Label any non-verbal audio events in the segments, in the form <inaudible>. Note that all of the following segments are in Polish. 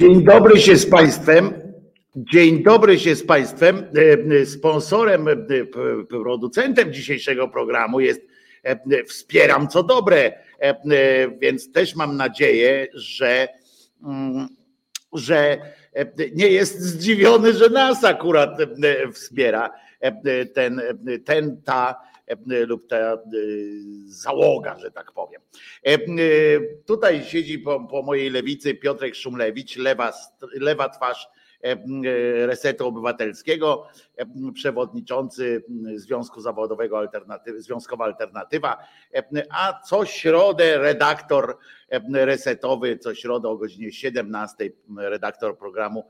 Dzień dobry się z Państwem. Dzień dobry się z Państwem. E, sponsorem, e, producentem dzisiejszego programu jest e, Wspieram co dobre, więc też mam nadzieję, że, mm, że nie jest zdziwiony, że nas akurat wspiera ten, ten ta lub ta załoga, że tak powiem. Tutaj siedzi po, po mojej lewicy Piotrek Szumlewicz, lewa, lewa twarz Resetu Obywatelskiego, przewodniczący Związku Zawodowego Alternatywy, Związkowa Alternatywa, a co środę redaktor resetowy, co środę o godzinie 17 redaktor programu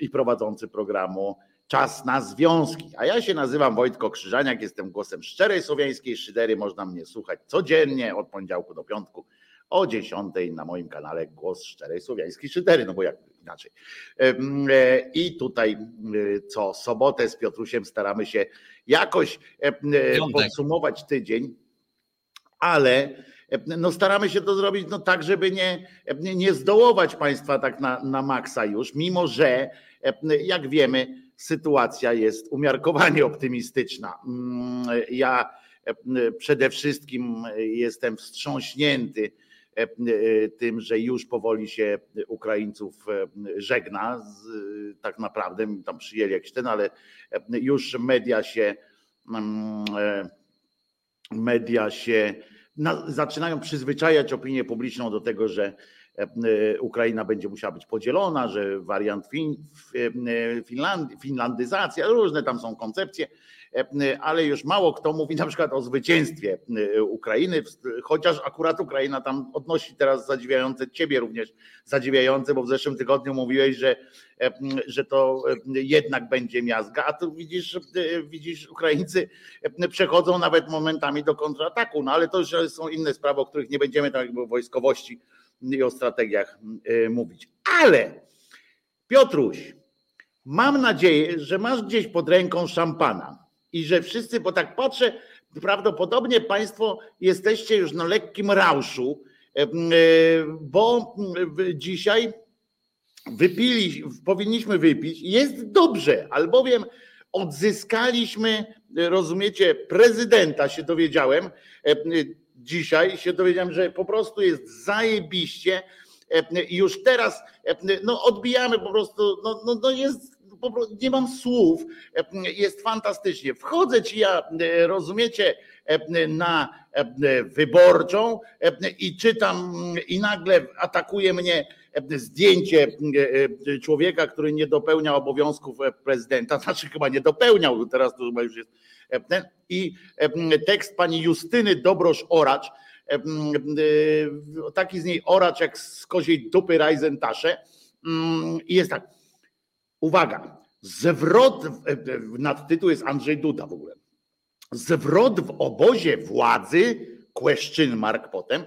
i prowadzący programu Czas na związki. A ja się nazywam Wojtko Krzyżaniak, jestem głosem szczerej słowiańskiej szydery. Można mnie słuchać codziennie od poniedziałku do piątku o 10 na moim kanale Głos Szczerej Słowiańskiej Szydery, no bo jak inaczej. E, I tutaj e, co sobotę z Piotrusiem staramy się jakoś e, podsumować tydzień, ale no staramy się to zrobić no tak, żeby nie, nie zdołować państwa tak na, na maksa już, mimo że jak wiemy, sytuacja jest umiarkowanie optymistyczna. Mm, ja e, przede wszystkim jestem wstrząśnięty e, tym, że już powoli się Ukraińców e, żegna. Tak naprawdę tam przyjęli jakiś ten, ale już media się mm, media się zaczynają przyzwyczajać opinię publiczną do tego, że E, Ukraina będzie musiała być podzielona, że wariant fin, e, Finland, finlandyzacja, różne tam są koncepcje, e, ale już mało kto mówi na przykład o zwycięstwie Ukrainy, chociaż akurat Ukraina tam odnosi teraz zadziwiające, ciebie również zadziwiające, bo w zeszłym tygodniu mówiłeś, że, że to jednak będzie miazga, a tu widzisz, widzisz, Ukraińcy przechodzą nawet momentami do kontrataku, no ale to już są inne sprawy, o których nie będziemy tak jakby wojskowości i o strategiach y, mówić. Ale Piotruś, mam nadzieję, że masz gdzieś pod ręką szampana i że wszyscy, bo tak patrzę, prawdopodobnie Państwo jesteście już na lekkim rauszu, y, y, bo dzisiaj wypili, powinniśmy wypić. Jest dobrze, albowiem odzyskaliśmy, rozumiecie, prezydenta, się dowiedziałem, dzisiaj się dowiedziałem, że po prostu jest zajebiście i już teraz no, odbijamy po prostu, no, no, no jest nie mam słów, jest fantastycznie. Wchodzę ci ja, rozumiecie, na wyborczą i czytam i nagle atakuje mnie zdjęcie człowieka, który nie dopełnia obowiązków prezydenta, <laughs> znaczy chyba nie dopełniał, teraz to chyba już jest i tekst pani Justyny Dobrosz-Oracz, taki z niej oracz jak z koziej dupy Rajzentasze. Mm, i jest tak, uwaga, zwrot, nadtytuł jest Andrzej Duda w ogóle, zwrot w obozie władzy, question mark potem,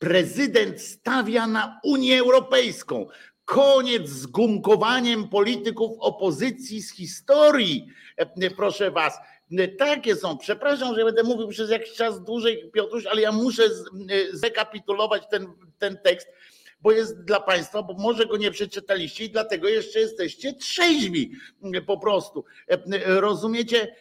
prezydent stawia na Unię Europejską. Koniec z gumkowaniem polityków opozycji z historii. Proszę was, takie są. Przepraszam, że będę mówił przez jakiś czas dłużej, Piotruś, ale ja muszę zrekapitulować ten, ten tekst, bo jest dla Państwa, bo może go nie przeczytaliście i dlatego jeszcze jesteście trzeźwi po prostu. Rozumiecie?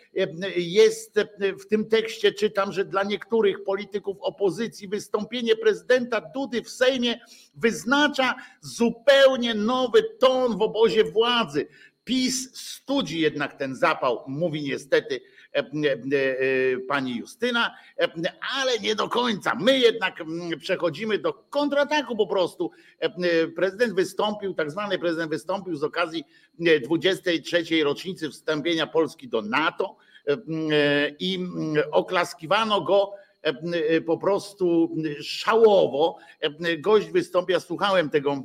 Jest w tym tekście, czytam, że dla niektórych polityków opozycji wystąpienie prezydenta Dudy w Sejmie wyznacza zupełnie nowy ton w obozie władzy. PiS studzi jednak ten zapał, mówi niestety E, e, e, pani Justyna, ale nie do końca. My jednak mm, przechodzimy do kontrataku po prostu. Prezydent wystąpił, tak zwany prezydent wystąpił z okazji 23. rocznicy wstąpienia Polski do NATO i oklaskiwano go po prostu szałowo. Gość wystąpił, słuchałem tego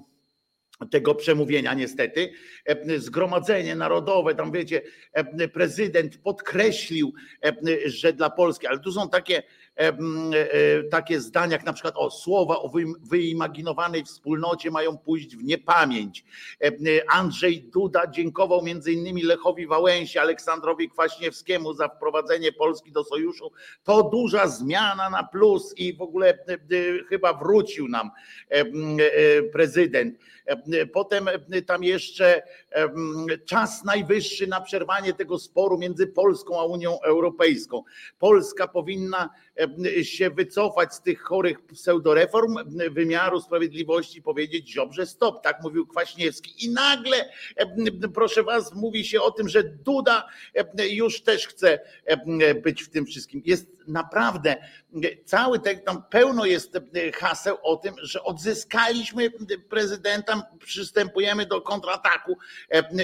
tego przemówienia niestety. E, Zgromadzenie Narodowe, tam wiecie, e, prezydent podkreślił, e, że dla Polski, ale tu są takie, takie zdania, jak na przykład o słowa o wyimaginowanej wspólnocie mają pójść w niepamięć. Andrzej Duda dziękował między innymi Lechowi Wałęsie, Aleksandrowi Kwaśniewskiemu za wprowadzenie Polski do sojuszu. To duża zmiana na plus i w ogóle chyba wrócił nam prezydent. Potem tam jeszcze czas najwyższy na przerwanie tego sporu między Polską a Unią Europejską. Polska powinna się wycofać z tych chorych pseudoreform wymiaru sprawiedliwości, powiedzieć dobrze stop, tak mówił Kwaśniewski. I nagle, proszę was, mówi się o tym, że Duda już też chce być w tym wszystkim. Jest naprawdę cały tekst, tam pełno jest haseł o tym, że odzyskaliśmy prezydenta, przystępujemy do kontrataku.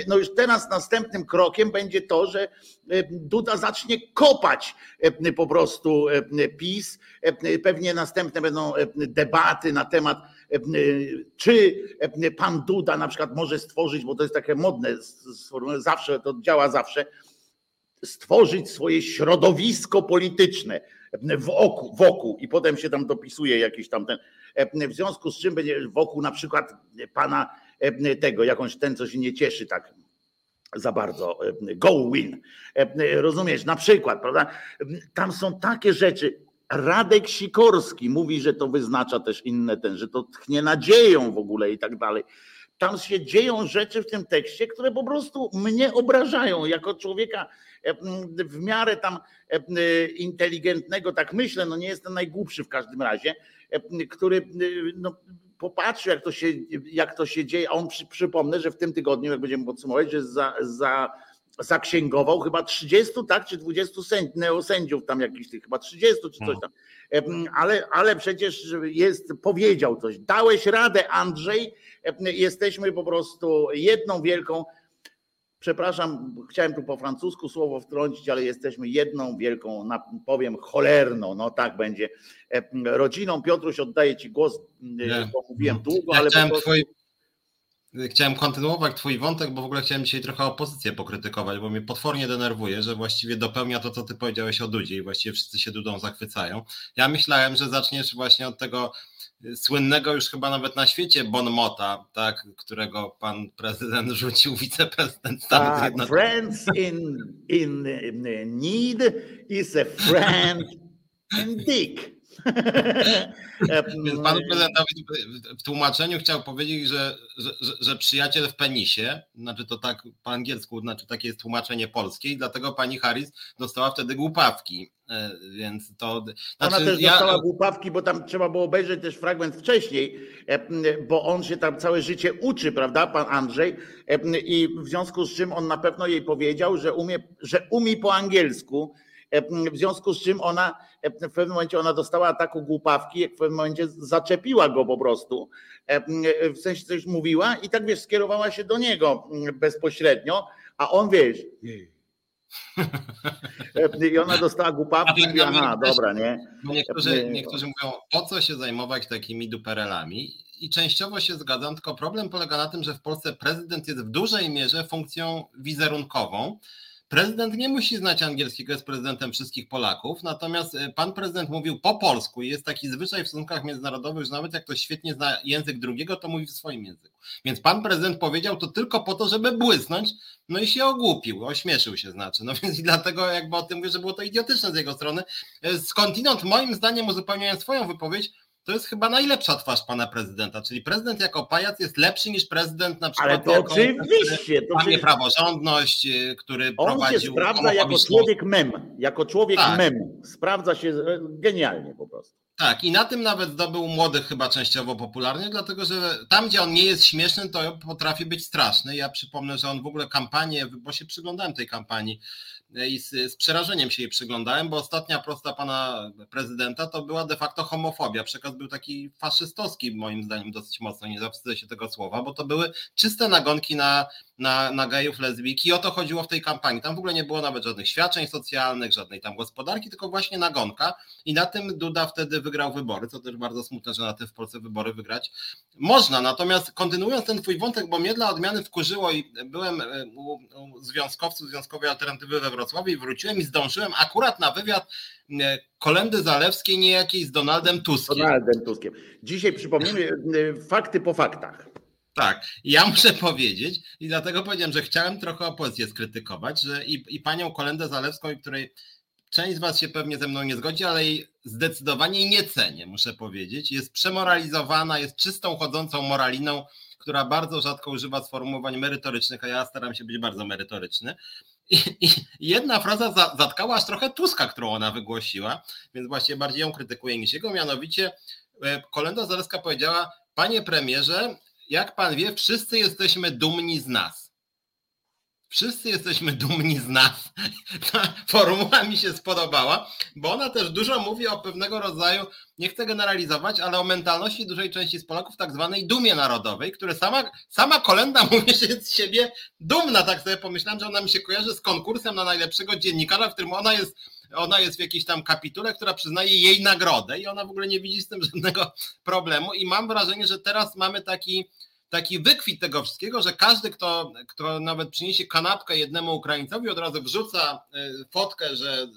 No już teraz następnym krokiem będzie to, że Duda zacznie kopać po prostu PiS. Pewnie następne będą debaty na temat, czy pan Duda na przykład może stworzyć, bo to jest takie modne, zawsze to działa zawsze, stworzyć swoje środowisko polityczne wokół, wokół i potem się tam dopisuje jakiś tam ten, w związku z czym będzie wokół na przykład pana tego, jakąś ten, co się nie cieszy tak za bardzo, go win. Rozumiesz, na przykład, prawda? Tam są takie rzeczy, Radek Sikorski mówi, że to wyznacza też inne ten, że to tchnie nadzieją w ogóle i tak dalej. Tam się dzieją rzeczy w tym tekście, które po prostu mnie obrażają jako człowieka w miarę tam inteligentnego, tak myślę, no nie jestem najgłupszy w każdym razie, który no, popatrzył, jak to się, jak to się dzieje. A on przy, przypomnę, że w tym tygodniu, jak będziemy podsumować, że za, za, zaksięgował chyba 30, tak, czy 20 sęd, neosędziów tam jakichś tych, chyba 30 czy coś hmm. tam. Ale, ale przecież jest, powiedział coś. Dałeś radę, Andrzej. Jesteśmy po prostu jedną wielką przepraszam, chciałem tu po francusku słowo wtrącić, ale jesteśmy jedną wielką, powiem cholerną, no tak będzie, e, rodziną. Piotruś, oddaję Ci głos, e, bo mówiłem mhm. długo, ja ale chciałem, prostu... twoi... chciałem kontynuować Twój wątek, bo w ogóle chciałem dzisiaj trochę opozycję pokrytykować, bo mnie potwornie denerwuje, że właściwie dopełnia to, co Ty powiedziałeś o Dudzie i właściwie wszyscy się Dudą zachwycają. Ja myślałem, że zaczniesz właśnie od tego słynnego już chyba nawet na świecie Bonmota, tak, którego pan prezydent <laughs> rzucił wiceprezydent Stanów tak, Friends in, in need is a friend in dick. <laughs> Więc panu <laughs> prezydentowi w tłumaczeniu chciał powiedzieć, że, że, że, przyjaciel w penisie, znaczy to tak po angielsku, znaczy takie jest tłumaczenie polskie i dlatego pani Harris dostała wtedy głupawki. E, więc to. Znaczy, Ona też ja... dostała głupawki, bo tam trzeba było obejrzeć też fragment wcześniej, e, bo on się tam całe życie uczy, prawda, pan Andrzej? E, I w związku z czym on na pewno jej powiedział, że umie, że umie po angielsku w związku z czym ona w pewnym momencie ona dostała ataku głupawki, jak w pewnym momencie zaczepiła go po prostu, w sensie coś mówiła i tak wiesz, skierowała się do niego bezpośrednio, a on wiesz, i ona dostała głupawki aha, dobra, nie? Niektórzy, niektórzy mówią, po co się zajmować takimi duperelami? I częściowo się zgadzam, tylko problem polega na tym, że w Polsce prezydent jest w dużej mierze funkcją wizerunkową, Prezydent nie musi znać angielskiego, jest prezydentem wszystkich Polaków, natomiast e, pan prezydent mówił po polsku i jest taki zwyczaj w stosunkach międzynarodowych, że nawet jak ktoś świetnie zna język drugiego, to mówi w swoim języku. Więc pan prezydent powiedział to tylko po to, żeby błysnąć, no i się ogłupił, ośmieszył się znaczy. No <laughs> więc i dlatego jakby o tym mówię, że było to idiotyczne z jego strony. E, skądinąd moim zdaniem uzupełniając swoją wypowiedź, to jest chyba najlepsza twarz pana prezydenta, czyli prezydent jako pajac jest lepszy niż prezydent na przykład Ale to jako, oczywiście, to czy... praworządność, y, który On prowadził... się sprawdza jako człowiek mem, jako człowiek tak. mem, sprawdza się e, genialnie po prostu. Tak, i na tym nawet zdobył młodych chyba częściowo popularnie, dlatego że tam, gdzie on nie jest śmieszny, to potrafi być straszny. Ja przypomnę, że on w ogóle kampanię, bo się przyglądałem tej kampanii, i z, z, przerażeniem się jej przyglądałem, bo ostatnia prosta pana prezydenta to była de facto homofobia. Przekaz był taki faszystowski, moim zdaniem, dosyć mocno, nie zawstydzę się tego słowa, bo to były czyste nagonki na, na, na gejów, lesbijki i o to chodziło w tej kampanii. Tam w ogóle nie było nawet żadnych świadczeń socjalnych, żadnej tam gospodarki, tylko właśnie nagonka i na tym Duda wtedy wygrał wybory, co też bardzo smutne, że na tym w Polsce wybory wygrać można. Natomiast kontynuując ten twój wątek, bo mnie dla odmiany wkurzyło i byłem e, u, u związkowców Związkowej Alternatywy we Wrocławiu i wróciłem i zdążyłem akurat na wywiad e, Kolendy Zalewskiej niejakiej z Donaldem Tuskiem. Donaldem Tuskiem. Dzisiaj przypomnijmy e, fakty po faktach. Tak, ja muszę powiedzieć i dlatego powiedziałem, że chciałem trochę opozycję skrytykować, że i, i panią Kolendę Zalewską, której część z was się pewnie ze mną nie zgodzi, ale jej zdecydowanie nie cenię, muszę powiedzieć. Jest przemoralizowana, jest czystą, chodzącą moraliną która bardzo rzadko używa sformułowań merytorycznych, a ja staram się być bardzo merytoryczny. I, i jedna fraza za, zatkała aż trochę Tuska, którą ona wygłosiła, więc właśnie bardziej ją krytykuję niż jego, mianowicie e, Kolenda Zaleska powiedziała, panie premierze, jak pan wie, wszyscy jesteśmy dumni z nas. Wszyscy jesteśmy dumni z nas. Ta formuła mi się spodobała, bo ona też dużo mówi o pewnego rodzaju, nie chcę generalizować, ale o mentalności dużej części z Polaków, tak zwanej dumie narodowej, które sama, sama kolenda <laughs> mówi, że jest z siebie dumna. Tak sobie pomyślałem, że ona mi się kojarzy z konkursem na najlepszego dziennikarza, w którym ona jest ona jest w jakiejś tam kapitule, która przyznaje jej nagrodę i ona w ogóle nie widzi z tym żadnego problemu i mam wrażenie, że teraz mamy taki taki wykwit tego wszystkiego, że każdy, kto, kto nawet przyniesie kanapkę jednemu Ukraińcowi, od razu wrzuca y, fotkę, że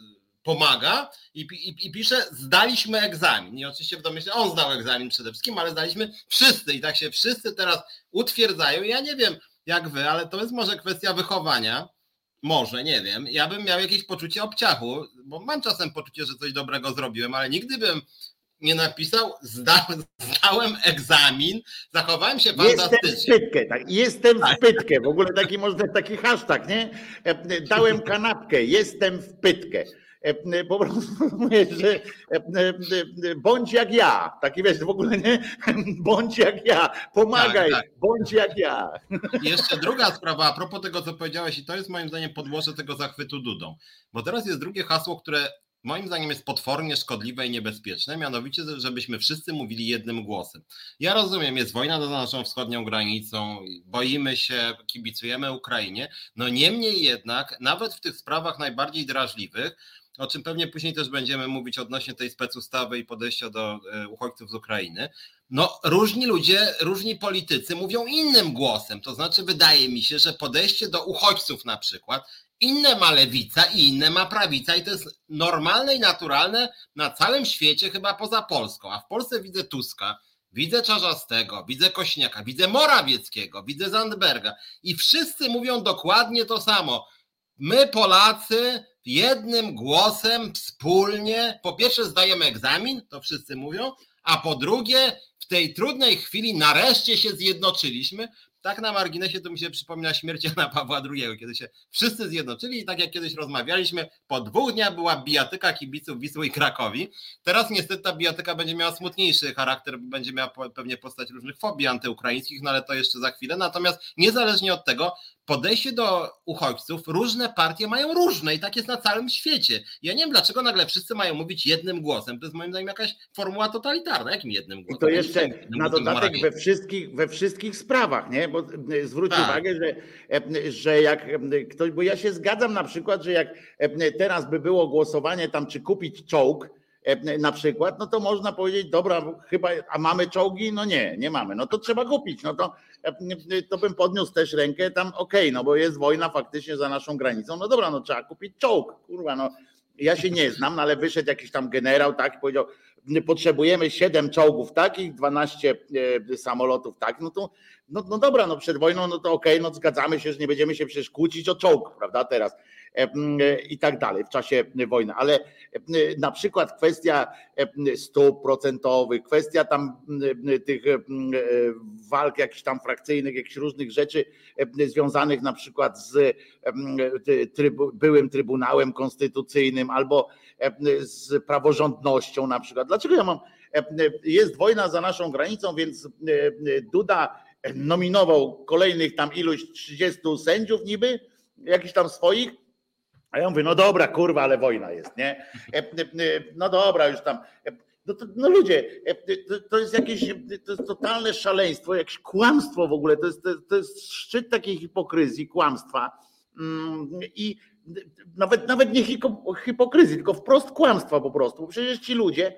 pomaga i, i, i, pisze, zdaliśmy egzamin. I oczywiście w domyśle on zdał egzamin przede wszystkim, ale zdaliśmy wszyscy i tak się wszyscy teraz utwierdzają. Ja nie wiem jak wy, ale to jest może kwestia wychowania. Może, nie wiem. Ja bym miał jakieś poczucie obciachu, bo mam czasem poczucie, że coś dobrego zrobiłem, ale nigdy bym nie napisał, zdałem, zdałem egzamin, zachowałem się fantastycznie. Jestem w pytkę, tak. Jestem tak. w pytkę. W ogóle taki można taki hashtag, nie? E, dałem kanapkę, jestem w pytkę. E, po prostu <laughs> mówię, że e, bądź jak ja. Taki wiesz, w ogóle nie? <laughs> Bądź jak ja. Pomagaj, tak, tak. bądź jak ja. I jeszcze druga sprawa, a propos tego, co powiedziałeś, i to jest moim zdaniem podłoże tego zachwytu Dudą. Bo teraz jest drugie hasło, które moim zdaniem jest potwornie szkodliwe i niebezpieczne, mianowicie, żebyśmy wszyscy mówili jednym głosem. Ja rozumiem, jest wojna za naszą wschodnią granicą, boimy się, kibicujemy Ukrainie, no niemniej jednak, nawet w tych sprawach najbardziej drażliwych, o czym pewnie później też będziemy mówić odnośnie tej specustawy i podejścia do e, uchodźców z Ukrainy. No, różni ludzie, różni politycy mówią innym głosem. To znaczy, wydaje mi się, że podejście do uchodźców na przykład inne ma lewica i inne ma prawica, i to jest normalne i naturalne na całym świecie, chyba poza Polską. A w Polsce widzę Tuska, widzę Czarzastego, widzę Kośniaka, widzę Morawieckiego, widzę Zandberga i wszyscy mówią dokładnie to samo. My, Polacy, jednym głosem, wspólnie, po pierwsze zdajemy egzamin, to wszyscy mówią, a po drugie, w tej trudnej chwili nareszcie się zjednoczyliśmy, tak na marginesie to mi się przypomina śmierć Jana Pawła II, kiedy się wszyscy zjednoczyli i tak jak kiedyś rozmawialiśmy, po dwóch dniach była bijatyka kibiców Wisły i Krakowi. Teraz niestety ta bijatyka będzie miała smutniejszy charakter, będzie miała pewnie postać różnych fobii antyukraińskich, no ale to jeszcze za chwilę. Natomiast niezależnie od tego, podejście do uchodźców, różne partie mają różne i tak jest na całym świecie. Ja nie wiem, dlaczego nagle wszyscy mają mówić jednym głosem. To jest moim zdaniem jakaś formuła totalitarna. Jakim jednym głosem? I to jeszcze na dodatek we wszystkich, we wszystkich sprawach, nie? Bo e, zwróć tak. uwagę, że, e, że jak e, ktoś, bo ja się zgadzam na przykład, że jak teraz by było głosowanie tam, czy kupić czołg, na przykład, no to można powiedzieć, dobra, chyba, a mamy czołgi? No nie, nie mamy. No to trzeba kupić. No to to bym podniósł też rękę tam, okej, okay, no bo jest wojna faktycznie za naszą granicą, no dobra, no trzeba kupić czołg, kurwa, no ja się nie znam, no ale wyszedł jakiś tam generał, tak, powiedział, potrzebujemy 7 czołgów takich, 12 e, samolotów tak, no to no, no dobra, no przed wojną, no to okej, okay, no zgadzamy się, że nie będziemy się przecież kłócić o czołg, prawda, teraz e, e, i tak dalej w czasie wojny, ale na przykład kwestia stóp procentowych, kwestia tam tych walk jakichś tam frakcyjnych, jakichś różnych rzeczy związanych na przykład z byłym Trybunałem Konstytucyjnym albo z praworządnością na przykład. Dlaczego ja mam, jest wojna za naszą granicą, więc Duda nominował kolejnych tam iluś 30 sędziów niby, jakichś tam swoich, a ja mówię, no dobra, kurwa, ale wojna jest, nie? No dobra, już tam. No, to, no ludzie, to, to, jest jakieś to jest totalne szaleństwo, jakieś kłamstwo w ogóle. To jest, to jest szczyt takiej hipokryzji, kłamstwa. Mm, I nawet, nawet nie hipokryzji, tylko wprost kłamstwa po prostu. Bo przecież ci ludzie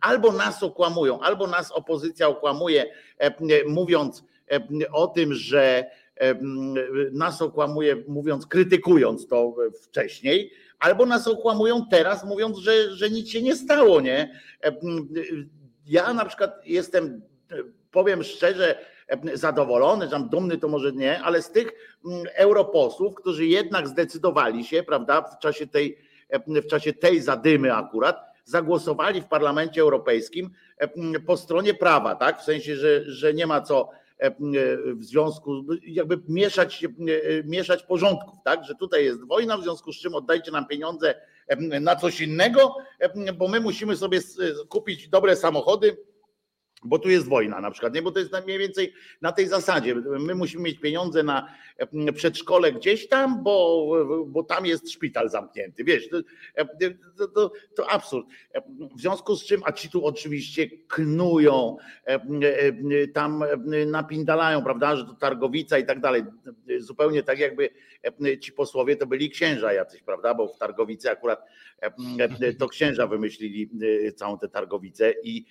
albo nas okłamują, albo nas opozycja okłamuje, mówiąc o tym, że nas okłamuje, mówiąc, krytykując to wcześniej, albo nas okłamują teraz, mówiąc, że, że nic się nie stało, nie? Ja na przykład jestem, powiem szczerze, zadowolony, że dumny to może nie, ale z tych europosłów, którzy jednak zdecydowali się, prawda, w czasie tej, w czasie tej zadymy akurat, zagłosowali w Parlamencie Europejskim po stronie prawa, tak? W sensie, że, że nie ma co w związku, jakby mieszać, mieszać porządków, tak? Że tutaj jest wojna, w związku z czym oddajcie nam pieniądze na coś innego, bo my musimy sobie kupić dobre samochody bo tu jest wojna na przykład, nie? Bo to jest mniej więcej na tej zasadzie. My musimy mieć pieniądze na mm, przedszkole gdzieś tam, bo, bo tam jest szpital zamknięty. Wiesz, to, to, to, to absurd. W związku z czym, a ci tu oczywiście knują, tam napindalają, prawda, że to targowica i tak dalej. Zupełnie tak jakby ci posłowie to byli księża jacyś, prawda? Bo w targowicy akurat to księża wymyślili całą tę targowicę i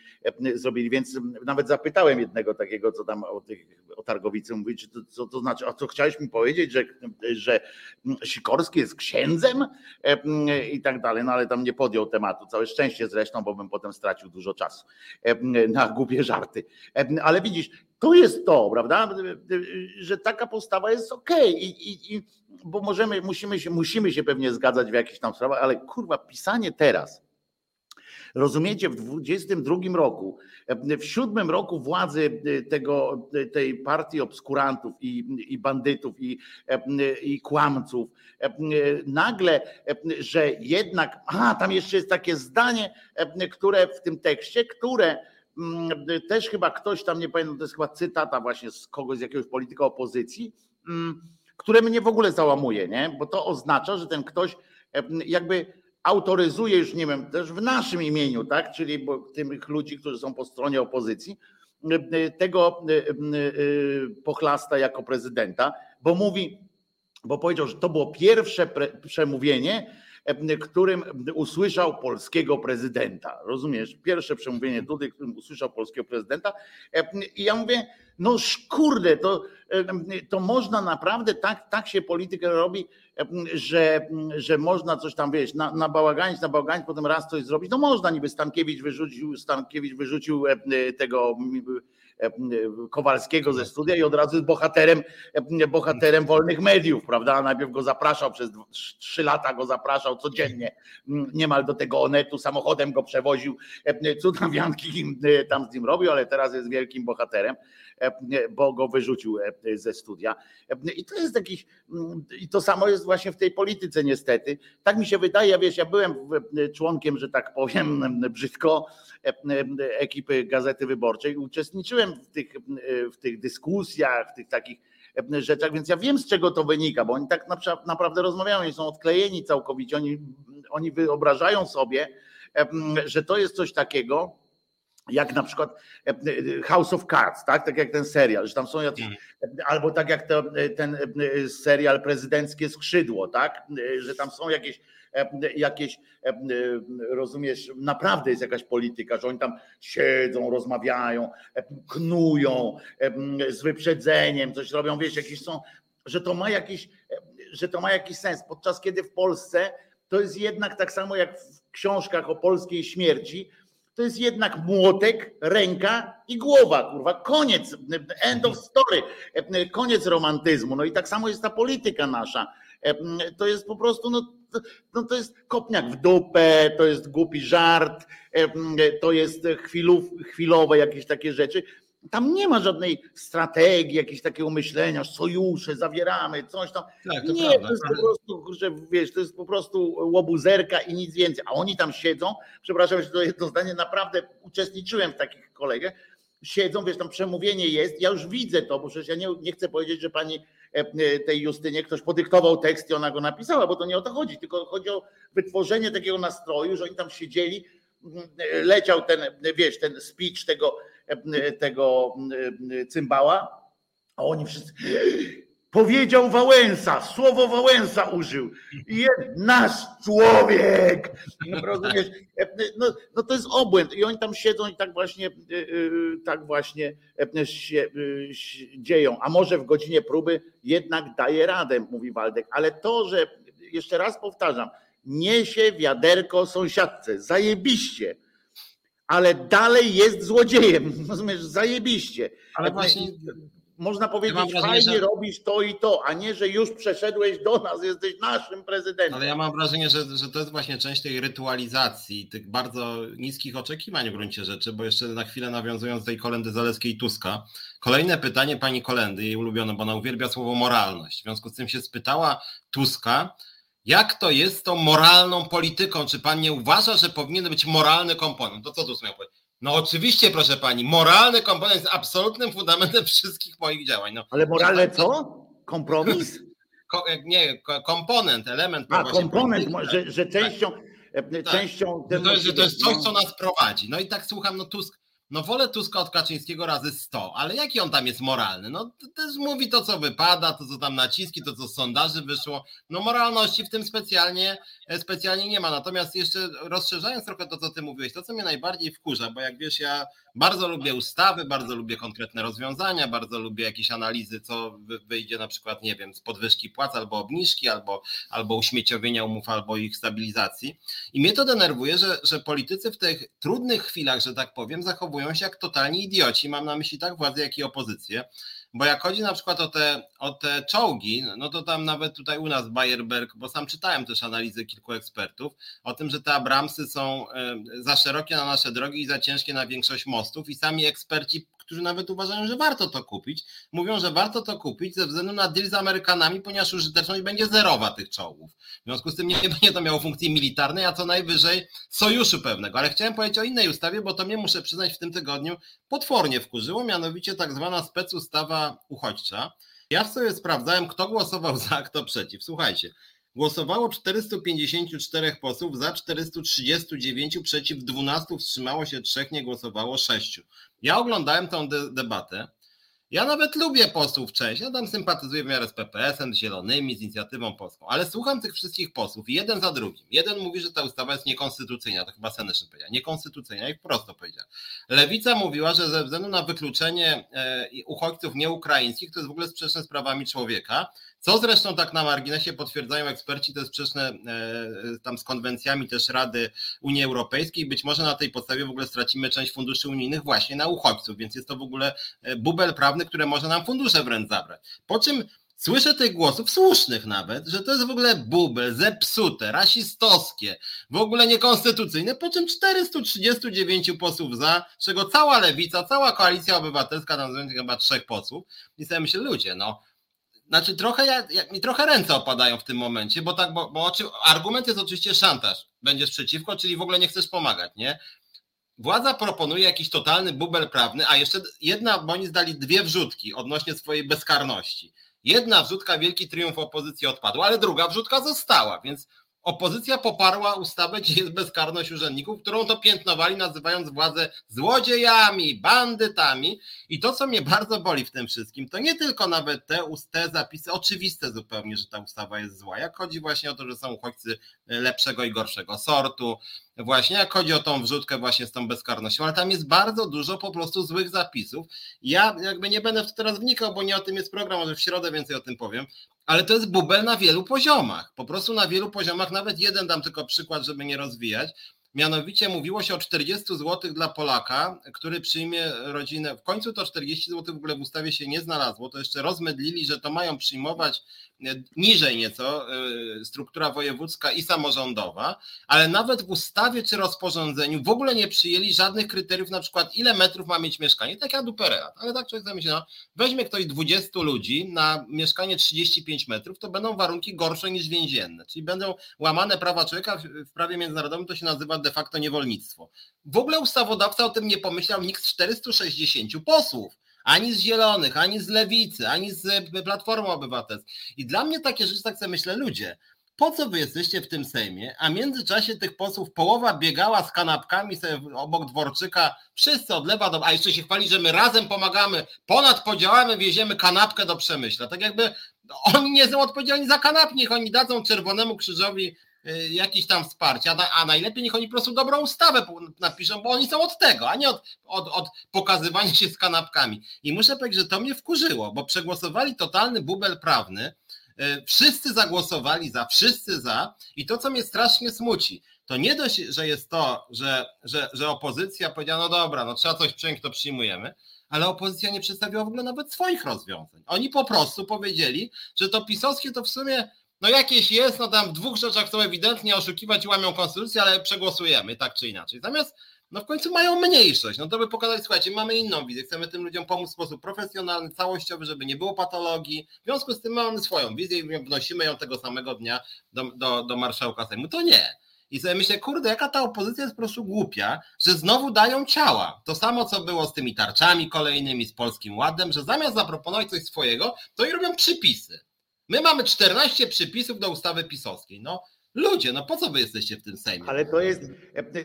zrobili, więc nawet zapytałem jednego takiego, co tam o, tych, o targowicy mówi, czy to, co to znaczy, a co chciałeś mi powiedzieć, że, że Sikorski jest księdzem i tak dalej, no ale tam nie podjął tematu. Całe szczęście zresztą, bo bym potem stracił dużo czasu na głupie żarty. Ale widzisz, to jest to, prawda, że taka postawa jest okej, okay. I, i, i, bo możemy, musimy się, musimy się pewnie zgadzać w jakichś tam sprawach, ale kurwa, pisanie teraz, Rozumiecie, w 22 roku, w siódmym roku władzy tego, tej partii obskurantów i, i bandytów i, i kłamców, nagle, że jednak, a tam jeszcze jest takie zdanie, które w tym tekście, które mm, też chyba ktoś tam, nie pamiętam, to jest chyba cytata właśnie z kogoś, z jakiegoś polityka opozycji, mm, które mnie w ogóle załamuje, nie? bo to oznacza, że ten ktoś jakby autoryzuje już, nie wiem, też w naszym imieniu, tak, czyli tych ludzi, którzy są po stronie opozycji, tego e, e, pochlasta jako prezydenta, bo mówi, bo powiedział, że to było pierwsze przemówienie, którym usłyszał polskiego prezydenta. Rozumiesz? Pierwsze przemówienie tutaj, którym usłyszał polskiego prezydenta. I ja mówię, no kurde, to, to można naprawdę, tak, tak się politykę robi, że, że można coś tam, wiesz, na, na bałaganić, na bałaganić, potem raz coś zrobić. No można, niby Stankiewicz wyrzucił, Stankiewicz wyrzucił tego Kowalskiego ze studia i od razu jest bohaterem, bohaterem wolnych mediów, prawda? Najpierw go zapraszał przez trzy lata, go zapraszał codziennie niemal do tego onetu, samochodem go przewoził, cudawianki tam z nim robił, ale teraz jest wielkim bohaterem, bo go wyrzucił ze studia. I to jest jakiś, i to samo jest właśnie w tej polityce niestety. Tak mi się wydaje, wiesz, ja byłem członkiem, że tak powiem brzydko, ekipy Gazety Wyborczej, uczestniczyłem w tych, w tych dyskusjach, w tych takich rzeczach, więc ja wiem z czego to wynika, bo oni tak naprawdę rozmawiają, oni są odklejeni całkowicie, oni, oni wyobrażają sobie, że to jest coś takiego, jak na przykład House of Cards, tak? tak jak ten serial, że tam są jacyś, mhm. albo tak jak to, ten serial Prezydenckie Skrzydło, tak? że tam są jakieś jakieś, rozumiesz, naprawdę jest jakaś polityka, że oni tam siedzą, rozmawiają, knują z wyprzedzeniem, coś robią, wiesz, jakieś są, że to ma jakiś, że to ma jakiś sens, podczas kiedy w Polsce to jest jednak tak samo jak w książkach o polskiej śmierci, to jest jednak młotek, ręka i głowa, kurwa, koniec, end of story, koniec romantyzmu. No i tak samo jest ta polityka nasza. To jest po prostu, no, no to jest kopniak w dupę, to jest głupi żart, to jest chwilów, chwilowe jakieś takie rzeczy. Tam nie ma żadnej strategii, jakiegoś takiego myślenia, sojusze, zawieramy, coś tam. Tak, to nie, prawda, to jest po prostu, że wiesz, to jest po prostu łobuzerka i nic więcej. A oni tam siedzą, przepraszam, że to jedno zdanie, naprawdę uczestniczyłem w takich kolegach, siedzą, wiesz, tam przemówienie jest, ja już widzę to, bo przecież ja nie, nie chcę powiedzieć, że pani tej Justynie. Ktoś podyktował tekst i ona go napisała, bo to nie o to chodzi, tylko chodzi o wytworzenie takiego nastroju, że oni tam siedzieli, leciał ten, wiesz, ten speech tego tego cymbała, a oni wszyscy powiedział Wałęsa, słowo Wałęsa użył. Jest nasz człowiek. Rozumiesz? No, no to jest obłęd. I oni tam siedzą i tak właśnie, y, y, tak właśnie się y, dzieją. A może w godzinie próby jednak daje radę, mówi Waldek. Ale to, że jeszcze raz powtarzam, niesie wiaderko sąsiadce, zajebiście ale dalej jest złodziejem. <laughs> Rozumiesz, zajebiście. Ale właśnie można powiedzieć, ja fajnie że... robisz to i to, a nie, że już przeszedłeś do nas, jesteś naszym prezydentem. Ale ja mam wrażenie, że, że to jest właśnie część tej rytualizacji, tych bardzo niskich oczekiwań w gruncie rzeczy, bo jeszcze na chwilę nawiązując do tej kolendy Zaleskiej Tuska, kolejne pytanie pani Kolendy, jej ulubione, bo ona uwielbia słowo moralność. W związku z tym się spytała Tuska, jak to jest z tą moralną polityką? Czy pan nie uważa, że powinien być moralny komponent? To co tu miał powiedzieć? No oczywiście, proszę pani, moralny komponent jest absolutnym fundamentem <laughs> wszystkich moich działań. No, Ale moralne co? Kompromis? <laughs> Ko, nie, komponent, element. A, komponent, że, że częścią, tak. częścią tak. to, jest, to jest coś, co nas prowadzi. No i tak słucham, no Tusk, no wolę Tuska od Kaczyńskiego razy 100, ale jaki on tam jest moralny? No też mówi to, co wypada, to, co tam naciski, to, co z sondaży wyszło. No moralności w tym specjalnie, e, specjalnie nie ma. Natomiast jeszcze rozszerzając trochę to, co ty mówiłeś, to, co mnie najbardziej wkurza, bo jak wiesz, ja bardzo lubię ustawy, bardzo lubię konkretne rozwiązania, bardzo lubię jakieś analizy, co wyjdzie na przykład, nie wiem, z podwyżki płac albo obniżki, albo, albo uśmieciowienia umów, albo ich stabilizacji. I mnie to denerwuje, że, że politycy w tych trudnych chwilach, że tak powiem, zachowują się jak totalni idioci. Mam na myśli tak władzę, jak i opozycję. Bo jak chodzi na przykład o te, o te czołgi, no to tam nawet tutaj u nas Bayerberg, bo sam czytałem też analizy kilku ekspertów, o tym, że te Abramsy są e, za szerokie na nasze drogi i za ciężkie na większość mostów i sami eksperci którzy nawet uważają, że warto to kupić, mówią, że warto to kupić ze względu na deal z Amerykanami, ponieważ użyteczność będzie zerowa tych czołgów. W związku z tym nie <laughs> będzie to miało funkcji militarnej, a co najwyżej sojuszu pewnego. Ale chciałem powiedzieć o innej ustawie, bo to mnie muszę przyznać w tym tygodniu potwornie wkurzyło, mianowicie tak zwana specustawa uchodźcza. Ja w sobie sprawdzałem, kto głosował za, kto przeciw. Słuchajcie, Głosowało 454 posłów, za 439, przeciw 12, wstrzymało się 3, nie głosowało 6. Ja oglądałem tę de debatę. Ja nawet lubię posłów część, ja tam sympatyzuję w miarę z PPS-em, z Zielonymi, z Inicjatywą Polską, ale słucham tych wszystkich posłów jeden za drugim. Jeden mówi, że ta ustawa jest niekonstytucyjna, to chyba Senyszyn powiedział, niekonstytucyjna i prosto powiedział. Lewica mówiła, że ze względu na wykluczenie e, uchodźców nieukraińskich to jest w ogóle sprzeczne z prawami człowieka, co zresztą tak na marginesie potwierdzają eksperci, to jest sprzeczne e, tam z konwencjami też Rady Unii Europejskiej. Być może na tej podstawie w ogóle stracimy część funduszy unijnych właśnie na uchodźców, więc jest to w ogóle e, bubel prawny, które może nam fundusze wręcz zabrać. Po czym Słyszę tych głosów, słusznych nawet, że to jest w ogóle bubel, zepsute, rasistowskie, w ogóle niekonstytucyjne, po czym 439 posłów za, z czego cała lewica, cała koalicja obywatelska, tam chyba trzech posłów. I sobie myślę, ludzie, no znaczy trochę ja, ja, mi trochę ręce opadają w tym momencie, bo tak, bo, bo argument jest oczywiście szantaż. Będziesz przeciwko, czyli w ogóle nie chcesz pomagać, nie? Władza proponuje jakiś totalny bubel prawny, a jeszcze jedna, bo oni zdali dwie wrzutki odnośnie swojej bezkarności. Jedna wrzutka, wielki triumf opozycji odpadła, ale druga wrzutka została, więc opozycja poparła ustawę, gdzie jest bezkarność urzędników, którą to piętnowali, nazywając władzę złodziejami, bandytami. I to, co mnie bardzo boli w tym wszystkim, to nie tylko nawet te, te zapisy, oczywiste zupełnie, że ta ustawa jest zła. Jak chodzi właśnie o to, że są uchodźcy lepszego i gorszego sortu, właśnie jak chodzi o tą wrzutkę właśnie z tą bezkarnością, ale tam jest bardzo dużo po prostu złych zapisów. Ja jakby nie będę w to teraz wnikał, bo nie o tym jest program, może w środę więcej o tym powiem, ale to jest bubel na wielu poziomach. Po prostu na wielu poziomach, nawet jeden dam tylko przykład, żeby nie rozwijać. Mianowicie mówiło się o 40 zł dla Polaka, który przyjmie rodzinę. W końcu to 40 zł w ogóle w ustawie się nie znalazło. To jeszcze rozmydlili, że to mają przyjmować niżej nieco y, struktura wojewódzka i samorządowa, ale nawet w ustawie czy rozporządzeniu w ogóle nie przyjęli żadnych kryteriów, na przykład ile metrów ma mieć mieszkanie, tak jak dupereat, ale tak człowiek zamyśli, no, weźmie ktoś 20 ludzi na mieszkanie 35 metrów, to będą warunki gorsze niż więzienne, czyli będą łamane prawa człowieka w prawie międzynarodowym, to się nazywa de facto niewolnictwo. W ogóle ustawodawca o tym nie pomyślał nikt z 460 posłów ani z Zielonych, ani z Lewicy, ani z e, Platformy Obywatelskiej. I dla mnie takie rzeczy, tak sobie myślę, ludzie, po co wy jesteście w tym Sejmie, a w międzyczasie tych posłów połowa biegała z kanapkami sobie obok Dworczyka, wszyscy od lewa do... A jeszcze się chwali, że my razem pomagamy, ponad podziałami wieziemy kanapkę do Przemyśla. Tak jakby oni nie są odpowiedzialni za kanapkę, niech oni dadzą Czerwonemu Krzyżowi jakieś tam wsparcia, a najlepiej niech oni po prostu dobrą ustawę napiszą, bo oni są od tego, a nie od, od, od pokazywania się z kanapkami. I muszę powiedzieć, że to mnie wkurzyło, bo przegłosowali totalny bubel prawny, y, wszyscy zagłosowali za, wszyscy za i to, co mnie strasznie smuci, to nie dość, że jest to, że, że, że opozycja powiedziała, no dobra, no trzeba coś przyjąć, to przyjmujemy, ale opozycja nie przedstawiła w ogóle nawet swoich rozwiązań. Oni po prostu powiedzieli, że to pisowskie to w sumie no jakieś jest, no tam w dwóch rzeczach chcą ewidentnie oszukiwać i łamią konstytucję, ale przegłosujemy tak czy inaczej. Zamiast no w końcu mają mniejszość, no to by pokazać, słuchajcie, mamy inną wizję, chcemy tym ludziom pomóc w sposób profesjonalny, całościowy, żeby nie było patologii, w związku z tym mamy swoją wizję i wnosimy ją tego samego dnia do, do, do marszałka Sejmu. To nie. I sobie myślę, kurde, jaka ta opozycja jest po prostu głupia, że znowu dają ciała. To samo, co było z tymi tarczami kolejnymi, z Polskim Ładem, że zamiast zaproponować coś swojego, to i robią przypisy. My mamy 14 przypisów do ustawy pisowskiej. No, Ludzie, no po co wy jesteście w tym Sejmie? Ale to jest,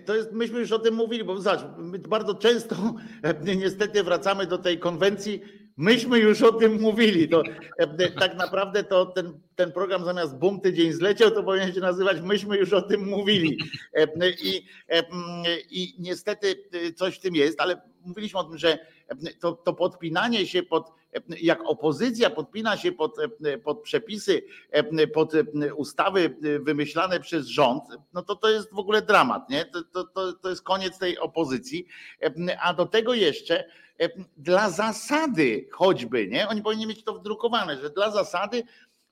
to jest, myśmy już o tym mówili, bo zobacz, bardzo często <laughs> niestety wracamy do tej konwencji, myśmy już o tym mówili. To <laughs> tak naprawdę to ten, ten program zamiast bum tydzień zleciał, to powinien się nazywać myśmy już o tym mówili. <laughs> I, i niestety coś w tym jest, ale mówiliśmy o tym, że to, to podpinanie się pod jak opozycja podpina się pod, pod przepisy, pod ustawy wymyślane przez rząd, no to to jest w ogóle dramat, nie? To, to, to jest koniec tej opozycji. A do tego jeszcze dla zasady choćby, nie? Oni powinni mieć to wdrukowane, że dla zasady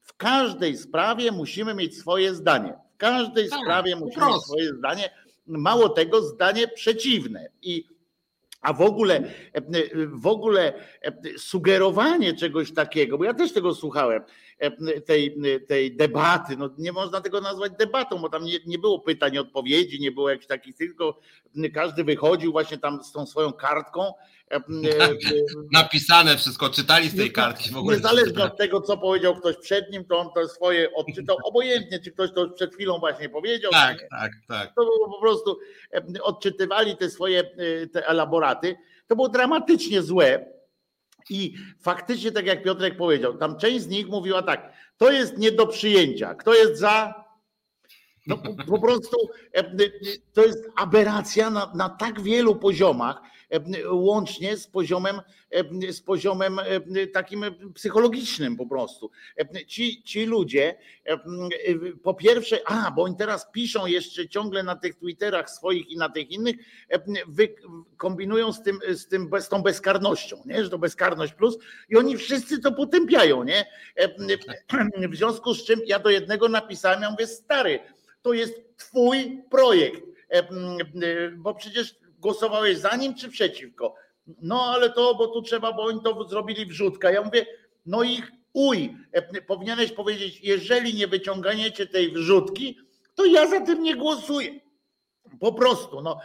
w każdej sprawie musimy mieć swoje zdanie. W każdej tak, sprawie musimy mieć swoje zdanie. Mało tego, zdanie przeciwne. I a w ogóle, w ogóle sugerowanie czegoś takiego, bo ja też tego słuchałem, tej, tej debaty, no nie można tego nazwać debatą, bo tam nie, nie było pytań odpowiedzi, nie było jakichś takich, tylko każdy wychodził właśnie tam z tą swoją kartką E, e, Napisane wszystko, czytali z tej kartki w ogóle. Niezależnie od tego, co powiedział ktoś przed nim, to on to swoje odczytał, <laughs> obojętnie, czy ktoś to przed chwilą właśnie powiedział. Tak, tak, tak. To było po prostu, e, odczytywali te swoje te elaboraty. To było dramatycznie złe. I faktycznie, tak jak Piotrek powiedział, tam część z nich mówiła tak, to jest nie do przyjęcia. Kto jest za, no po, po, prostu to jest aberracja na, na tak wielu poziomach, łącznie z poziomem, z poziomem takim psychologicznym po prostu. Ci, ci ludzie po pierwsze, a, bo oni teraz piszą jeszcze ciągle na tych Twitterach swoich i na tych innych, wy, kombinują z tym, z tym z tą bezkarnością, nie? że to bezkarność plus i oni wszyscy to potępiają, nie? W związku z czym ja do jednego napisałem, ja mówię, stary, to jest twój projekt, bo przecież głosowałeś za nim czy przeciwko? No ale to, bo tu trzeba, bo oni to zrobili wrzutka. Ja mówię, no i uj, powinieneś powiedzieć, jeżeli nie wyciąganiecie tej wrzutki, to ja za tym nie głosuję. Po prostu, no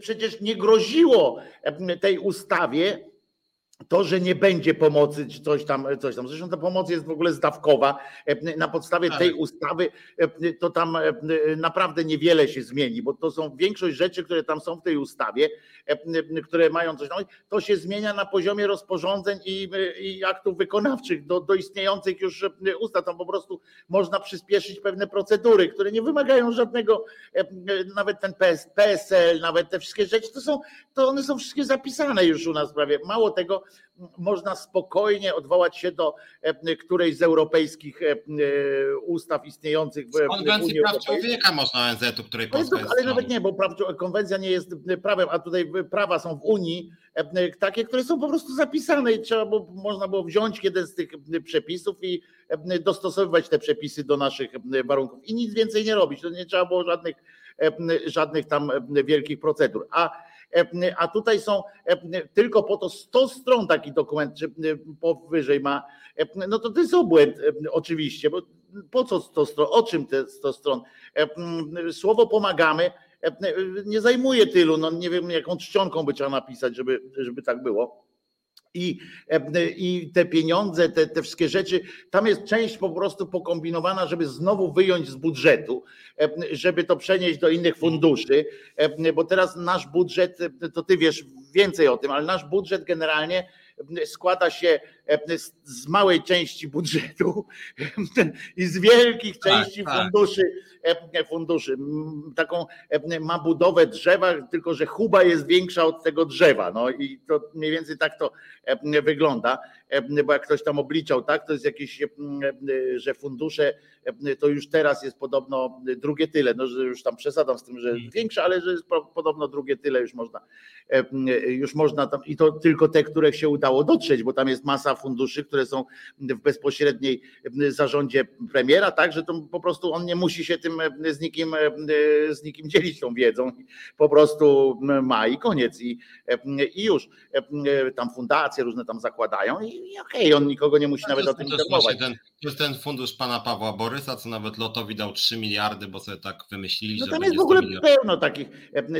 przecież nie groziło tej ustawie to, że nie będzie pomocy, czy coś tam, coś tam. Zresztą ta pomoc jest w ogóle zdawkowa. Na podstawie tej ustawy to tam naprawdę niewiele się zmieni, bo to są większość rzeczy, które tam są w tej ustawie, które mają coś, to się zmienia na poziomie rozporządzeń i, i aktów wykonawczych do, do istniejących już ustaw. Tam po prostu można przyspieszyć pewne procedury, które nie wymagają żadnego, nawet ten PS, PSL, nawet te wszystkie rzeczy, to są, to one są wszystkie zapisane już u nas prawie. Mało tego, można spokojnie odwołać się do e, którejś z europejskich e, ustaw istniejących w Konwencji Praw Człowieka można ONZ-u, której Polska jest Ale nawet nie, bo konwencja nie jest prawem, a tutaj prawa są w Unii e, takie, które są po prostu zapisane i trzeba było, można było wziąć jeden z tych przepisów i dostosowywać te przepisy do naszych warunków i nic więcej nie robić. To nie trzeba było żadnych, żadnych tam wielkich procedur. A a tutaj są tylko po to 100 stron taki dokument, czy powyżej ma, no to to jest obłęd oczywiście, bo po co 100 stron, o czym te 100 stron? Słowo pomagamy nie zajmuje tylu, no nie wiem jaką czcionką by trzeba napisać, żeby, żeby tak było. I, I te pieniądze, te, te wszystkie rzeczy, tam jest część po prostu pokombinowana, żeby znowu wyjąć z budżetu, żeby to przenieść do innych funduszy, bo teraz nasz budżet, to ty wiesz więcej o tym, ale nasz budżet generalnie składa się z, małej części budżetu <laughs> i z wielkich tak, części tak, funduszy. Funduszy. Taką ma budowę drzewa, tylko że chuba jest większa od tego drzewa. No i to mniej więcej tak to wygląda, bo jak ktoś tam obliczał, tak, to jest jakieś, że fundusze to już teraz jest podobno drugie tyle, no że już tam przesadam z tym, że jest większe, ale że jest podobno drugie tyle już można, już można tam i to tylko te, które się udało dotrzeć, bo tam jest masa funduszy, które są w bezpośredniej zarządzie premiera, tak, że to po prostu on nie musi się tym z nikim, z nikim dzielić tą wiedzą, po prostu ma i koniec i, i już. Tam fundacje różne tam zakładają i, i okej, okay, on nikogo nie musi no nawet o tym informować. To jest ten fundusz pana Pawła Borysa, co nawet Lotowi dał 3 miliardy, bo sobie tak wymyślili, no tam jest w ogóle pełno takich,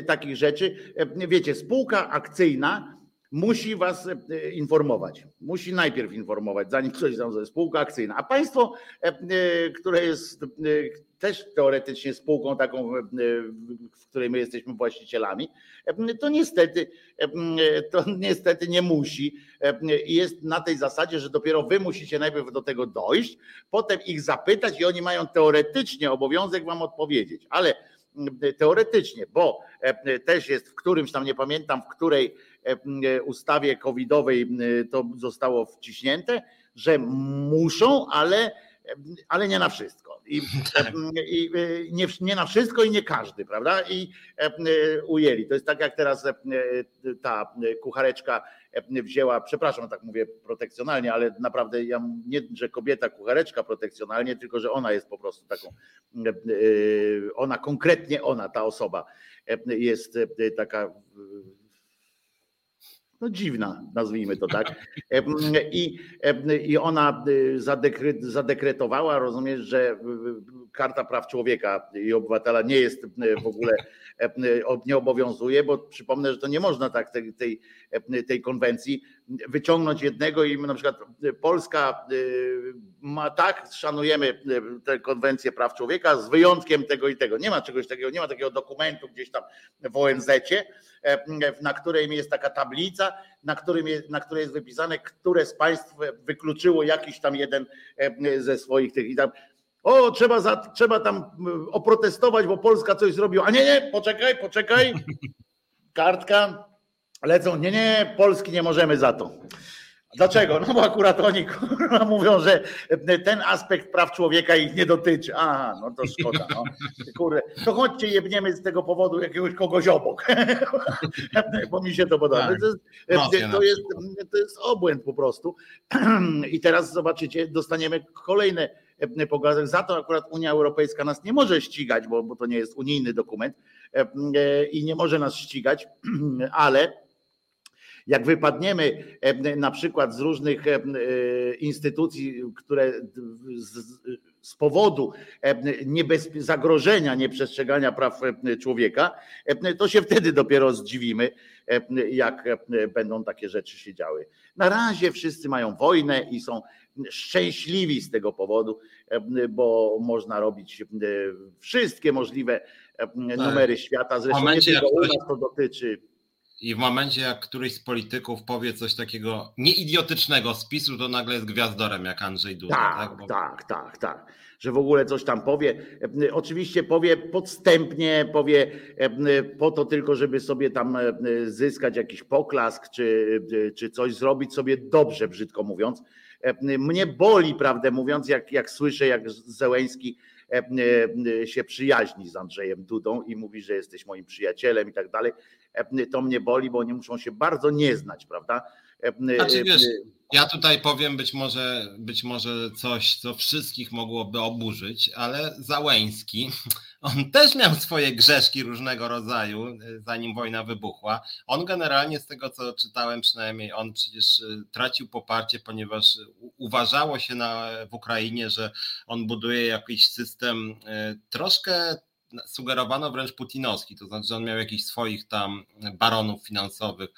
takich rzeczy. Wiecie, spółka akcyjna musi was e, informować. Musi najpierw informować, zanim ktoś tam spółka akcyjna. A państwo, e, e, które jest też teoretycznie spółką taką, w której my jesteśmy właścicielami, to niestety, to niestety nie musi. Jest na tej zasadzie, że dopiero wy musicie najpierw do tego dojść, potem ich zapytać i oni mają teoretycznie obowiązek wam odpowiedzieć, ale teoretycznie, bo też jest w którymś tam, nie pamiętam, w której ustawie covidowej to zostało wciśnięte, że muszą, ale, ale nie na wszystko. I, <laughs> i nie, nie, na wszystko i nie każdy, prawda? I ujęli. To jest tak jak teraz ta kuchareczka wzięła, przepraszam, tak mówię protekcjonalnie, ale naprawdę ja nie, że kobieta kuchareczka protekcjonalnie, tylko że ona jest po prostu taką, ona konkretnie ona, ta osoba jest taka no dziwna, nazwijmy to tak. I, i ona y, zadekretowała, rozumiesz, że Karta Praw Człowieka i Obywatela nie jest w ogóle, nie obowiązuje, bo przypomnę, że to nie można tak tej, tej, tej konwencji wyciągnąć jednego i na przykład Polska y, ma tak, szanujemy tę konwencję praw człowieka z wyjątkiem tego i tego. Nie ma czegoś takiego, nie ma takiego dokumentu gdzieś tam w ONZ-cie, na której jest taka tablica, na, którym jest, na której jest wypisane, które z państw wykluczyło jakiś tam jeden ze swoich tych i tam o, trzeba, za, trzeba tam oprotestować, bo Polska coś zrobiła. A nie, nie, poczekaj, poczekaj. Kartka, lecą. Nie, nie, Polski nie możemy za to. Dlaczego? No bo akurat oni mówią, że ten aspekt praw człowieka ich nie dotyczy. Aha, no to szkoda. No. Kurde, to chodźcie jebniemy z tego powodu jakiegoś kogoś obok. <laughs> Bo mi się to podoba. Tak. To jest, to, jest, to jest obłęd po prostu. <clears throat> I teraz zobaczycie, dostaniemy kolejne pogadek. Za to akurat Unia Europejska nas nie może ścigać, bo, bo to nie jest unijny dokument e, i nie może nas ścigać, <clears throat> ale jak wypadniemy na przykład z różnych e, instytucji, które z, z powodu niebezpie- zagrożenia nieprzestrzegania praw człowieka, to się wtedy dopiero zdziwimy, jak będą takie rzeczy się działy. Na razie wszyscy mają wojnę i są szczęśliwi z tego powodu, bo można robić wszystkie możliwe tak. numery świata. Zresztą nie tylko u nas to dotyczy i w momencie, jak któryś z polityków powie coś takiego nieidiotycznego z PiSu, to nagle jest gwiazdorem jak Andrzej Duda. Tak, tak, Bo... tak, tak, tak. Że w ogóle coś tam powie. Oczywiście powie podstępnie, powie po to tylko, żeby sobie tam zyskać jakiś poklask, czy, czy coś zrobić sobie dobrze, brzydko mówiąc. Mnie boli, prawdę mówiąc, jak, jak słyszę, jak Zełęński się przyjaźni z Andrzejem Dudą i mówi, że jesteś moim przyjacielem i tak dalej. To mnie boli, bo oni muszą się bardzo nie znać, prawda? Znaczy, wiesz, ja tutaj powiem być może, być może coś, co wszystkich mogłoby oburzyć, ale Załęski, <laughs> on też miał swoje grzeszki różnego rodzaju, zanim wojna wybuchła. On generalnie z tego, co czytałem, przynajmniej on przecież tracił poparcie, ponieważ uważało się na, w Ukrainie, że on buduje jakiś system e, troszkę sugerowano wręcz putinowski, to znaczy, że on miał jakichś swoich tam baronów finansowych,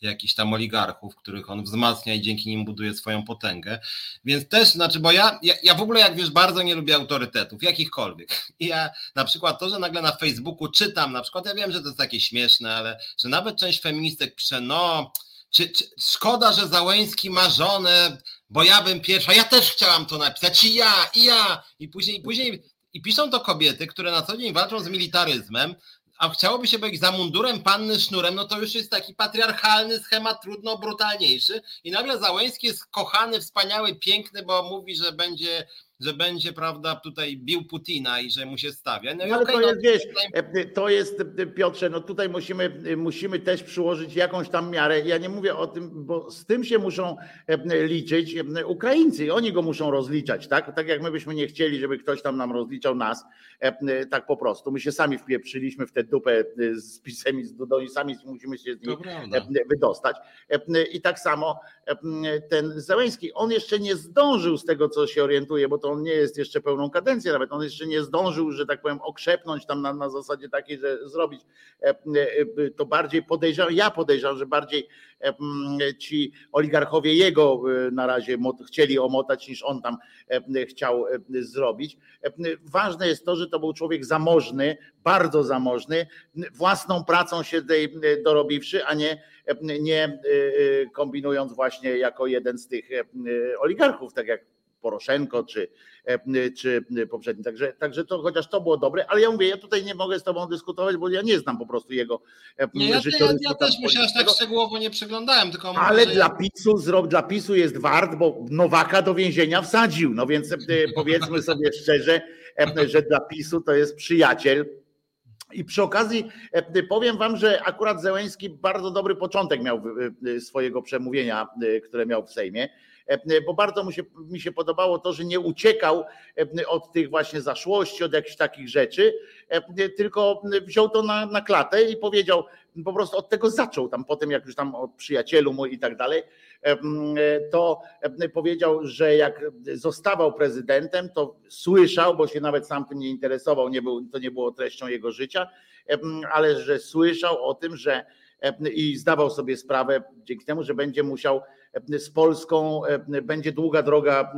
jakichś tam oligarchów, których on wzmacnia i dzięki nim buduje swoją potęgę. Więc też, znaczy, bo ja, ja, ja w ogóle, jak wiesz, bardzo nie lubię autorytetów, jakichkolwiek. I ja na przykład to, że nagle na Facebooku czytam, na przykład, ja wiem, że to jest takie śmieszne, ale że nawet część feministek pisze, no, czy, czy, szkoda, że Załęski ma żonę, bo ja bym pierwsza, ja też chciałam to napisać, i ja, i ja, i później, i później, i piszą to kobiety, które na co dzień walczą z militaryzmem, a chciałoby się być za mundurem panny sznurem, no to już jest taki patriarchalny schemat trudno brutalniejszy. I nagle Załęski jest kochany, wspaniały, piękny, bo mówi, że będzie że będzie, prawda, tutaj bił Putina i że mu się stawia. No, no ale okay, to no, jest, wiesz, e, to jest, e, Piotrze, no tutaj musimy, e, musimy też przyłożyć jakąś tam miarę. Ja nie mówię o tym, bo z tym się muszą liczyć Ukraińcy, oni go muszą rozliczać, tak? Tak jak my byśmy nie chcieli, żeby ktoś tam nam rozliczał nas, tak po prostu. My się sami wpieprzyliśmy w tę dupę z pisem i z Dudą sami musimy się z niej wydostać. I tak samo ten Zeleński, on jeszcze nie zdążył z tego, co się orientuje, bo to on nie jest jeszcze pełną kadencję, nawet on jeszcze nie zdążył, że tak powiem, okrzepnąć tam na, na zasadzie takiej, że zrobić e, e, to bardziej podejrzewam, ja podejrzewam, że bardziej e, ci oligarchowie jego na razie chcieli omotać niż on tam chciał zrobić. Ważne jest to, że to był człowiek zamożny, bardzo zamożny, własną pracą się dorobiwszy, a nie, nie kombinując właśnie jako jeden z tych oligarchów, tak jak Poroszenko czy, e, czy poprzedni. Także, także to chociaż to było dobre, ale ja mówię, ja tutaj nie mogę z tobą dyskutować, bo ja nie znam po prostu jego e, nie, ja, ja, ja też się aż tak szczegółowo nie przyglądałem, tylko Ale dla PiSu, dla PiSu jest wart, bo Nowaka do więzienia wsadził. No więc e, powiedzmy sobie szczerze, że dla PiSu to jest przyjaciel. I przy okazji powiem wam, że akurat Zełęński bardzo dobry początek miał swojego przemówienia, które miał w Sejmie bo bardzo mu się, mi się podobało to, że nie uciekał e, od tych właśnie zaszłości, od jakichś takich rzeczy, e, tylko wziął to na, na klatę i powiedział, po prostu od tego zaczął. Tam potem, jak już tam od przyjacielu mu i tak dalej, to powiedział, że jak zostawał prezydentem, to słyszał, bo się nawet sam tym nie interesował, nie był, to nie było treścią jego życia, ale że słyszał o tym, że i zdawał sobie sprawę dzięki temu, że będzie musiał z Polską, będzie długa droga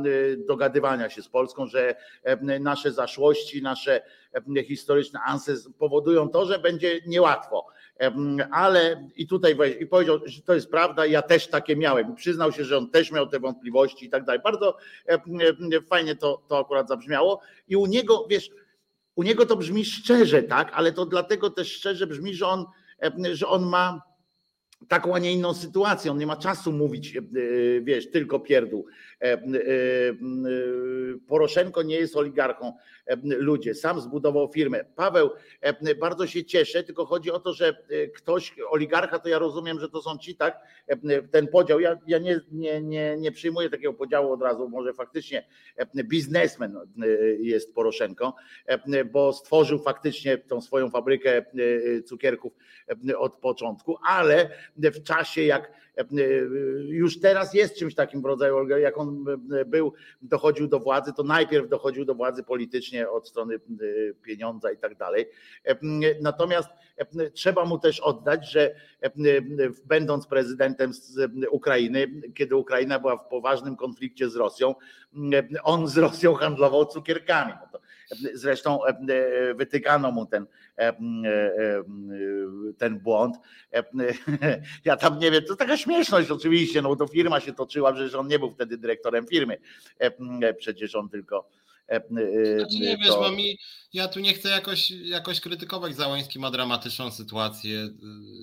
dogadywania się z Polską, że nasze zaszłości, nasze historyczne anse powodują to, że będzie niełatwo. Ale i tutaj i powiedział, że to jest prawda, ja też takie miałem. Przyznał się, że on też miał te wątpliwości i tak dalej. Bardzo fajnie to, to akurat zabrzmiało. I u niego, wiesz, u niego to brzmi szczerze, tak, ale to dlatego też szczerze brzmi, że on, że on ma taką, a nie inną sytuację. On nie ma czasu mówić, e, wiesz, tylko pierdół. E, e, Poroszenko nie jest oligarchą. Ludzie, sam zbudował firmę. Paweł, bardzo się cieszę, tylko chodzi o to, że ktoś, oligarcha, to ja rozumiem, że to są ci tak, ten podział. Ja, ja nie, nie, nie, nie przyjmuję takiego podziału od razu. Może faktycznie biznesmen jest Poroszenko, bo stworzył faktycznie tą swoją fabrykę cukierków od początku, ale w czasie, jak e, już teraz jest czymś takim w rodzaju, jak on e, był, dochodził do władzy, to najpierw dochodził do władzy politycznie od strony e, pieniądza i tak dalej. Natomiast trzeba mu też oddać, że będąc prezydentem Ukrainy, kiedy Ukraina była w poważnym konflikcie z Rosją, on z Rosją handlował cukierkami. No zresztą wytykano mu ten, ten błąd. <laughs> Ja tam nie wiem, to taka śmieszność oczywiście, no bo to firma się toczyła, przecież on nie był wtedy dyrektorem firmy. Przecież on tylko E, e, znaczy nie wiesz, bo mi, ja tu nie chcę jakoś, jakoś krytykować Załoński, ma dramatyczną sytuację. E,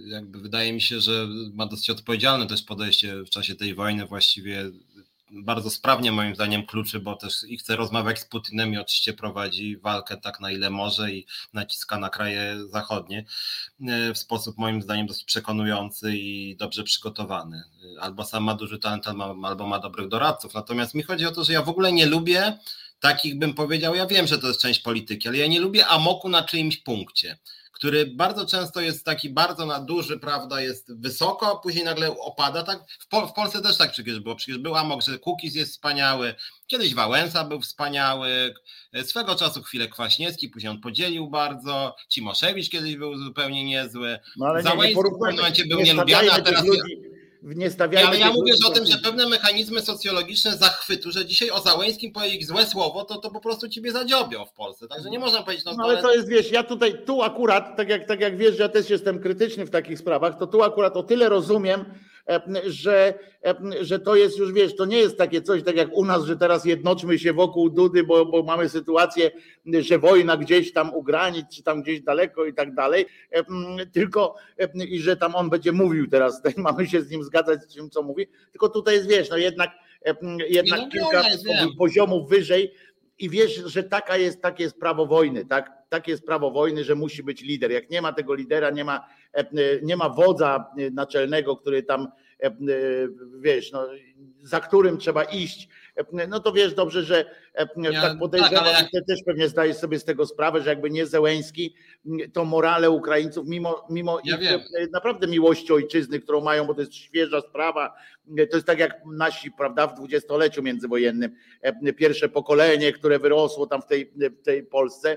jakby wydaje mi się, że ma dosyć odpowiedzialne też podejście w czasie tej wojny właściwie bardzo sprawnie moim zdaniem kluczy, bo też i chce rozmawiać z Putinem i oczywiście prowadzi walkę tak na ile może i naciska na kraje zachodnie w sposób moim zdaniem dosyć przekonujący i dobrze przygotowany. Albo sam ma duży talent, albo ma dobrych doradców. Natomiast mi chodzi o to, że ja w ogóle nie lubię takich bym powiedział, ja wiem, że to jest część polityki, ale ja nie lubię amoku na czyimś punkcie, który bardzo często jest taki bardzo na duży, prawda, jest wysoko, a później nagle opada. Tak? W, Pol w Polsce też tak przecież było. Przecież był amok, że Kukiz jest wspaniały, kiedyś Wałęsa był wspaniały, swego czasu chwilę Kwaśniewski, później on podzielił bardzo, Cimoszewicz kiedyś był zupełnie niezły, no, ale nie, nie w pewnym momencie był nielubiany, a teraz... Ludzi nie stawiajmy. Ale ja mówię o tym, że pewne mechanizmy socjologiczne zachwytu, że dzisiaj o Załęskim powiedzieć złe słowo, to, to po prostu ciebie zadziobią w Polsce. Także nie można powiedzieć. No, no ale to jest, wiesz, ja tutaj, tu akurat, tak jak, tak jak wiesz, że ja też jestem krytyczny w takich sprawach, to tu akurat o tyle rozumiem, że, że to jest już, wiesz, to nie jest takie coś, tak jak u nas, że teraz jednoczmy się wokół Dudy, bo, bo mamy sytuację, że wojna gdzieś tam u granic, czy tam gdzieś daleko i tak dalej, tylko i że tam on będzie mówił teraz, <laughs> mamy się z nim zgadzać z tym, co mówi, tylko tutaj jest, wiesz, no jednak, jednak no, kilka poziomów wyżej, i wiesz, że taka jest, takie jest prawo wojny, tak? Takie jest prawo wojny, że musi być lider. Jak nie ma tego lidera, nie ma, e, nie ma wodza naczelnego, który tam, e, wiesz, no, za którym trzeba iść, no to wiesz dobrze, że ja, tak podejrzewam, tak, jak... ty też pewnie zdajesz sobie z tego sprawę, że jakby nie Zełęński, to morale Ukraińców, mimo, mimo ja ich naprawdę miłości ojczyzny, którą mają, bo to jest świeża sprawa, to jest tak jak nasi, prawda, w dwudziestoleciu międzywojennym, pierwsze pokolenie, które wyrosło tam w tej, w tej Polsce,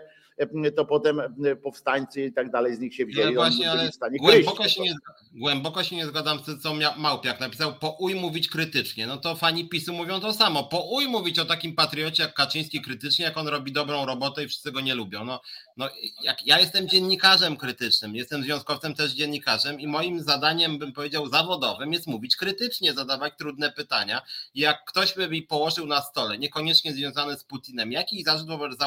to potem powstańcy i tak dalej z nich się wzięli. Właśnie, ale głęboko, się nie, głęboko się nie zgadzam z tym, co Małpiak napisał, pouj mówić krytycznie. No to fani PiSu mówią to samo. Pouj mówić o takim patriocie jak Kaczyński krytycznie, jak on robi dobrą robotę i wszyscy go nie lubią. No, no jak ja jestem dziennikarzem krytycznym, jestem związkowcem też dziennikarzem i moim zadaniem, bym powiedział, zawodowym jest mówić krytycznie, zadawać trudne pytania. Jak ktoś by mi położył na stole, niekoniecznie związany z Putinem, jakiś zarzut wobec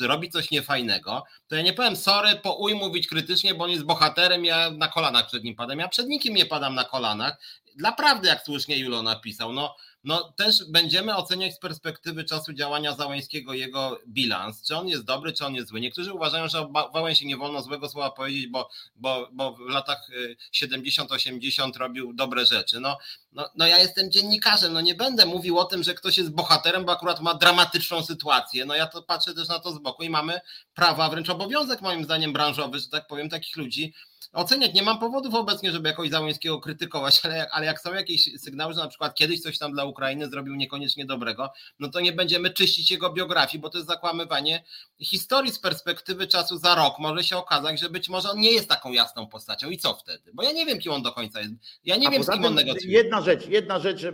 że robi coś niefajnego, to ja nie powiem sorry, pouj mówić krytycznie, bo on jest bohaterem, ja na kolanach przed nim padam. Ja przed nikim nie padam na kolanach. Dla prawdy, jak słusznie Julo napisał, no no też będziemy oceniać z perspektywy czasu działania Załęskiego jego bilans, czy on jest dobry, czy on jest zły. Niektórzy uważają, że o Wałęsie nie wolno złego słowa powiedzieć, bo, bo, bo w latach 70-80 y, robił dobre rzeczy. No, no, no ja jestem dziennikarzem, no nie będę mówił o tym, że ktoś jest bohaterem, bo akurat ma dramatyczną sytuację. No ja to patrzę też na to z boku i mamy prawa, wręcz obowiązek moim zdaniem branżowy, że tak powiem, takich ludzi oceniać. Nie mam powodów obecnie, żeby jakoś Załęskiego krytykować, ale, ale jak są jakieś sygnały, że na przykład kiedyś coś tam dla Ukrainy zrobił niekoniecznie dobrego, no to nie będziemy czyścić jego biografii, bo to jest zakłamywanie historii z perspektywy czasu za rok. Może się okazać, że być może on nie jest taką jasną postacią i co wtedy? Bo ja nie wiem, kim on do końca jest. Ja nie A wiem, z kim on negocjuje. Jedna rzecz, jedna rzecz,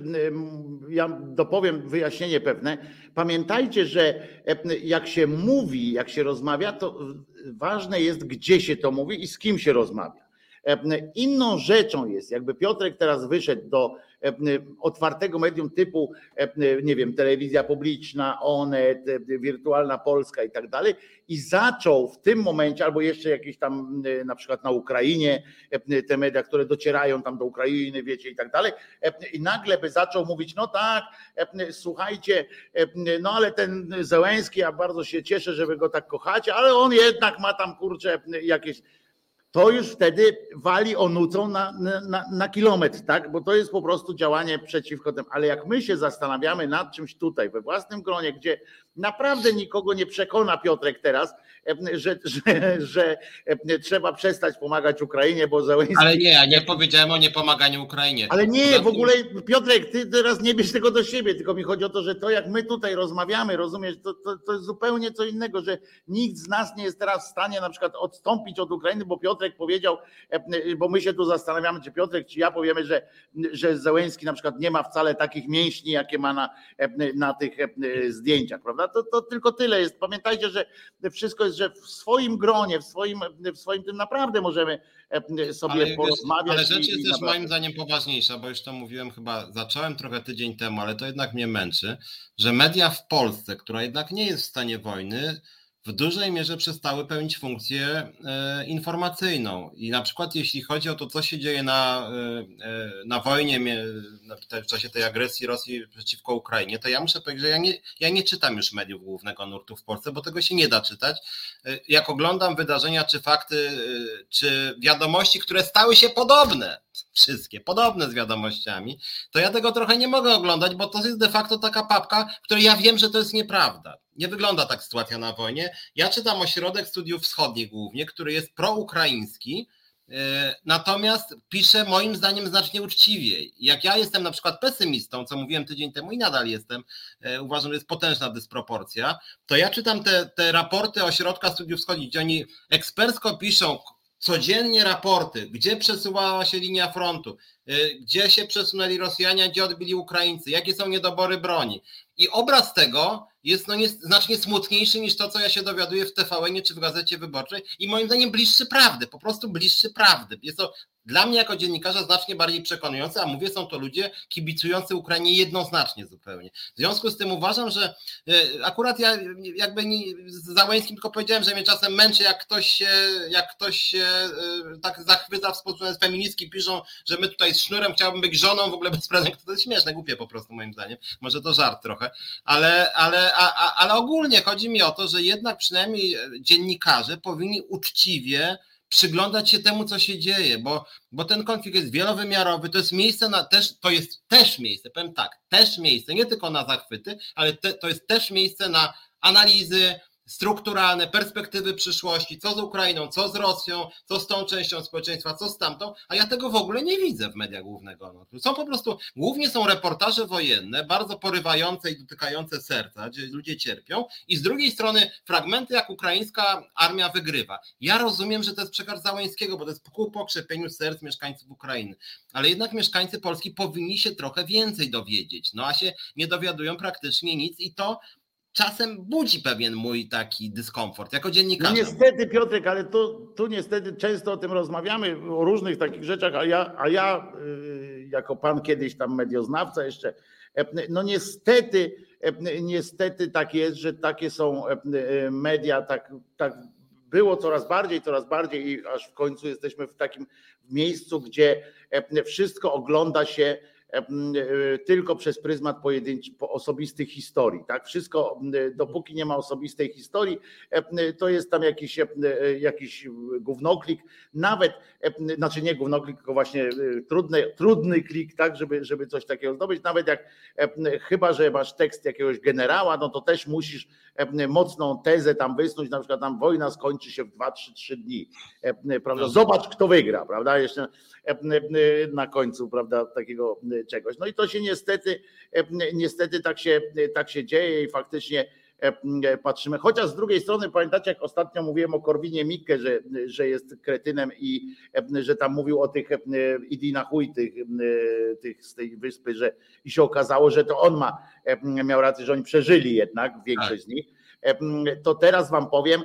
ja dopowiem wyjaśnienie pewne. Pamiętajcie, że jak się mówi, jak się rozmawia, to ważne jest, gdzie się to mówi i z kim się rozmawia. Inną rzeczą jest, jakby Piotrek teraz wyszedł do otwartego medium typu, nie wiem, telewizja publiczna, Onet, Wirtualna Polska i tak dalej, i zaczął w tym momencie, albo jeszcze jakieś tam na przykład na Ukrainie, te media, które docierają tam do Ukrainy, wiecie, i tak dalej, i nagle by zaczął mówić, no tak, słuchajcie, no ale ten Zełęski, ja bardzo się cieszę, że wy go tak kochacie, ale on jednak ma tam, kurczę, jakieś to już wtedy wali onucą na, na, na kilometr, tak? Bo to jest po prostu działanie przeciwko temu. Ale jak my się zastanawiamy nad czymś tutaj, we własnym gronie, gdzie naprawdę nikogo nie przekona Piotrek teraz, że, że, że trzeba przestać pomagać Ukrainie, bo Zełenski... Ale nie, ja nie powiedziałem o niepomaganiu Ukrainie. Ale nie, w ogóle Piotrek, ty teraz nie bierz tego do siebie, tylko mi chodzi o to, że to jak my tutaj rozmawiamy, rozumiesz, to, to, to jest zupełnie co innego, że nikt z nas nie jest teraz w stanie na przykład odstąpić od Ukrainy, bo Piotrek powiedział, bo my się tu zastanawiamy, czy Piotrek, czy ja powiemy, że, że Zełenski na przykład nie ma wcale takich mięśni, jakie ma na, na tych zdjęciach, prawda? To, to tylko tyle jest. Pamiętajcie, że wszystko jest, że w swoim gronie, w swoim, w swoim tym naprawdę możemy sobie ale, porozmawiać. Ale rzecz jest też moim zdaniem poważniejsza, bo już to mówiłem chyba, zacząłem trochę tydzień temu, ale to jednak mnie męczy, że media w Polsce, która jednak nie jest w stanie wojny, w dużej mierze przestały pełnić funkcję e, informacyjną. I na przykład jeśli chodzi o to, co się dzieje na, e, e, na wojnie w czasie tej agresji Rosji przeciwko Ukrainie, to ja muszę powiedzieć, że ja nie, ja nie czytam już mediów głównego nurtu w Polsce, bo tego się nie da czytać. Jak oglądam wydarzenia, czy fakty, czy wiadomości, które stały się podobne, wszystkie podobne z wiadomościami, to ja tego trochę nie mogę oglądać, bo to jest de facto taka papka, w której ja wiem, że to jest nieprawda. Nie wygląda tak sytuacja na wojnie. Ja czytam Ośrodek Studiów Wschodnich głównie, który jest proukraiński, e, Natomiast pisze moim zdaniem znacznie uczciwiej. Jak ja jestem na przykład pesymistą, co mówiłem tydzień temu i nadal jestem, e, uważam, że jest potężna dysproporcja, to ja czytam te, te raporty Ośrodka Studiów Wschodnich, gdzie oni ekspercko piszą codziennie raporty, gdzie przesuwała się linia frontu, y, gdzie się przesunęli Rosjanie, gdzie odbili Ukraińcy, jakie są niedobory broni. I obraz tego jest no nie, znacznie smutniejszy niż to, co ja się dowiaduję w tvn czy w Gazecie Wyborczej i moim zdaniem bliższy prawdy, po prostu bliższy prawdy. Jest to dla mnie jako dziennikarza znacznie bardziej przekonujące, a mówię, są to ludzie kibicujący Ukrainie jednoznacznie zupełnie. W związku z tym uważam, że e, akurat ja jakby nie, z Załęskim tylko powiedziałem, że mnie czasem męczy, jak ktoś się, jak ktoś się e, tak zachwyca w sposób feministki, piszą, że my tutaj z sznurem chciałbym być żoną w ogóle bez prezentu. To jest śmieszne, głupie po prostu moim zdaniem. Może to żart trochę, ale, ale, a, a, ale ogólnie chodzi mi o to, że jednak przynajmniej dziennikarze powinni uczciwie przyglądać się temu, co się dzieje, bo, bo ten konflikt jest wielowymiarowy, to jest miejsce na też, to jest też miejsce, powiem tak, też miejsce, nie tylko na zachwyty, ale te, to jest też miejsce na analizy, strukturalne perspektywy przyszłości, co z Ukrainą, co z Rosją, co z tą częścią społeczeństwa, co z tamtą, a ja tego w ogóle nie widzę w mediach głównego nurtu. Są po prostu, głównie są reportaże wojenne, bardzo porywające i dotykające serca, gdzie ludzie cierpią i z drugiej strony fragmenty, jak ukraińska armia wygrywa. Ja rozumiem, że to jest przekaz Załęskiego, bo to jest ku pokrzepieniu serc mieszkańców Ukrainy, ale jednak mieszkańcy Polski powinni się trochę więcej dowiedzieć, no a się nie dowiadują praktycznie nic i to czasem budzi pewien mój taki dyskomfort jako dziennikarz. No niestety Piotrek, ale tu, tu niestety często o tym rozmawiamy, o różnych takich rzeczach, a ja, a ja y, jako pan kiedyś tam medioznawca jeszcze, e, no niestety, e, niestety tak jest, że takie są e, media, tak, tak było coraz bardziej, coraz bardziej i aż w końcu jesteśmy w takim miejscu, gdzie wszystko ogląda się tylko przez pryzmat pojedynczych, osobistych historii. Tak? Wszystko, dopóki nie ma osobistej historii, to jest tam jakiś, jakiś gównoklik, nawet, znaczy nie gównoklik, tylko właśnie e, trudny, trudny klik, tak, żeby, żeby coś takiego zdobyć. Nawet jak, chyba, że masz tekst jakiegoś generała, no to też musisz mocną tezę tam wysnuć, na przykład tam wojna skończy się w 2-3 dni. Prawda? No. Zobacz, kto wygra, prawda? Jeszcze na końcu, prawda, takiego czegoś. No i to się niestety, niestety tak się, tak się dzieje i faktycznie patrzymy. Chociaż z drugiej strony pamiętacie, jak ostatnio mówiłem o Korwinie Mikke, że, że jest kretynem i że tam mówił o tych idi na chuj tych, tych z tej wyspy, że i się okazało, że to on ma, miał rację, że oni przeżyli jednak większość z nich. To teraz wam powiem,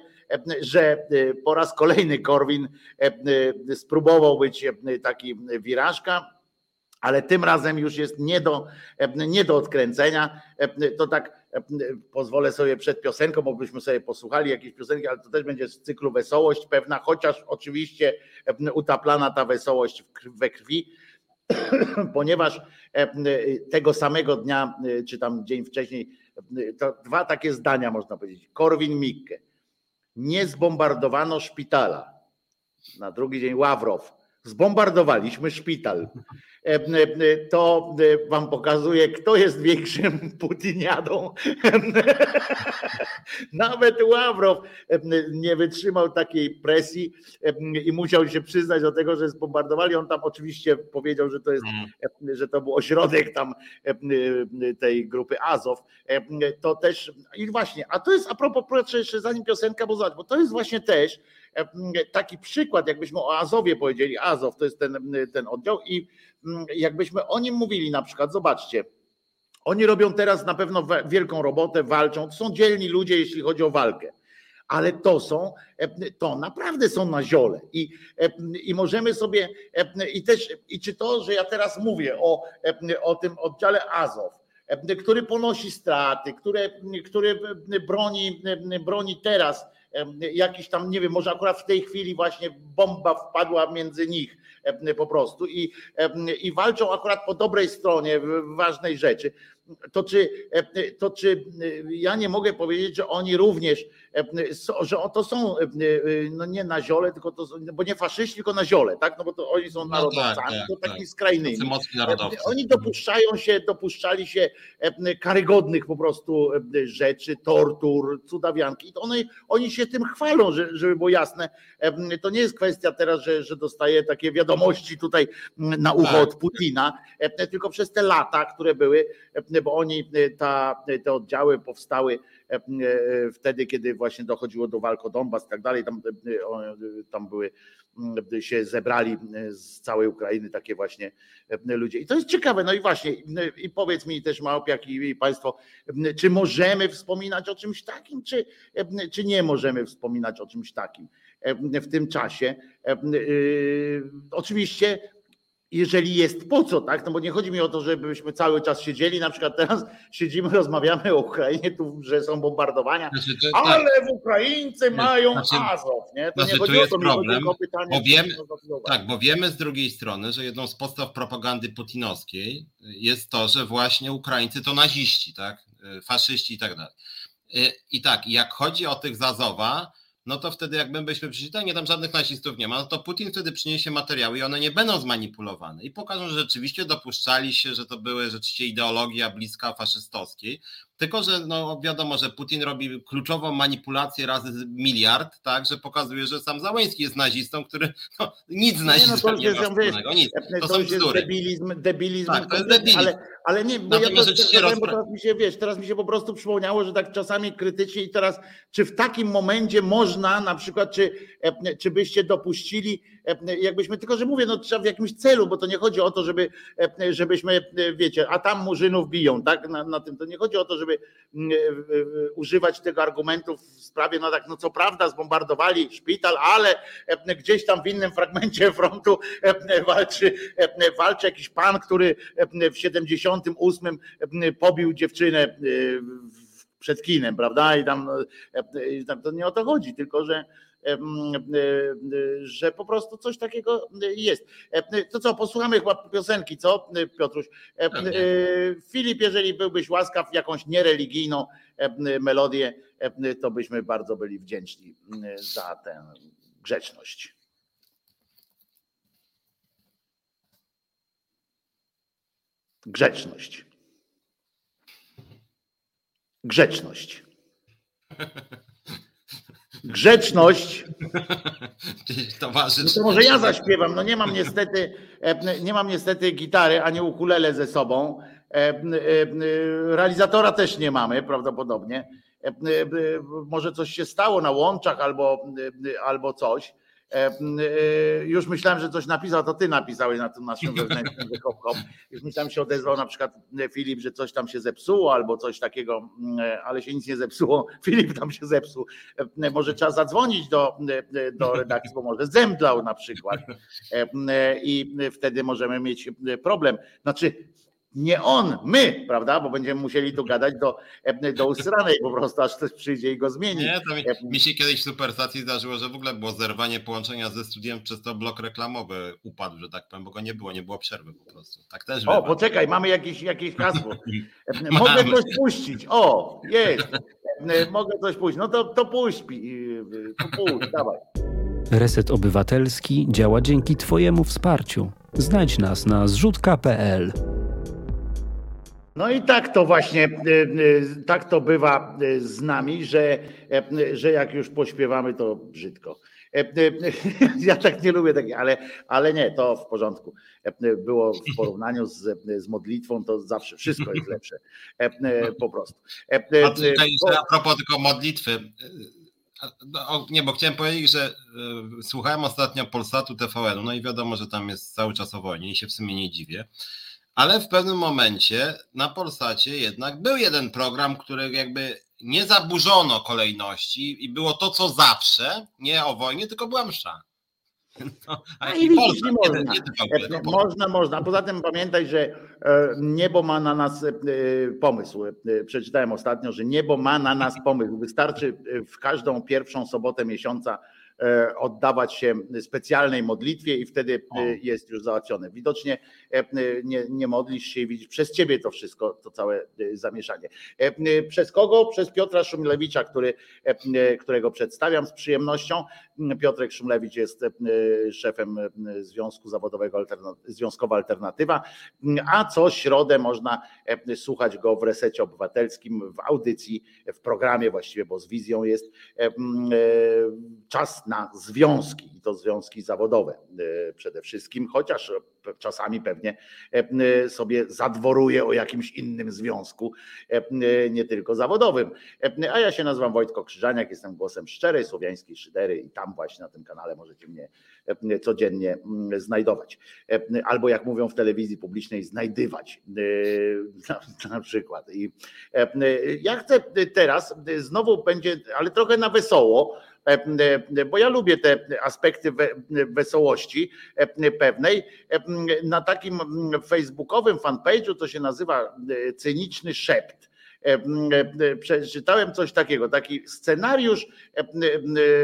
że po raz kolejny Korwin spróbował być taki wirażka, ale tym razem już jest nie do, nie do odkręcenia. To tak pozwolę sobie przed piosenką, bo byśmy sobie posłuchali jakieś piosenki, ale to też będzie z cyklu wesołość pewna, chociaż oczywiście utaplana ta wesołość we krwi, <clears throat> ponieważ tego samego dnia, czy tam dzień wcześniej, dwa takie zdania można powiedzieć. Korwin Mikke. Nie zbombardowano szpitala. Na drugi dzień Ławrow. Zbombardowaliśmy szpital. E, e, to e, wam pokazuje, kto jest większym <laughs> putiniadą. <laughs> Nawet Ławrow nie wytrzymał takiej presji i musiał się przyznać do tego, że zbombardowali. On tam oczywiście powiedział, że to jest, mm. że to był ośrodek tam tej grupy Azow. To też, i właśnie, a to jest a propos, jeszcze zanim piosenka, bo bo to jest właśnie też taki przykład, jakbyśmy o Azowie powiedzieli, Azow to jest ten, ten oddział i jakbyśmy o nim mówili na przykład, zobaczcie, oni robią teraz na pewno wielką robotę, walczą, to są dzielni ludzie, jeśli chodzi o walkę ale to są, e, to naprawdę są na ziole. I, e, i możemy sobie, e, i też, i czy to, że ja teraz mówię o, o tym oddziale Azow, który ponosi straty, które, który broni, broni teraz jakiś tam, nie wiem, może akurat w tej chwili właśnie bomba wpadła między nich po prostu i, i walczą akurat po dobrej stronie ważnej rzeczy. To czy, to czy ja nie mogę powiedzieć, że oni również, że to są no nie na ziole, tylko to, bo nie faszyści, tylko na ziole, tak? No bo to oni są narodowcami, no tak, tak, to takimi tak. skrajnymi. Oni dopuszczają się, dopuszczali się karygodnych po prostu rzeczy, tortur, cudawianki. To oni, oni się tym chwalą, żeby było jasne. To nie jest kwestia teraz, że, że dostaje takie wiadomości tutaj na ucho tak. od Putina, tylko przez te lata, które były bo oni, ta, te oddziały powstały wtedy, kiedy właśnie dochodziło do walk o Donbas i tak dalej, tam, tam były się zebrali z całej Ukrainy takie właśnie ludzie. I to jest ciekawe. No i właśnie, i powiedz mi też Małpiak i Państwo, czy możemy wspominać o czymś takim, czy, czy nie możemy wspominać o czymś takim w tym czasie. Oczywiście jeżeli jest po co, tak? No bo nie chodzi mi o to, żebyśmy cały czas siedzieli, na przykład teraz siedzimy, rozmawiamy o Ukrainie, tu, że są bombardowania, znaczy, to, ale tak. w Ukraińcy mają znaczy, Azow, nie? To znaczy, nie chodzi o to, problem, pytanie, bo wiemy, tak, bo wiemy z drugiej strony, że jedną z podstaw propagandy putinowskiej jest to, że właśnie Ukraińcy to naziści, tak? Faszyści i tak dalej. I tak, jak chodzi o tych z Azowa, no to wtedy jakby byśmy przeczytali, nie tam żadnych nazistów nie ma, no to Putin wtedy przyniesie materiały i one nie będą zmanipulowane i pokażą, że rzeczywiście dopuszczali się, że to były rzeczywiście ideologia bliska faszystowskiej, tylko, że no wiadomo, że Putin robi kluczową manipulację razy miliard, tak, że pokazuje, że sam Załęski jest nazistą, który no, nic z nazistą nie, no, nie ma wspólnego, nic. To, to są bzdury. Debilizm, debilizm, tak, to jest debilizm. Ale, ale nie, bo ja bo teraz mi się, wiesz, teraz mi się po prostu przypomniało, że tak czasami krytycznie i teraz, czy w takim momencie można na przykład, czy, e, czy byście dopuścili, jakbyśmy, tylko że mówię, no trzeba w jakimś celu, bo to nie chodzi o to, żeby, e, żebyśmy, wiecie, a tam murzynów biją, tak, na, na tym, to nie chodzi o to, żeby używać tego argumentu w sprawie, no tak, no co prawda zbombardowali szpital, ale gdzieś tam w innym fragmencie <laughs> frontu walczy, walczy jakiś pan, który w 70 98 pobił dziewczynę przed kinem, prawda? I tam, tam to nie o to chodzi, tylko że że po prostu coś takiego jest. To co, posłuchamy chyba piosenki, co Piotruś? Filip, jeżeli byłbyś łaskaw jakąś niereligijną melodię, to byśmy bardzo byli wdzięczni za tę grzeczność. Grzeczność. Grzeczność. <laughs> Grzeczność. <laughs> No to może ja zaśpiewam. No nie mam niestety, e, nie mam niestety gitary ani ukulele ze sobą. E, e, realizatora też nie mamy prawdopodobnie. Może coś się stało na łączach albo, albo coś. E, e, już myślałem, że coś napisał, to ty napisałeś na tym naszym wewnętrznym hop. Już myślałem, się odezwał na przykład e, Filip, że coś tam się zepsuło albo coś takiego, ale się nic nie zepsuło. <laughs> Filip tam się zepsuł. Może trzeba zadzwonić do, do redakcji, bo może zemdlał na przykład i wtedy możemy mieć problem. Znaczy nie on, my, prawda? Bo będziemy musieli tu gadać do, do usranej po prostu, aż ktoś przyjdzie i go zmieni. Nie, to mi, mi się kiedyś w Superstacji zdarzyło, że w ogóle było zerwanie połączenia ze studiem, przez to blok reklamowy upadł, że tak powiem, bo go nie było, nie było przerwy po prostu. Tak też O, bywa. poczekaj, mamy jakieś, jakieś hasło. <laughs> Mogę coś puścić. O, jest. Mogę coś puścić. No to, to puść, to puść, dawaj. Reset Obywatelski działa dzięki Twojemu wsparciu. Znajdź nas na zrzutka.pl. No i tak to właśnie, e, e, tak to bywa e, z nami, że, że jak już pośpiewamy, to brzydko. <laughs> Ja tak nie lubię takich, ale, ale nie, to w porządku. Było w porównaniu z, z modlitwą, to zawsze wszystko jest lepsze. Po prostu. A tutaj a propos tylko modlitwy. No, nie, bo chciałem powiedzieć, że słuchałem ostatnio Polsatu TVN, no i wiadomo, że tam jest cały czas o wojnie i się w sumie nie dziwię. Ale w pewnym momencie na Polsacie jednak był jeden program, który jakby nie zaburzono kolejności i było to, co zawsze, nie o wojnie, tylko była msza. No, a no i można. Nie, nie można, można. Poza tym pamiętaj, że e, niebo ma na nas e, pomysł. Przeczytałem ostatnio, że niebo ma na nas pomysł. Wystarczy w każdą pierwszą sobotę miesiąca E, oddawać się specjalnej modlitwie i wtedy e, jest już załatwione. Widocznie e, nie, nie modlisz się i widzisz przez ciebie to wszystko, to całe zamieszanie. Przez kogo? Przez Piotra Szumlewicza, który, którego przedstawiam z przyjemnością. Piotrek Szumlewicz jest szefem Związku Zawodowego Związkowa Alternatywa, a co środę można słuchać go w resecie obywatelskim, w audycji, w programie właściwie, bo z wizją jest czas czas na związki i to związki zawodowe przede wszystkim, chociaż czasami pewnie sobie zadworuje o jakimś innym związku, nie tylko zawodowym. A ja się nazywam Wojtko Krzyżaniak, jestem głosem szczerej słowiańskiej szydery i tam właśnie na tym kanale możecie mnie codziennie znajdować. Albo jak mówią w telewizji publicznej, znajdywać na, na przykład. I ja chcę teraz, znowu będzie, ale trochę na wesoło, bo ja lubię te aspekty wesołości pewnej. Na takim facebookowym fanpage'u to się nazywa Cyniczny Szept. Przeczytałem coś takiego, taki scenariusz,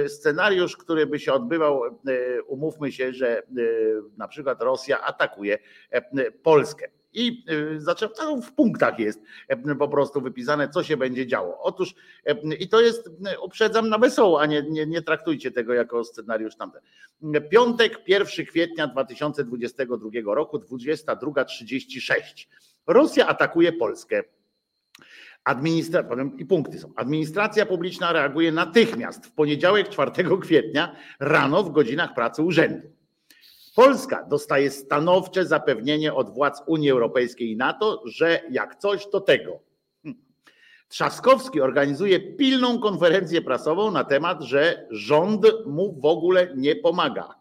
scenariusz, który by się odbywał, umówmy się, że na przykład Rosja atakuje Polskę. I zacząłem, w punktach jest e, po prostu wypisane, co się będzie działo. Otóż, e, i to jest, uprzedzam na wesoło, a nie, nie, nie traktujcie tego jako scenariusz tamten. Piątek, 1 kwietnia 2022 roku, 22.36. Rosja atakuje Polskę. Administra... I punkty są. Administracja publiczna reaguje natychmiast w poniedziałek 4 kwietnia rano w godzinach pracy urzędu. Polska dostaje stanowcze zapewnienie od władz Unii Europejskiej i NATO, że jak coś, to tego. Trzaskowski organizuje pilną konferencję prasową na temat, że rząd mu w ogóle nie pomaga.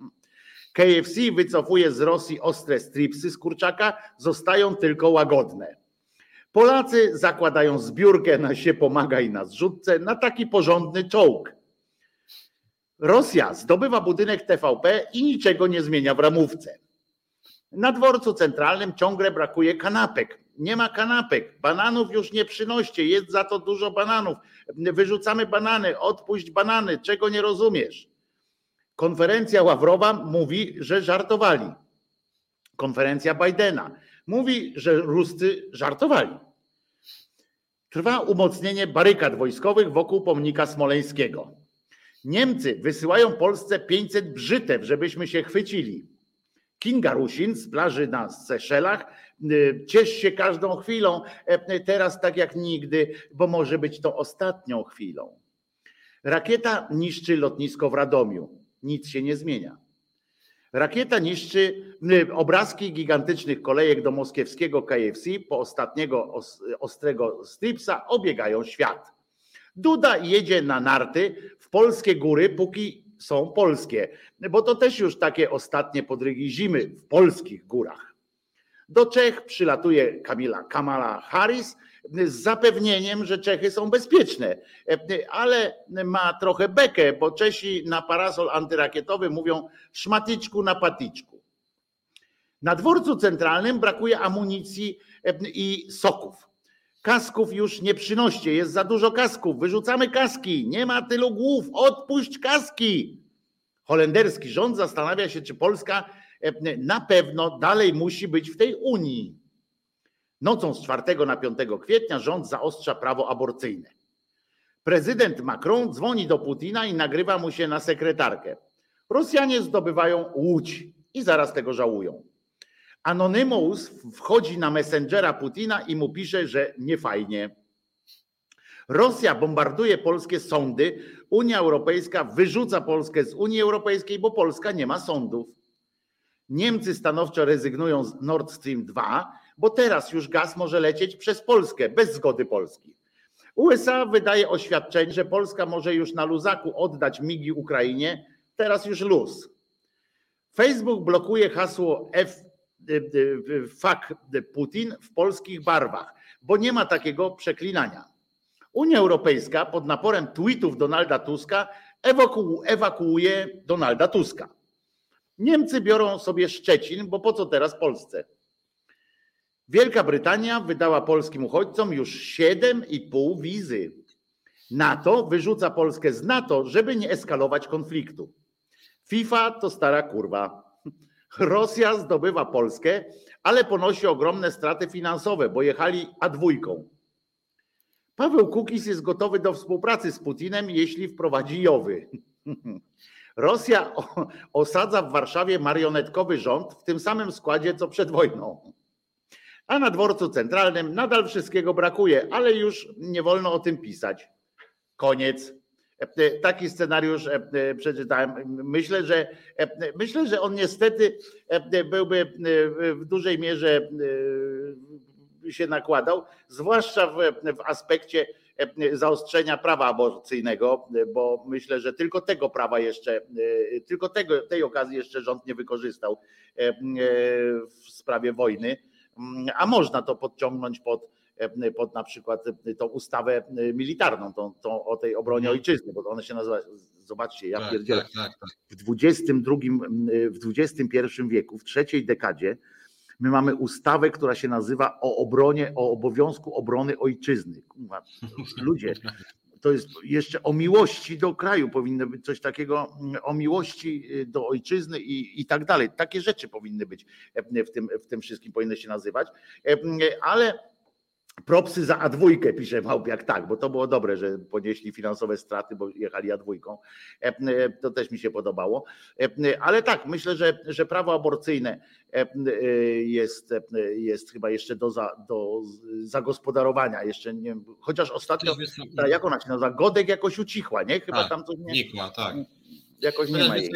KFC wycofuje z Rosji ostre stripsy z kurczaka, zostają tylko łagodne. Polacy zakładają zbiórkę na się pomaga i na zrzutce na taki porządny czołg. Rosja zdobywa budynek TVP i niczego nie zmienia w ramówce. Na dworcu centralnym ciągle brakuje kanapek. Nie ma kanapek. Bananów już nie przynoście. Jest za to dużo bananów. Wyrzucamy banany. Odpuść banany. Czego nie rozumiesz? Konferencja Ławrowa mówi, że żartowali. Konferencja Bidena mówi, że Ruscy żartowali. Trwa umocnienie barykad wojskowych wokół pomnika smoleńskiego. Niemcy wysyłają Polsce 500 brzytew, żebyśmy się chwycili. Kinga Rusin z plaży na Seszelach. Y, ciesz się każdą chwilą, e, teraz tak jak nigdy, bo może być to ostatnią chwilą. Rakieta niszczy lotnisko w Radomiu. Nic się nie zmienia. Rakieta niszczy obrazki gigantycznych kolejek do moskiewskiego KFC po ostatniego ostrego stripsa obiegają świat. Duda jedzie na narty w polskie góry, póki są polskie, bo to też już takie ostatnie podrygi zimy w polskich górach. Do Czech przylatuje Kamila, Kamala Harris z zapewnieniem, że Czechy są bezpieczne, ale ma trochę bekę, bo Czesi na parasol antyrakietowy mówią szmatyczku na patyczku. Na dworcu centralnym brakuje amunicji i soków. Kasków już nie przynoście, jest za dużo kasków, wyrzucamy kaski, nie ma tylu głów, odpuść kaski. Holenderski rząd zastanawia się, czy Polska e, na pewno dalej musi być w tej Unii. Nocą z 4 na 5 kwietnia rząd zaostrza prawo aborcyjne. Prezydent Macron dzwoni do Putina i nagrywa mu się na sekretarkę. Rosjanie zdobywają łódź i zaraz tego żałują. Anonymous wchodzi na Messengera Putina i mu pisze, że nie fajnie. Rosja bombarduje polskie sądy, Unia Europejska wyrzuca Polskę z Unii Europejskiej, bo Polska nie ma sądów. Niemcy stanowczo rezygnują z Nord Stream 2, bo teraz już gaz może lecieć przez Polskę bez zgody Polski. USA wydaje oświadczenie, że Polska może już na luzaku oddać migi Ukrainie, teraz już luz. Facebook blokuje hasło F Y, y, y, fuck Putin w polskich barwach, bo nie ma takiego przeklinania. Unia Europejska pod naporem tweetów Donalda Tuska ewakuuje Donalda Tuska. Niemcy biorą sobie Szczecin, bo po co teraz Polsce? Wielka Brytania wydała polskim uchodźcom już 7,5 wizy. NATO wyrzuca Polskę z NATO, żeby nie eskalować konfliktu. FIFA to stara kurwa. <laughs> Rosja zdobywa Polskę, ale ponosi ogromne straty finansowe, bo jechali A2. Paweł Kukis jest gotowy do współpracy z Putinem, jeśli wprowadzi Jowy. <laughs> Rosja osadza w Warszawie marionetkowy rząd w tym samym składzie co przed wojną. A na dworcu centralnym nadal wszystkiego brakuje, ale już nie wolno o tym pisać. Koniec. Taki scenariusz przeczytałem. Myślę, że myślę, że on niestety byłby w dużej mierze się nakładał, zwłaszcza w, w aspekcie zaostrzenia prawa aborcyjnego, bo myślę, że tylko tego prawa jeszcze, tylko tego, tej okazji jeszcze rząd nie wykorzystał w sprawie wojny, a można to podciągnąć pod, pod na przykład tą ustawę militarną, tą, tą o tej obronie mhm. ojczyzny, bo ona się nazywa, zobaczcie, ja tak, pierdzielę, tak, tak, tak. w XXI, w XXI wieku, w trzeciej dekadzie My mamy ustawę, która się nazywa o obronie, o obowiązku obrony ojczyzny. <laughs> Ludzie, to jest jeszcze o miłości do kraju, powinno być coś takiego, o miłości do ojczyzny i, i tak dalej. Takie rzeczy powinny być w tym, w tym wszystkim, powinny się nazywać. Ale Propsy za A2, pisze Małpiak, tak, bo to było dobre, że ponieśli finansowe straty, bo jechali A2. E, e, to też mi się podobało. E, ale tak, myślę, że, że prawo aborcyjne jest, jest chyba jeszcze do, za, do zagospodarowania. Jeszcze nie chociaż ostatnio, jak ona się nazywa, Godek jakoś ucichła, nie? Chyba tak, tam coś nie. Nikła, tak jakoś nie ma jej.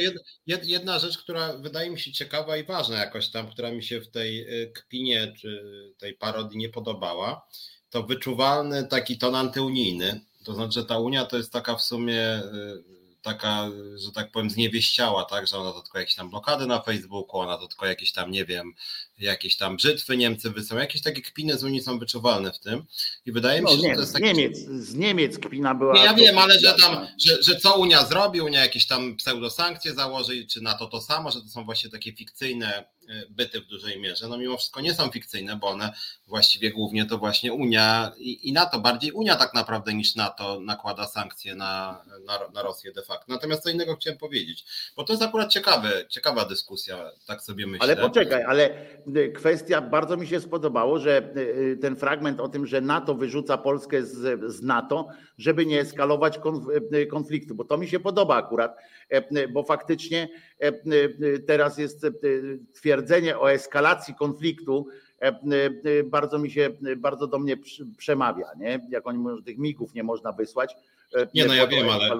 Jedna rzecz, która wydaje mi się ciekawa i ważna jakoś tam, która mi się w tej y, kpinie czy tej parodii nie podobała, to wyczuwalny taki ton antyunijny. To znaczy, że ta Unia to jest taka w sumie y, taka, że tak powiem, zniewieściała, tak, że ona to tylko jakieś tam blokady na Facebooku, ona to tylko jakieś tam, nie wiem, jakieś tam brzytwy Niemcy wysyłają, jakieś takie kpiny z Unii są wyczuwalne w tym i wydaje mi się, no, nie, że to jest taki... Niemiec, z Niemiec kpina była... Nie, ja wiem, ale że tam, że, że co Unia zrobi, Unia jakieś tam pseudosankcje założy, czy na to to samo, że to są właśnie takie fikcyjne y, byty w dużej mierze, no mimo wszystko nie są fikcyjne, bo one właściwie głównie to właśnie Unia i, i NATO, bardziej Unia tak naprawdę niż NATO nakłada sankcje na, na, na Rosję de facto. Natomiast co innego chciałem powiedzieć, bo to jest akurat ciekawe, ciekawa dyskusja, tak sobie myślę. Ale poczekaj, ale kwestia, bardzo mi się spodobało, że y, ten fragment o tym, że NATO wyrzuca Polskę z, z NATO, żeby nie eskalować y, konfliktu, bo to mi się podoba akurat, e, bo faktycznie e, teraz jest twierdzenie o eskalacji konfliktu, e, bardzo mi się, bardzo do mnie przemawia, nie? Jak oni mówią, że tych migów nie można wysłać. Nie, no ja wiem, ale...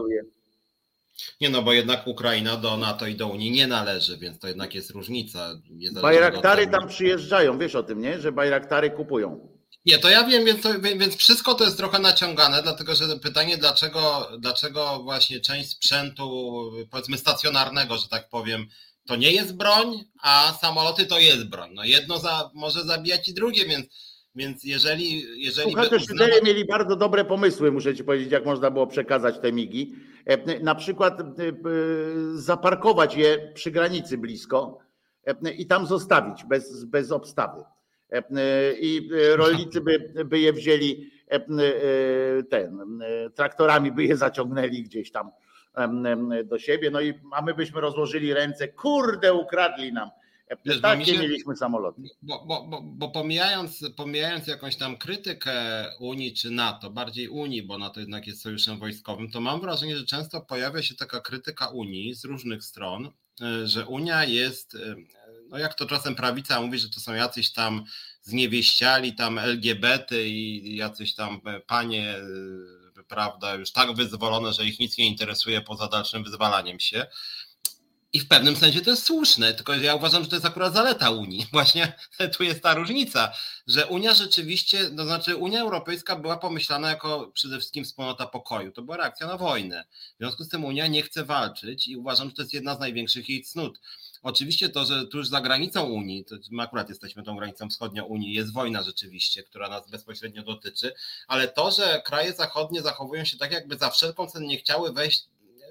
Nie no, bo jednak Ukraina do NATO i do Unii nie należy, więc to jednak jest różnica. Bajraktary tam przyjeżdżają, wiesz o tym, nie? Że bajraktary kupują. Nie, to ja wiem, więc, to, więc wszystko to jest trochę naciągane, dlatego że pytanie, dlaczego, dlaczego właśnie część sprzętu, powiedzmy stacjonarnego, że tak powiem, to nie jest broń, a samoloty to jest broń. No jedno za, może zabijać i drugie, więc więc jeżeli. jeżeli Słuchajcie, uznano... mieli bardzo dobre pomysły, muszę ci powiedzieć, jak można było przekazać te migi. E, na przykład e, e, zaparkować je przy granicy blisko i tam zostawić bez, bez obstawy. I rolnicy by, by je wzięli ten, traktorami by je zaciągnęli gdzieś tam do siebie. No i a my byśmy rozłożyli ręce, kurde, ukradli nam Wiesz, Takie się, mieliśmy samoloty. Bo, bo, bo, bo, pomijając, pomijając jakąś tam krytykę Unii czy NATO, bardziej Unii, bo NATO jednak jest sojuszem wojskowym, to mam wrażenie, że często pojawia się taka krytyka Unii z różnych stron, e, że Unia jest, e, no jak to czasem prawica mówi, że to są jacyś tam zniewieściali tam LGBT i jacyś tam e, panie, prawda, już tak wyzwolone, że ich nic nie interesuje poza dalszym wyzwalaniem się. I w pewnym sensie to jest słuszne, tylko ja uważam, że to jest akurat zaleta Unii. <laughs> Właśnie tu jest ta różnica, że Unia rzeczywiście, to znaczy Unia Europejska była pomyślana jako przede wszystkim wspólnota pokoju. To była reakcja na wojnę. W związku z tym Unia nie chce walczyć i uważam, że to jest jedna z największych jej cnót. Oczywiście to, że tuż za granicą Unii, to my akurat jesteśmy tą granicą wschodnią Unii, jest wojna rzeczywiście, która nas bezpośrednio dotyczy, ale to, że kraje zachodnie zachowują się tak, jakby za wszelką cenę nie chciały wejść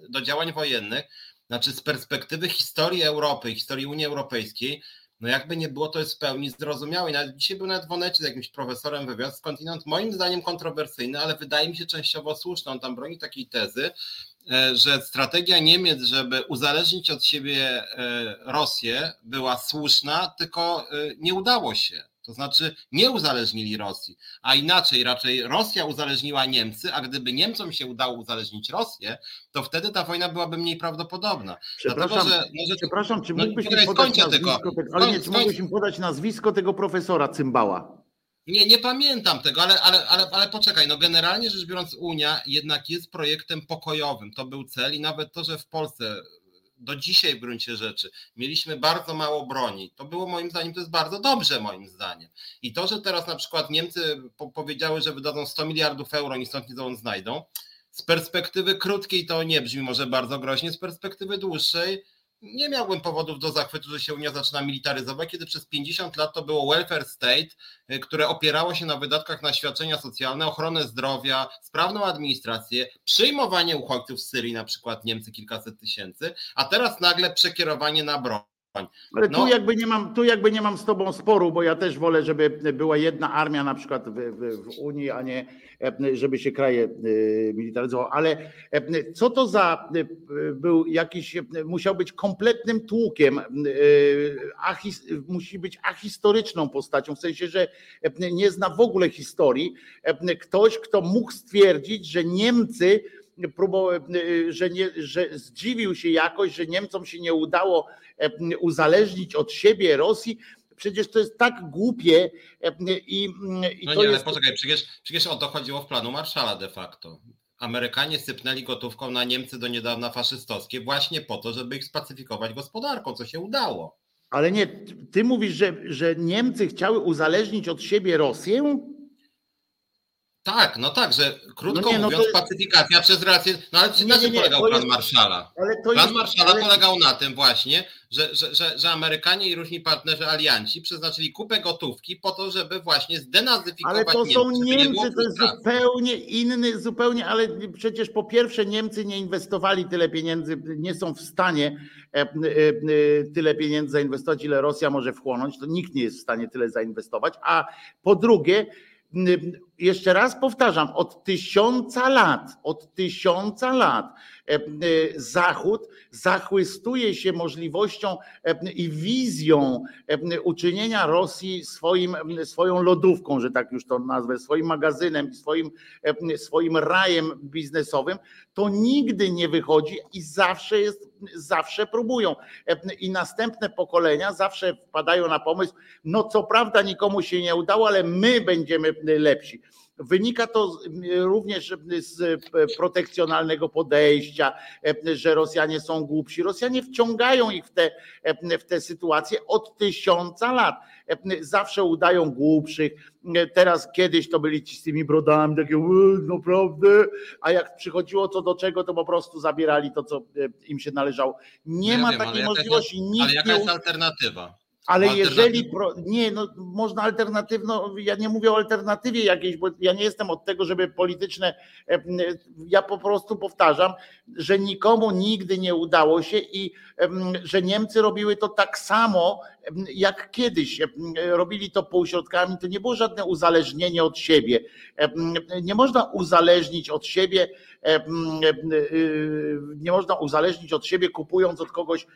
do działań wojennych, znaczy z perspektywy historii Europy, historii Unii Europejskiej, no jakby nie było, to jest w pełni zrozumiałe. I nawet dzisiaj był nawet w Onecie z jakimś profesorem wywiad skądinąd, moim zdaniem kontrowersyjny, ale wydaje mi się częściowo słuszny. On tam broni takiej tezy, e, że strategia Niemiec, żeby uzależnić od siebie e, Rosję, była słuszna, tylko e, nie udało się. To znaczy nie uzależnili Rosji, a inaczej raczej Rosja uzależniła Niemcy, a gdyby Niemcom się udało uzależnić Rosję, to wtedy ta wojna byłaby mniej prawdopodobna. Przepraszam, Dlatego, że, może... przepraszam czy no, mógłbyś no, mi podać nazwisko, tego, ale nie, czy mógłbyś mi podać nazwisko tego profesora Cymbała? Nie, nie pamiętam tego, ale, ale, ale, ale poczekaj, no generalnie rzecz biorąc Unia jednak jest projektem pokojowym, to był cel i nawet to, że w Polsce do dzisiaj w gruncie rzeczy mieliśmy bardzo mało broni. To było moim zdaniem, to jest bardzo dobrze moim zdaniem. I to, że teraz na przykład Niemcy po powiedziały, że wydadzą 100 miliardów euro i stąd nie znajdą, z perspektywy krótkiej to nie brzmi może bardzo groźnie, z perspektywy dłuższej nie miałbym powodów do zachwytu, że się Unia zaczyna militaryzować, kiedy przez 50 lat to było welfare state, y, które opierało się na wydatkach na świadczenia socjalne, ochronę zdrowia, sprawną administrację, przyjmowanie uchodźców z Syrii, na przykład Niemcy kilkaset tysięcy, a teraz nagle przekierowanie na broń. Ale tu, no. jakby nie mam, tu jakby nie mam z tobą sporu, bo ja też wolę, żeby była jedna armia na przykład w, w, w Unii, a nie żeby się kraje e, militaryzowały. Ale e, co to za e, był jakiś, musiał być kompletnym tłukiem, ahis, musi być ahistoryczną postacią, w sensie, że nie zna w ogóle historii. Ktoś, kto mógł stwierdzić, że Niemcy że, nie, że zdziwił się jakoś, że Niemcom się nie udało uzależnić od siebie Rosji. Przecież to jest tak głupie i, i no to nie, jest... ale poczekaj, przecież, przecież o to chodziło w planu Marszala de facto. Amerykanie sypnęli gotówką na Niemcy do niedawna faszystowskie właśnie po to, żeby ich spacyfikować gospodarką, co się udało. Ale nie, ty mówisz, że, że Niemcy chciały uzależnić od siebie Rosję? Tak, no tak, że krótko no nie, no mówiąc, jest... pacyfikacja przez rację. No ale na czym polegał plan jest... Marszala? plan jest... Marszala ale... polegał na tym właśnie, że, że, że, że Amerykanie i różni partnerzy alianci przeznaczyli kupę gotówki po to, żeby właśnie zdenazyfikować Ale to są Niemcy, to jest zupełnie inny, zupełnie, ale przecież po pierwsze Niemcy nie inwestowali tyle pieniędzy, nie są w stanie e, e, tyle pieniędzy zainwestować, ile Rosja może wchłonąć, to nikt nie jest w stanie tyle zainwestować, a po drugie jeszcze raz powtarzam, od tysiąca lat, od tysiąca lat e, e, Zachód zachłystuje się możliwością e, i wizją uczynienia Rosji swoim, swoją lodówką, że tak już to nazwę, swoim magazynem, swoim, swoim rajem biznesowym, to nigdy nie wychodzi i zawsze jest, zawsze próbują. I następne pokolenia zawsze wpadają na pomysł, no co prawda nikomu się nie udało, ale my będziemy lepsi. Wynika to również z protekcjonalnego podejścia, że Rosjanie są głupsi. Rosjanie wciągają ich w te, w te sytuacje od tysiąca lat. Zawsze udają głupszych. Teraz kiedyś to byli ci z tymi brodami, takie naprawdę, a jak przychodziło co do czego, to po prostu zabierali to, co im się należało. Nie no ma wiem, takiej możliwości. Ja, ale jaka jest alternatywa? Ale jeżeli nie, no można alternatywno, ja nie mówię o alternatywie jakiejś, bo ja nie jestem od tego, żeby polityczne, e, ja po prostu powtarzam, że nikomu nigdy nie udało się i że Niemcy robiły to tak samo jak kiedyś. Robili to półśrodkami, to nie było żadne uzależnienie od siebie. Nie można uzależnić od siebie Y, nie można uzależnić od siebie, kupując od kogoś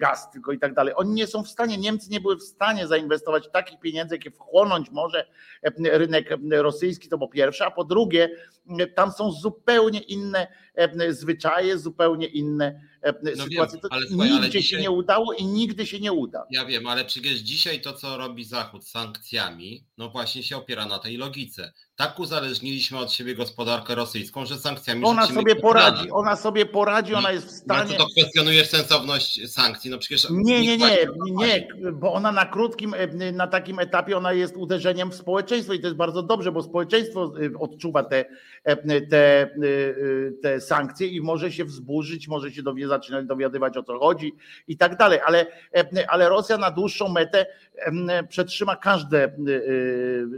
gaz tylko i tak dalej. Oni nie są w stanie, Niemcy nie były w stanie zainwestować takich pieniędzy, jakie wchłonąć może rynek rosyjski, to po pierwsze, a po drugie, tam są zupełnie inne zwyczaje, zupełnie inne no sytuacje. Wiem, ale, słuchaj, nigdzie dzisiaj... się nie udało i nigdy się nie uda. Ja wiem, ale przecież dzisiaj to, co robi Zachód z sankcjami, no właśnie się opiera na tej logice tak uzależniliśmy od siebie gospodarkę rosyjską, że sankcjami Ona sobie poradzi, ona sobie poradzi, ona jest w stanie. No to kwestionujesz sensowność sankcji? No przecież nie, nie, nie, nie, bo ona na krótkim, e, na takim etapie ona jest uderzeniem w społeczeństwo i to jest bardzo dobrze, bo społeczeństwo e, odczuwa te, e, te, te sankcje i może się wzburzyć, może się dowie, zaczynać dowiadywać o co chodzi i tak dalej, ale, ale Rosja na dłuższą metę przetrzyma każde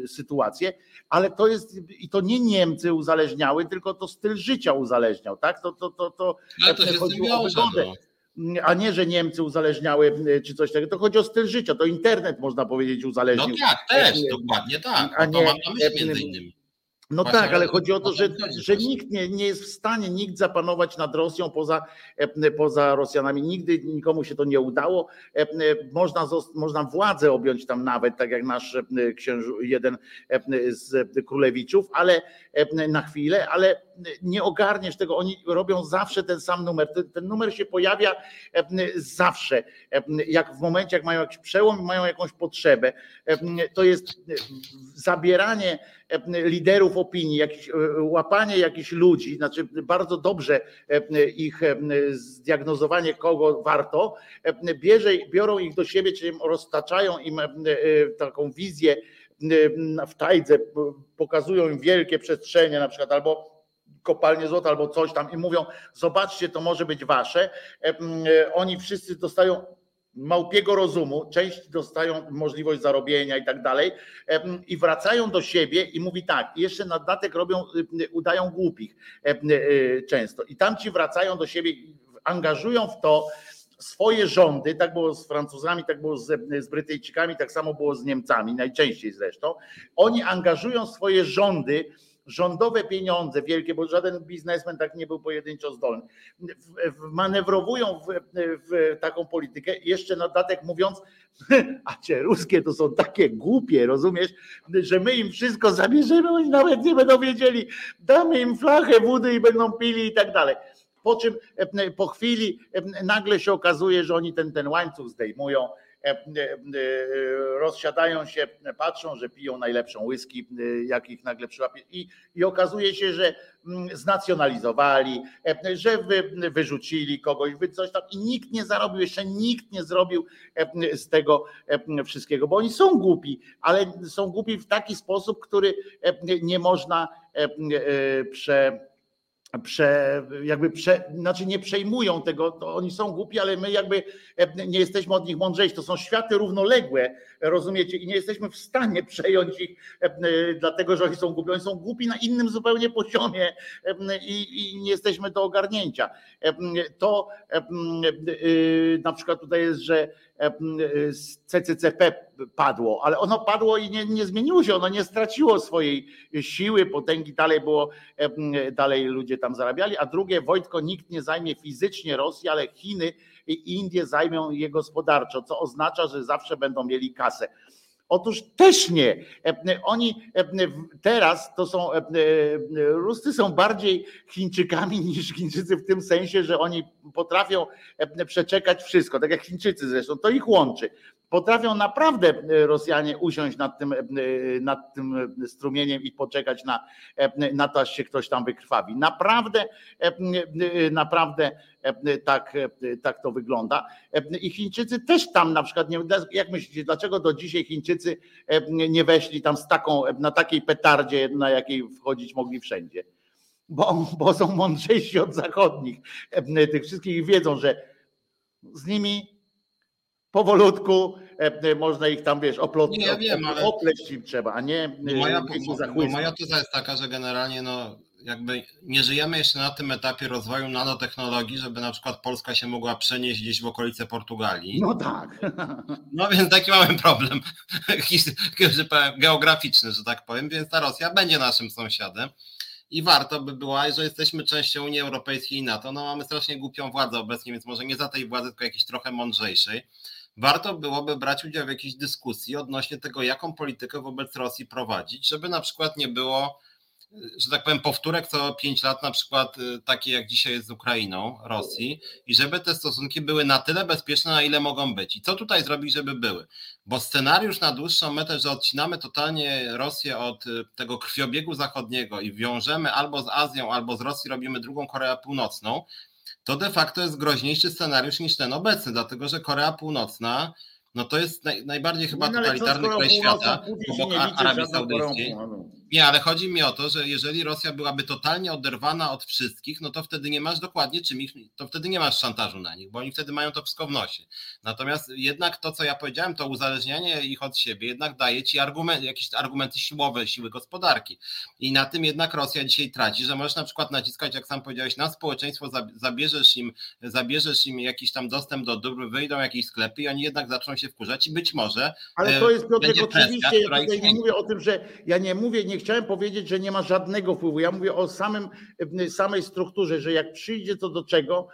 sytuacje ale to jest i to nie Niemcy uzależniały, tylko to styl życia uzależniał, tak? To, to, to, to, ale to chodziło o wygodę. No. A nie, że Niemcy uzależniały czy coś takiego. To chodzi o styl życia. To internet można powiedzieć uzależnił. No tak, też, dokładnie tak. A nie, to mam na myśli między innymi. No Właśnie, tak, ale chodzi o to, że, że nikt nie, nie jest w stanie nikt zapanować nad Rosją poza, e, poza Rosjanami. Nigdy nikomu się to nie udało. E, e, można, można władzę objąć tam nawet, tak jak nasz księżu, jeden z królewiczów, ale na chwilę, ale nie ogarniesz tego. Oni robią zawsze ten sam numer. Ten, ten numer się pojawia zawsze. Jak w momencie, jak mają jakiś przełom, mają jakąś potrzebę. To jest zabieranie liderów opinii, jakieś, łapanie jakichś ludzi, znaczy bardzo dobrze ich zdiagnozowanie, kogo warto, bierze, biorą ich do siebie, czyli roztaczają im taką wizję w tajdze, pokazują im wielkie przestrzenie na przykład, albo kopalnie złota albo coś tam i mówią, zobaczcie, to może być wasze. Oni wszyscy dostają małpiego rozumu, część dostają możliwość zarobienia i tak dalej i wracają do siebie i mówi tak, jeszcze na dodatek robią, udają głupich często i tam ci wracają do siebie, angażują w to swoje rządy, tak było z Francuzami, tak było z, z Brytyjczykami, tak samo było z Niemcami, najczęściej zresztą. Oni angażują swoje rządy, rządowe pieniądze wielkie, bo żaden biznesmen tak nie był pojedynczo zdolny, manewrowują w, w, taką politykę, jeszcze na dodatek mówiąc, <laughs> a cię ruskie to są takie głupie, rozumiesz, że my im wszystko zabierzemy, oni nawet nie będą wiedzieli, damy im flachę wody i będą pili i tak dalej. Po czym e, po chwili e, nagle się okazuje, że oni ten, ten łańcuch zdejmują, rozsiadają się, patrzą, że piją najlepszą whisky, jak ich nagle przyłapie. I, i okazuje się, że mm, znacjonalizowali, że wy, wyrzucili kogoś, wy coś tam i nikt nie zarobił, jeszcze nikt nie zrobił z tego wszystkiego, bo oni są głupi, ale są głupi w taki sposób, który nie można prze prze, jakby prze, znaczy nie przejmują tego, to oni są głupi, ale my jakby e, nie jesteśmy od nich mądrzejsi. To są światy równoległe, rozumiecie, i nie jesteśmy w stanie <laughs> przejąć ich, e, e, dlatego że oni są głupi. Oni są głupi na innym zupełnie poziomie i, i nie jesteśmy do ogarnięcia. To na przykład tutaj jest, że CCCP padło, ale ono padło i nie, nie zmieniło się, ono nie straciło swojej siły, potęgi, dalej było, dalej ludzie tam zarabiali, a drugie, Wojtko, nikt nie zajmie fizycznie Rosji, ale Chiny i Indie zajmą je gospodarczo, co oznacza, że zawsze będą mieli kasę. Otóż też nie. Oni teraz to są, Ruscy są bardziej Chińczykami <laughs> niż Chińczycy w tym sensie, że oni potrafią przeczekać wszystko, tak jak Chińczycy zresztą, to ich łączy. Potrafią naprawdę Rosjanie usiąść nad tym, nad tym strumieniem i poczekać na, na to, aż się ktoś tam wykrwawi. Naprawdę, naprawdę tak, tak to wygląda. I Chińczycy też tam na przykład, nie, jak myślicie, dlaczego do dzisiaj Chińczycy nie weszli tam z taką, na takiej petardzie, na jakiej wchodzić mogli wszędzie? Bo, bo są mądrzejsi od zachodnich. Tych wszystkich wiedzą, że z nimi powolutku można ich tam, wiesz, oplotnić. Nie, ja wiem, ale... opleść im trzeba, a nie moja, moja teza jest taka, że generalnie no, jakby nie żyjemy jeszcze na tym etapie rozwoju nanotechnologii, żeby na przykład Polska się mogła przenieść gdzieś w okolice Portugalii. No tak. <laughs> No więc taki mamy problem <laughs> geograficzny, że tak powiem, więc ta Rosja będzie naszym sąsiadem. I warto by było, że jesteśmy częścią Unii Europejskiej i NATO, no mamy strasznie głupią władzę obecnie, więc może nie za tej władzy, tylko jakiejś trochę mądrzejszej. Warto byłoby brać udział w jakiejś dyskusji odnośnie tego, jaką politykę wobec Rosji prowadzić, żeby na przykład nie było że tak powiem, powtórek co pięć lat, na przykład y, takie jak dzisiaj jest z Ukrainą, Rosji, i żeby te stosunki były na tyle bezpieczne, na ile mogą być. I co tutaj zrobić, żeby były? Bo scenariusz na dłuższą metę, że odcinamy totalnie Rosję od y, tego krwiobiegu zachodniego i wiążemy albo z Azją, albo z Rosji robimy drugą Koreę Północną, to de facto jest groźniejszy scenariusz niż ten obecny, dlatego że Korea Północna no to jest naj, najbardziej chyba no, totalitarny kraj świata, obok Arabii Saudyjskiej. Nie, ale chodzi mi o to, że jeżeli Rosja byłaby totalnie oderwana od wszystkich, no to wtedy nie masz dokładnie czym ich, to wtedy nie masz szantażu na nich, bo oni wtedy mają to wszystko w nosie. Natomiast jednak to, co ja powiedziałem, to uzależnianie ich od siebie jednak daje ci argument, jakieś argumenty siłowe, siły gospodarki. I na tym jednak Rosja dzisiaj traci, że możesz na przykład naciskać, jak sam powiedziałeś, na społeczeństwo, zabierzesz im, zabierzesz im jakiś tam dostęp do dóbr, wyjdą jakieś sklepy i oni jednak zaczną się wkurzać i być może. Ale to jest Piotrek, oczywiście, ja tutaj nie mówię o tym, że ja nie mówię, nie chciałem powiedzieć, że nie ma żadnego wpływu. Ja mówię o samym, samej strukturze, że jak przyjdzie to do czego,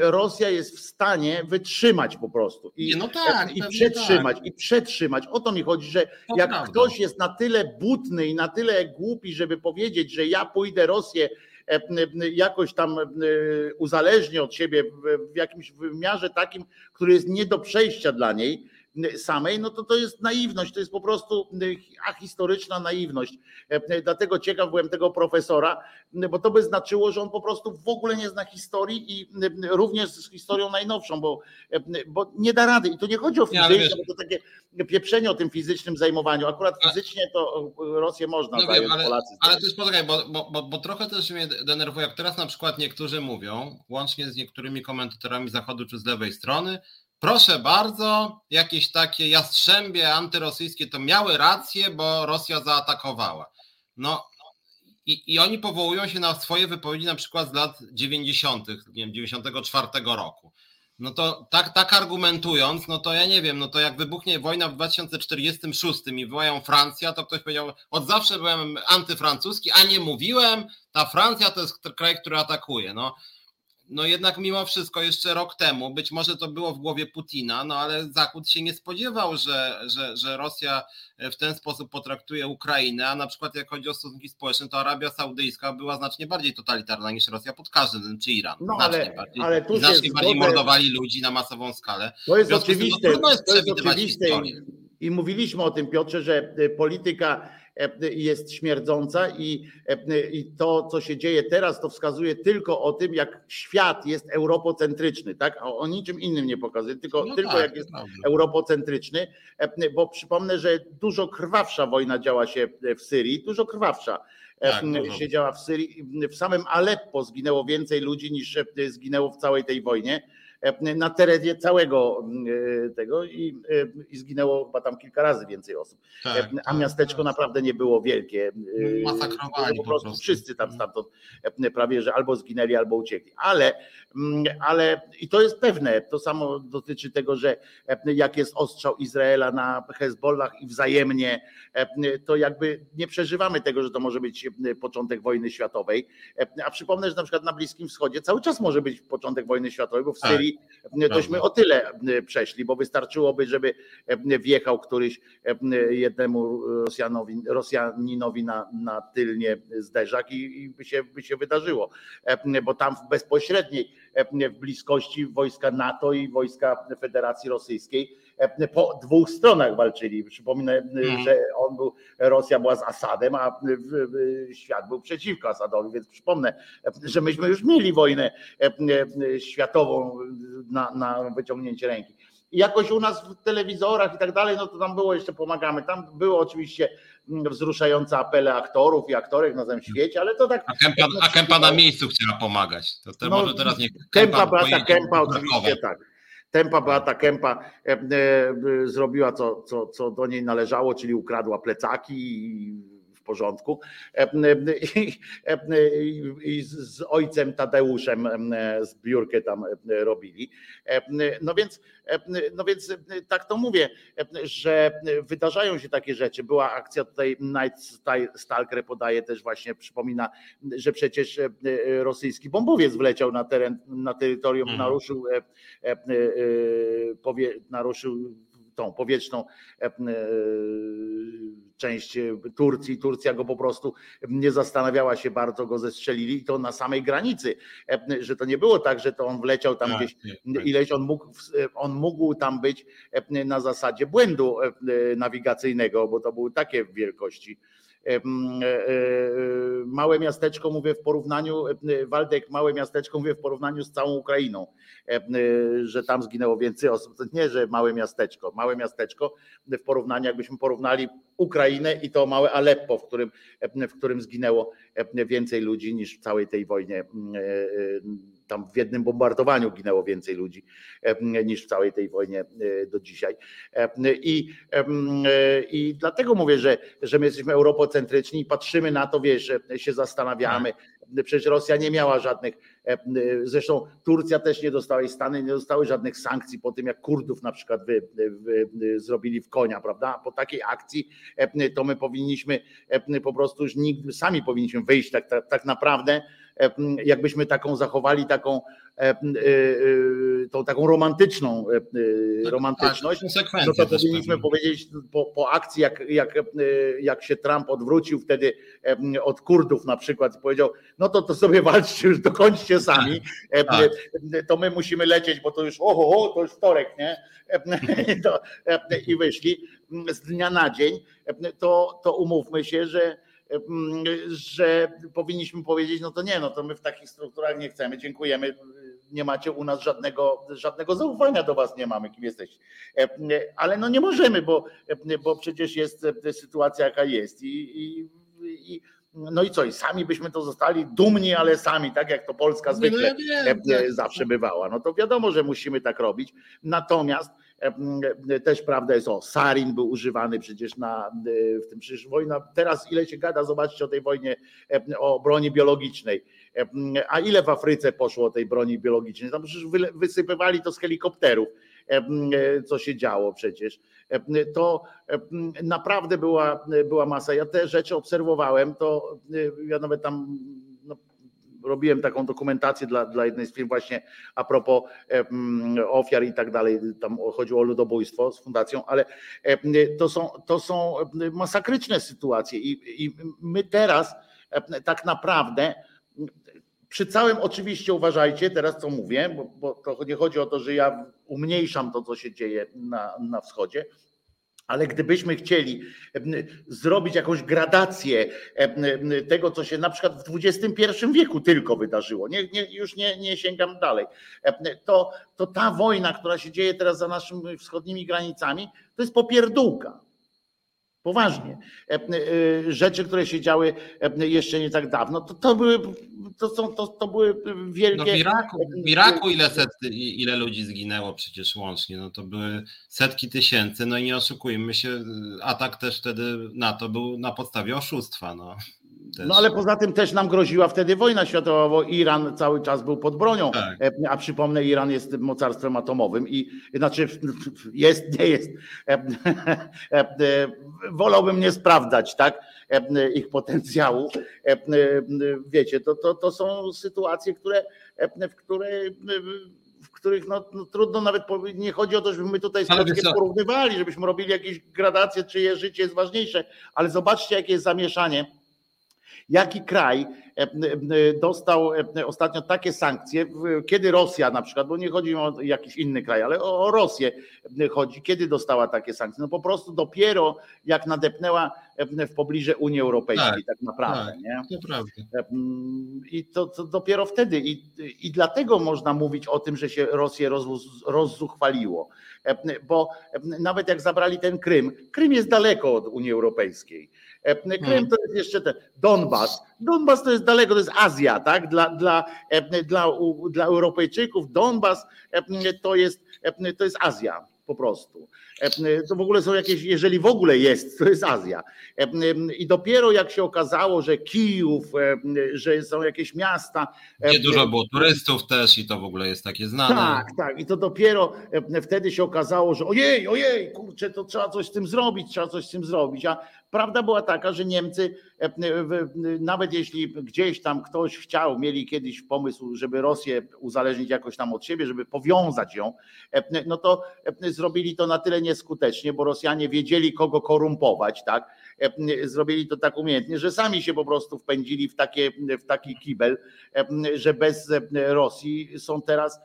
Rosja jest w stanie wytrzymać po prostu i, no tak, i przetrzymać, tak. i przetrzymać. O to mi chodzi, że to jak prawda. ktoś jest na tyle butny i na tyle głupi, żeby powiedzieć, że ja pójdę Rosję jakoś tam uzależni od siebie w jakimś wymiarze takim, który jest nie do przejścia dla niej, samej, no to to jest naiwność, to jest po prostu ahistoryczna naiwność. Dlatego ciekaw byłem tego profesora, bo to by znaczyło, że on po prostu w ogóle nie zna historii i również z historią najnowszą, bo, bo nie da rady. I tu nie chodzi o fizyczne, bo to takie pieprzenie o tym fizycznym zajmowaniu. Akurat fizycznie to Rosję można no wiem, ale, Polacy. Ale to jest poczekaj, bo, bo, bo, bo trochę też mnie denerwuje, jak teraz na przykład niektórzy mówią, łącznie z niektórymi komentatorami zachodu czy z lewej strony, Proszę bardzo, jakieś takie jastrzębie antyrosyjskie to miały rację, bo Rosja zaatakowała. No i, i oni powołują się na swoje wypowiedzi na przykład z lat 90., nie wiem, 94 roku. No to tak, tak argumentując, no to ja nie wiem, no to jak wybuchnie wojna w 2046 i wołają Francja, to ktoś powiedział, od zawsze byłem antyfrancuski, a nie mówiłem, ta Francja to jest kraj, który atakuje. No no jednak mimo wszystko jeszcze rok temu, być może to było w głowie Putina, no ale Zachód się nie spodziewał, że, że, że Rosja w ten sposób potraktuje Ukrainę, a na przykład jak chodzi o stosunki społeczne, to Arabia Saudyjska była znacznie bardziej totalitarna niż Rosja pod każdym, czy Iran. No, znacznie ale, bardziej, ale tu znacznie bardziej zgodę... mordowali ludzi na masową skalę. To jest oczywiste. no, to jest. I mówiliśmy o tym, Piotrze, że polityka E, jest śmierdząca i, e, i to, co się dzieje teraz, to wskazuje tylko o tym, jak świat jest europocentryczny, tak? O, o niczym innym nie pokazuje, tylko, no tylko tak, jak jest prawda. europocentryczny, e, bo przypomnę, że dużo krwawsza wojna działa się w Syrii, dużo krwawsza. Tak, się działa w Syrii. W samym Aleppo zginęło więcej ludzi niż zginęło w całej tej wojnie. E, na terenie całego e, tego i, e, i zginęło chyba tam kilka razy więcej osób. Tak, a tak, miasteczko tak. naprawdę nie było wielkie. Masakrowali po prostu. Wszyscy tam stamtąd prawie, że albo zginęli, albo uciekli. Ale, ale i to jest pewne, to samo dotyczy tego, że jak jest ostrzał Izraela na Hezbollah i wzajemnie, to jakby nie przeżywamy tego, że to może być początek wojny światowej. A przypomnę, że na przykład na Bliskim Wschodzie cały czas może być początek wojny światowej, bo w Syrii Syrii, tośmy o tyle przeszli, bo wystarczyłoby, żeby wjechał któryś jednemu Rosjanowi, Rosjaninowi na, na tylnie zderzak i, i by, się, by się wydarzyło, bo tam w bezpośredniej w bliskości wojska NATO i wojska Federacji Rosyjskiej po dwóch stronach walczyli. Przypominam, mm. że on był, Rosja była z Asadem, a świat był przeciwko Asadowi, więc przypomnę, że myśmy już mieli wojnę światową na, na wyciągnięcie ręki. I jakoś u nas w telewizorach i tak dalej, no to tam było jeszcze pomagamy. Tam było oczywiście wzruszające apele aktorów i aktorek na całym świecie, ale to tak. A Kępa, a Kępa na miejscu chciała pomagać. To, to no, może teraz nie. Kępa, Kępa Kępa oczywiście tak. Tempa Beata Kępa e, e, zrobiła co, co, co do niej należało, czyli ukradła plecaki i porządku. E, e, I z ojcem Tadeuszem zbiórkę tam robili. E, no więc, no więc tak to mówię, że wydarzają się takie rzeczy. Była akcja tutaj Night Stalker podaje też właśnie, przypomina, że przecież rosyjski bombowiec wleciał na teren, na terytorium, mhm. naruszył, powie, naruszył tą powietrzną część Turcji. Turcja go po prostu nie zastanawiała się bardzo, go zestrzelili i to na samej granicy, że to nie było tak, że to on wleciał tam tak, gdzieś ileś, on mógł, on mógł tam być na zasadzie błędu nawigacyjnego, bo to były takie wielkości E, e, małe miasteczko, mówię w porównaniu, Waldek, małe miasteczko, mówię w porównaniu z całą Ukrainą, że tam zginęło więcej osób. Nie, że małe miasteczko, małe miasteczko w porównaniu, jakbyśmy porównali Ukrainę i to małe Aleppo, w którym, w którym zginęło więcej ludzi niż w całej tej wojnie tam w jednym bombardowaniu ginęło więcej ludzi niż w całej tej wojnie e, do dzisiaj. I, e, i dlatego mówię, że, że my jesteśmy europocentryczni i patrzymy na to, wiesz, się zastanawiamy. Przecież Rosja nie miała żadnych, zresztą Turcja też nie dostała i Stany nie dostały żadnych sankcji po tym, jak Kurdów na przykład wy, wy, wy zrobili w konia, prawda? Po takiej akcji to my powinniśmy po prostu już nigdy, sami powinniśmy wyjść tak, tak, tak naprawdę jakbyśmy taką zachowali taką e, e, tą taką romantyczną tak, romantyczność, tak, no to powinniśmy powiedzieć po, po akcji, jak, jak, jak się Trump odwrócił wtedy od Kurdów na przykład i powiedział, no to, to sobie walczcie, już dokończcie sami, tak, to my musimy lecieć, bo to już oho, to już wtorek, nie? <laughs> I wyszli z dnia na dzień, to, to umówmy się, że że powinniśmy powiedzieć, no to nie, no to my w takich strukturach nie chcemy, dziękujemy, nie macie u nas żadnego, żadnego zaufania do was, nie mamy, kim jesteś. Ale no nie możemy, bo, bo przecież jest sytuacja jaka jest i, i, i no i co, i sami byśmy to zostali dumni, ale sami, tak jak to Polska zwykle no ja wiem, tak. zawsze bywała. No to wiadomo, że musimy tak robić. Natomiast też prawda jest, o, sarin był używany przecież na, w tym przecież wojna, teraz ile się gada, zobaczcie o tej wojnie, o broni biologicznej, a ile w Afryce poszło tej broni biologicznej, tam przecież wysypywali to z helikopterów, co się działo przecież, to naprawdę była, była masa, ja te rzeczy obserwowałem, to ja nawet tam robiłem taką dokumentację dla, dla jednej z firm właśnie a propos ofiar i tak dalej, tam chodziło o ludobójstwo z fundacją, ale to są, to są masakryczne sytuacje i, i my teraz tak naprawdę przy całym oczywiście uważajcie teraz co mówię, bo, bo to nie chodzi o to, że ja umniejszam to, co się dzieje na, na wschodzie, ale gdybyśmy chcieli zrobić jakąś gradację tego, co się na przykład w XXI wieku tylko wydarzyło, nie, nie, już nie, nie sięgam dalej, to, to ta wojna, która się dzieje teraz za naszymi wschodnimi granicami, to jest popierdółka. Poważnie. Rzeczy, które się działy jeszcze nie tak dawno, to, to były to, są, to, to były wielkie. No w, Iraku, w Iraku ile, set, ile ludzi zginęło przecież łącznie? No to były setki tysięcy, no i nie oszukujmy się, atak też wtedy na to był na podstawie oszustwa. No. No ale poza tym też nam groziła wtedy wojna światowa, bo Iran cały czas był pod bronią. Tak. A przypomnę, Iran jest mocarstwem atomowym i znaczy jest, nie jest. <laughs> Wolałbym nie sprawdzać, tak? ich potencjału. Wiecie, to, to, to są sytuacje, które, w które w których no, no, trudno nawet nie chodzi o to, żebyśmy my tutaj sobie porównywali, żebyśmy robili jakieś gradacje, czyje życie jest ważniejsze, ale zobaczcie, jakie jest zamieszanie Jaki kraj e, e, dostał e, ostatnio takie sankcje, kiedy Rosja na przykład, bo nie chodzi o jakiś inny kraj, ale o Rosję chodzi, kiedy dostała takie sankcje? No po prostu dopiero jak nadepnęła w pobliże Unii Europejskiej, tak, tak naprawdę. Tak, nie? To prawda. I to, to, dopiero wtedy. I, I dlatego można mówić o tym, że się Rosję roz, rozzuchwaliło. Bo nawet jak zabrali ten Krym, Krym jest daleko od Unii Europejskiej. E, Krym hmm. to jest jeszcze ten Donbas. Donbas to jest daleko, to jest Azja, tak? Dla, dla, e, dla, dla Europejczyków Donbas e, to jest, to jest Azja po prostu. To w ogóle są jakieś, jeżeli w ogóle jest, to jest Azja. I dopiero jak się okazało, że Kijów, że są jakieś miasta. Gdzie dużo było turystów też i to w ogóle jest takie znane. Tak, tak. I to dopiero wtedy się okazało, że ojej, ojej, kurczę, to trzeba coś z tym zrobić, trzeba coś z tym zrobić. A Prawda była taka, że Niemcy, e, e, nawet jeśli gdzieś tam ktoś chciał, mieli kiedyś pomysł, żeby Rosję uzależnić jakoś tam od siebie, żeby powiązać ją, e, no to zrobili to na tyle nieskutecznie, bo Rosjanie wiedzieli, kogo korumpować, tak? Zrobili to tak umiejętnie, że sami się po prostu wpędzili w, takie, w taki kibel, że bez Rosji są teraz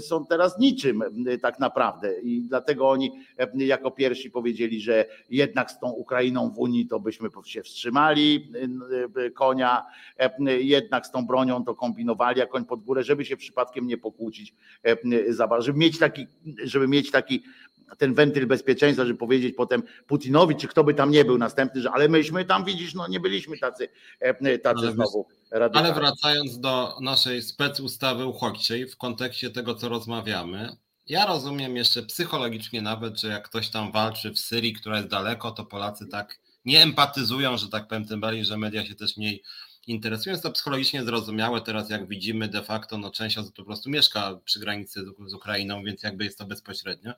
są teraz niczym tak naprawdę. I dlatego oni jako pierwsi powiedzieli, że jednak z tą Ukrainą w Unii to byśmy się wstrzymali konia, jednak z tą bronią to kombinowali, a koń pod górę, żeby się przypadkiem nie pokłócić, żeby mieć taki, żeby mieć taki ten wentyl bezpieczeństwa, żeby powiedzieć potem Putinowi, czy kto by tam nie był następny, że ale myśmy tam widzisz, no nie byliśmy tacy, tacy ale znowu radykalni. Ale wracając do naszej specustawy uchodźczej w kontekście tego, co rozmawiamy, ja rozumiem jeszcze psychologicznie nawet, że jak ktoś tam walczy w Syrii, która jest daleko, to Polacy tak nie empatyzują, że tak powiem, tym bardziej, że media się też mniej interesując to psychologicznie zrozumiałe. Teraz jak widzimy de facto, no część osób po prostu mieszka przy granicy z, z Ukrainą, więc jakby jest to bezpośrednio.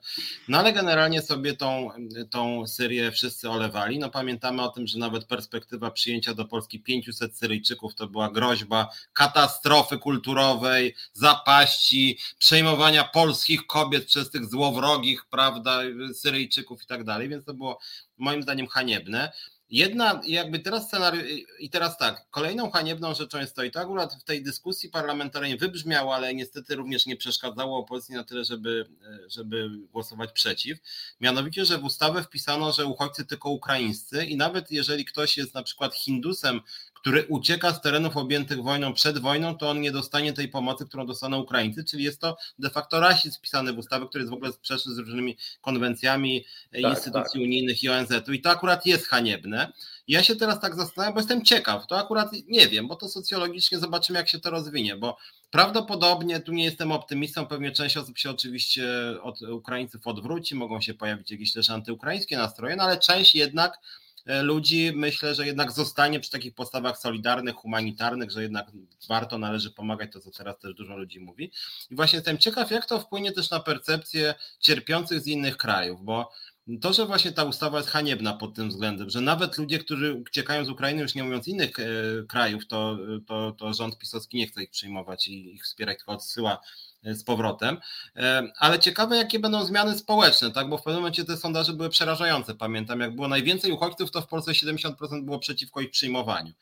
No ale generalnie sobie tą, tą Syrię wszyscy olewali. No pamiętamy o tym, że nawet perspektywa przyjęcia do Polski 500 Syryjczyków to była groźba katastrofy kulturowej, zapaści, przejmowania polskich kobiet przez tych złowrogich, prawda, Syryjczyków i tak dalej, więc to było moim zdaniem haniebne. Jedna, jakby teraz scenariusz, i teraz tak, kolejną haniebną rzeczą jest to, i to akurat w tej dyskusji parlamentarnej wybrzmiało, ale niestety również nie przeszkadzało opozycji na tyle, żeby, żeby głosować przeciw. Mianowicie, że w ustawę wpisano, że uchodźcy tylko ukraińscy, i nawet jeżeli ktoś jest na przykład Hindusem, który ucieka z terenów objętych wojną przed wojną, to on nie dostanie tej pomocy, którą dostaną Ukraińcy, czyli jest to de facto rasizm wpisany w ustawę, który jest w ogóle sprzeczny z różnymi konwencjami tak, instytucji tak. unijnych i ONZ-u i to akurat jest haniebne. Ja się teraz tak zastanawiam, bo jestem ciekaw, to akurat nie wiem, bo to socjologicznie zobaczymy, jak się to rozwinie, bo prawdopodobnie, tu nie jestem optymistą, pewnie część osób się oczywiście od Ukraińców odwróci, mogą się pojawić jakieś też antyukraińskie nastroje, no ale część jednak ludzi, myślę, że jednak zostanie przy takich postawach solidarnych, humanitarnych, że jednak warto, należy pomagać, to co teraz też dużo ludzi mówi. I właśnie jestem ciekaw, jak to wpłynie też na percepcję cierpiących z innych krajów, bo to, że właśnie ta ustawa jest haniebna pod tym względem, że nawet ludzie, którzy uciekają z Ukrainy, już nie mówiąc innych e, krajów, to, to, to rząd pisowski nie chce ich przyjmować i ich wspierać, tylko odsyła z powrotem. E, ale ciekawe, jakie będą zmiany społeczne, tak? Bo w pewnym momencie te sondaże były przerażające. Pamiętam, jak było najwięcej uchodźców, to w Polsce 70% było przeciwko ich przyjmowaniu.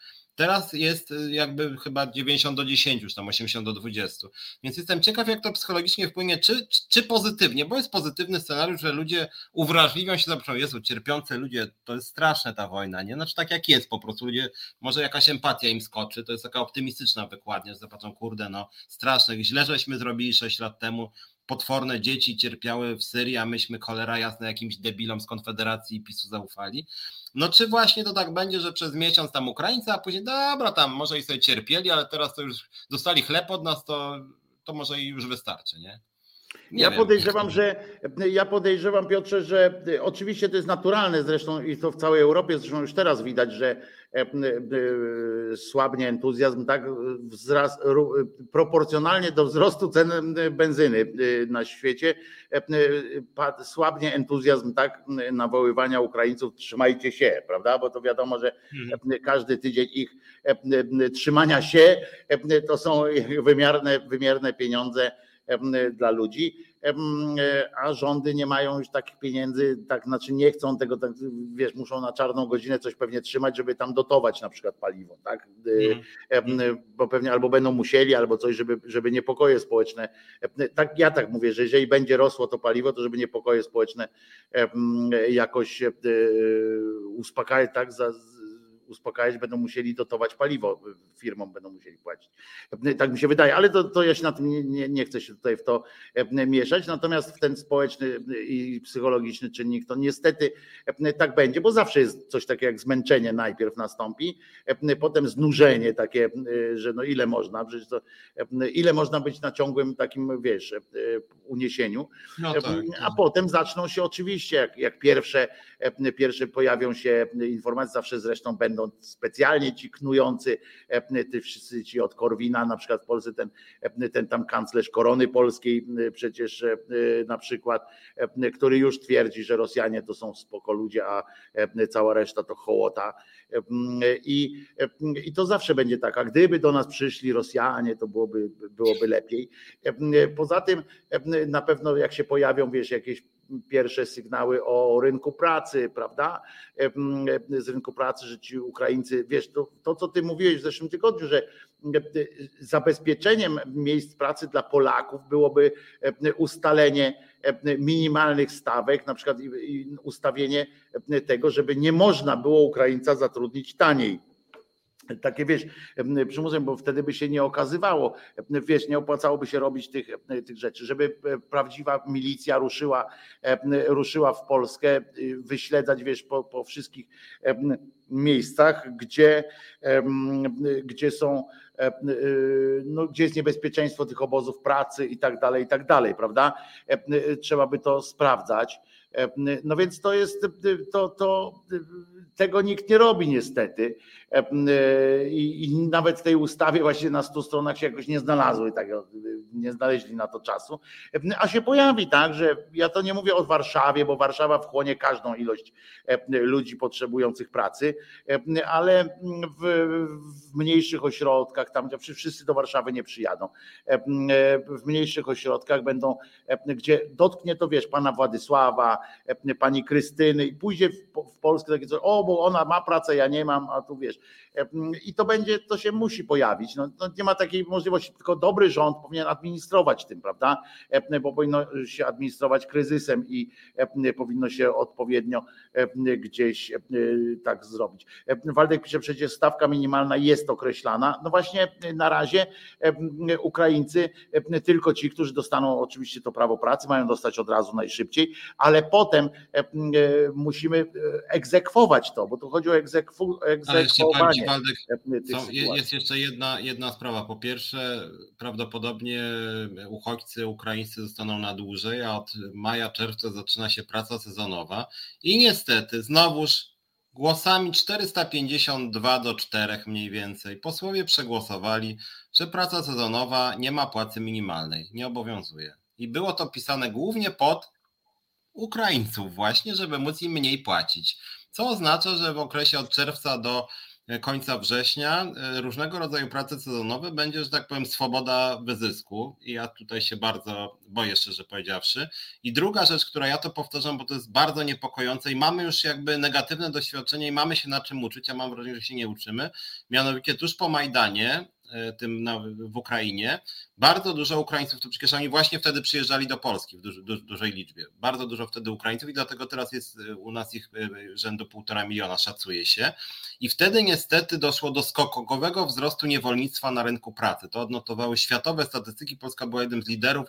Teraz jest y, jakby chyba 90 do 10, już tam 80 do 20. Więc jestem ciekaw, jak to psychologicznie wpłynie, czy, czy pozytywnie, bo jest pozytywny scenariusz, że ludzie uwrażliwią się, zaproszą, Jezu, cierpiące ludzie, to jest straszne ta wojna, nie? Znaczy tak jak jest po prostu, ludzie, może jakaś empatia im skoczy, to jest taka optymistyczna wykładnia, że zobaczą, kurde, no straszne, źle żeśmy zrobili 6 lat temu, potworne dzieci cierpiały w Syrii, a myśmy cholera jasne jakimś debilom z Konfederacji i PiSu zaufali. No czy właśnie to tak będzie, że przez miesiąc tam Ukraińcy, a później dobra, tam może i sobie cierpieli, ale teraz to już dostali chleb od nas, to, to może i już wystarczy, nie? Nie ja wiem. podejrzewam, że ja podejrzewam, Piotrze, że oczywiście to jest naturalne zresztą i to w całej Europie zresztą już teraz widać, że e, e, słabnie entuzjazm, tak, wzrast, proporcjonalnie do wzrostu cen benzyny e, na świecie, słabnie entuzjazm, tak, nawoływania Ukraińców, trzymajcie się, prawda, bo to wiadomo, że mhm. każdy tydzień ich trzymania się to są wymierne, wymierne pieniądze dla ludzi, a rządy nie mają już takich pieniędzy, tak znaczy nie chcą tego, tak, wiesz, muszą na czarną godzinę coś pewnie trzymać, żeby tam dotować na przykład paliwo, tak? Mm. Bo pewnie albo będą musieli, albo coś, żeby, żeby niepokoje społeczne, tak ja tak mówię, że jeżeli będzie rosło to paliwo, to żeby niepokoje społeczne jakoś uspokajać, tak? Za, uspokajać, będą musieli dotować paliwo, firmom będą musieli płacić. Tak mi się wydaje, ale to, to ja się na tym nie, nie, nie chcę się tutaj w to e, mieszać. Natomiast w ten społeczny i psychologiczny czynnik to niestety e, tak będzie, bo zawsze jest coś takiego jak zmęczenie najpierw nastąpi, e, potem znużenie takie, że no ile można, przecież to, ile można być na ciągłym takim, wiesz, uniesieniu. No tak, tak. A potem zaczną się oczywiście, jak, jak pierwsze, pierwsze pojawią się informacje, zawsze zresztą będą będą specjalnie ci knujący, e, ty wszyscy ci od Korwina, na przykład w Polsce ten, e, ten tam kanclerz korony polskiej e, przecież na przykład, który już twierdzi, że Rosjanie to są spoko ludzie, a cała reszta to hołota. I, I to zawsze będzie tak, a gdyby do nas przyszli Rosjanie, to byłoby, byłoby lepiej. Poza tym na pewno jak się pojawią, wiesz, jakieś pierwsze sygnały o rynku pracy, prawda? Z rynku pracy, że ci Ukraińcy, wiesz, to, to co ty mówiłeś w zeszłym tygodniu, że zabezpieczeniem miejsc pracy dla Polaków byłoby ustalenie minimalnych stawek, na przykład ustawienie tego, żeby nie można było Ukraińca zatrudnić taniej takie wiesz, przymusem, bo wtedy by się nie okazywało, wiesz, nie opłacałoby się robić tych, tych rzeczy, żeby prawdziwa milicja ruszyła, ruszyła w Polskę, wyśledzać, wiesz, po, po wszystkich miejscach, gdzie, gdzie są, no, gdzie jest niebezpieczeństwo tych obozów pracy i tak dalej, i tak dalej, prawda? Trzeba by to sprawdzać. No więc to jest, to, to tego nikt nie robi niestety. I, I, nawet w tej ustawie właśnie na 100 stronach się jakoś nie znalazły, tak, nie znaleźli na to czasu. A się pojawi tak, że ja to nie mówię o Warszawie, bo Warszawa wchłonie każdą ilość ludzi potrzebujących pracy, ale w, w mniejszych ośrodkach, tam gdzie wszyscy do Warszawy nie przyjadą, w mniejszych ośrodkach będą, gdzie dotknie to wiesz, pana Władysława, pani Krystyny i pójdzie w, Polskę takie coś, o, bo ona ma pracę, ja nie mam, a tu wiesz. I to będzie, to się musi pojawić. No, no nie ma takiej możliwości, tylko dobry rząd powinien administrować tym, prawda? Bo powinno się administrować kryzysem i powinno się odpowiednio gdzieś tak zrobić. Waldek pisze, przecież stawka minimalna jest określana. No właśnie na razie Ukraińcy, tylko ci, którzy dostaną oczywiście to prawo pracy, mają dostać od razu najszybciej, ale potem musimy egzekwować to, bo tu chodzi o egzekwowanie. Waldek, są, jest jeszcze jedna, jedna sprawa. Po pierwsze, prawdopodobnie uchodźcy ukraińscy zostaną na dłużej, a od maja, czerwca zaczyna się praca sezonowa i niestety znowuż głosami 452 do 4 mniej więcej posłowie przegłosowali, że praca sezonowa nie ma płacy minimalnej, nie obowiązuje. I było to pisane głównie pod Ukraińców właśnie, żeby móc im mniej płacić. Co oznacza, że w okresie od czerwca do E, końca września e, różnego rodzaju prace sezonowe będzie, że tak powiem, swoboda wyzysku i ja tutaj się bardzo boję, szczerze powiedziawszy. I druga rzecz, która ja to powtarzam, bo to jest bardzo niepokojące i mamy już jakby negatywne doświadczenie i mamy się na czym uczyć, a mam wrażenie, że się nie uczymy. Mianowicie tuż po Majdanie tym na, w Ukrainie. Bardzo dużo Ukraińców, to przecież oni właśnie wtedy przyjeżdżali do Polski w duży, dużej liczbie. Bardzo dużo wtedy Ukraińców i dlatego teraz jest e, u nas ich e, rzędu półtora miliona, szacuje się. I wtedy niestety doszło do skokowego wzrostu niewolnictwa na rynku pracy. To odnotowały światowe statystyki. Polska była jednym z liderów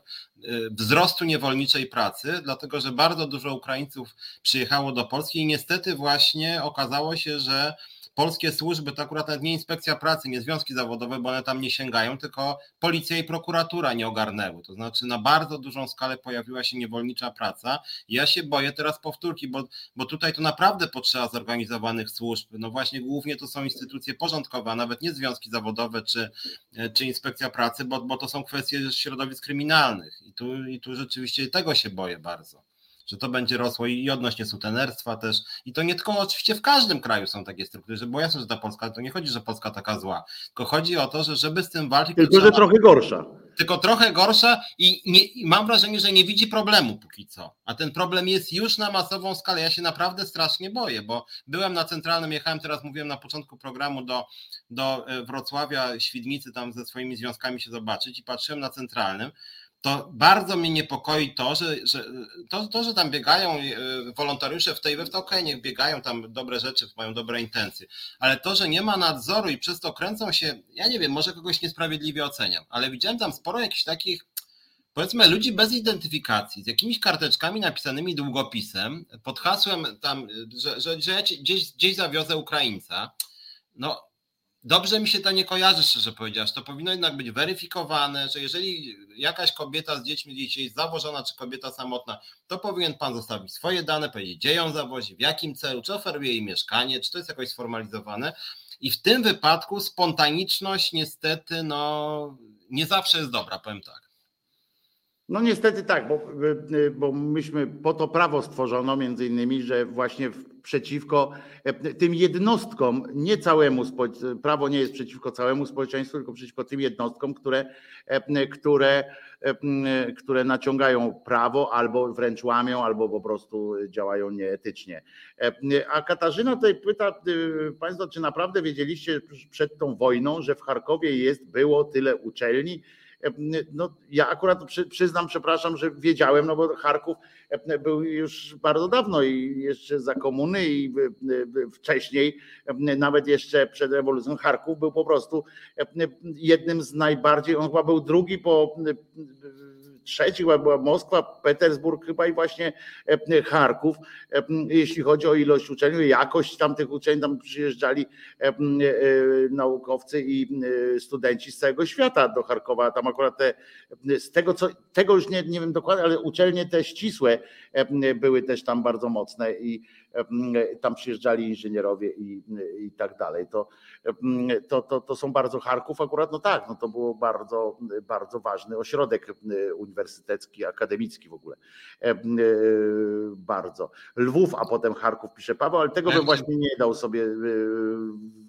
wzrostu niewolniczej pracy, dlatego że bardzo dużo Ukraińców przyjechało do Polski i niestety właśnie okazało się, że polskie służby to akurat nie inspekcja pracy, nie związki zawodowe, bo one tam nie sięgają, tylko policja i prokuratura nie ogarnęły. To znaczy na bardzo dużą skalę pojawiła się niewolnicza praca. Ja się boję teraz powtórki, bo, bo tutaj to naprawdę potrzeba zorganizowanych służb. No właśnie głównie to są instytucje porządkowe, a nawet nie związki zawodowe czy, czy inspekcja pracy, bo, bo to są kwestie środowisk kryminalnych. I tu, I tu rzeczywiście tego się boję bardzo że to będzie rosło i odnośnie sutenerstwa też. I to nie tylko oczywiście w każdym kraju są takie struktury, że było jasne, że ta Polska, to nie chodzi, że Polska taka zła, tylko chodzi o to, że żeby z tym walczyć... Tylko, że trochę gorsza. Tylko trochę gorsza i, nie, i mam wrażenie, że nie widzi problemu póki co. A ten problem jest już na masową skalę. Ja się naprawdę strasznie boję, bo byłem na centralnym, jechałem teraz, mówiłem na początku programu do, do e, Wrocławia, Świdnicy, tam ze swoimi związkami się zobaczyć i patrzyłem na centralnym to bardzo mnie niepokoi to, że, że, to, to, że tam biegają e, wolontariusze w tej we w to okay, niech biegają tam dobre rzeczy, mają dobre intencje, ale to, że nie ma nadzoru i przez to kręcą się, ja nie wiem, może kogoś niesprawiedliwie oceniam, ale widziałem tam sporo jakichś takich powiedzmy ludzi bez identyfikacji, z jakimiś karteczkami napisanymi długopisem, pod hasłem tam, że, że, że ja gdzieś, gdzieś zawiozę Ukraińca. No, dobrze mi się to nie kojarzy, szczerze powiedziawszy. To powinno jednak być weryfikowane, że jeżeli jakaś kobieta z dziećmi dzisiaj jest zawożona, czy kobieta samotna, to powinien pan zostawić swoje dane, powiedzieć, gdzie ją zawozi, w jakim celu, czy oferuje jej mieszkanie, czy to jest jakoś sformalizowane. I w tym wypadku spontaniczność niestety no, nie zawsze jest dobra, powiem tak. No niestety tak, bo, bo myśmy po to prawo stworzono między innymi, że właśnie przeciwko e, tym jednostkom, nie całemu, prawo nie jest przeciwko całemu społeczeństwu, tylko przeciwko tym jednostkom, które, e, które, e, które naciągają prawo albo wręcz łamią, albo po prostu działają nieetycznie. A Katarzyna tutaj pyta Państwo, czy naprawdę wiedzieliście przed tą wojną, że w Charkowie jest, było tyle uczelni, no, ja akurat przyznam, przepraszam, że wiedziałem, no bo Charków był już bardzo dawno i jeszcze za komuny i wcześniej, nawet jeszcze przed rewolucją, Charków był po prostu jednym z najbardziej, on chyba był drugi po trzeci była Moskwa, Petersburg chyba i właśnie e, Charków, e, jeśli chodzi o ilość uczelni, jakość tamtych uczelni, tam przyjeżdżali e, naukowcy i studenci z całego świata do Charkowa, tam akurat te, z tego co, tego już nie, nie wiem dokładnie, ale uczelnie te ścisłe były też tam bardzo mocne i tam przyjeżdżali inżynierowie i, i tak dalej. To, to, to, to są bardzo Charków akurat, no tak, no to było bardzo, bardzo ważny ośrodek uniwersytecki, akademicki w ogóle. Bardzo. Lwów, a potem Charków pisze Paweł, ale tego bym właśnie nie dał sobie,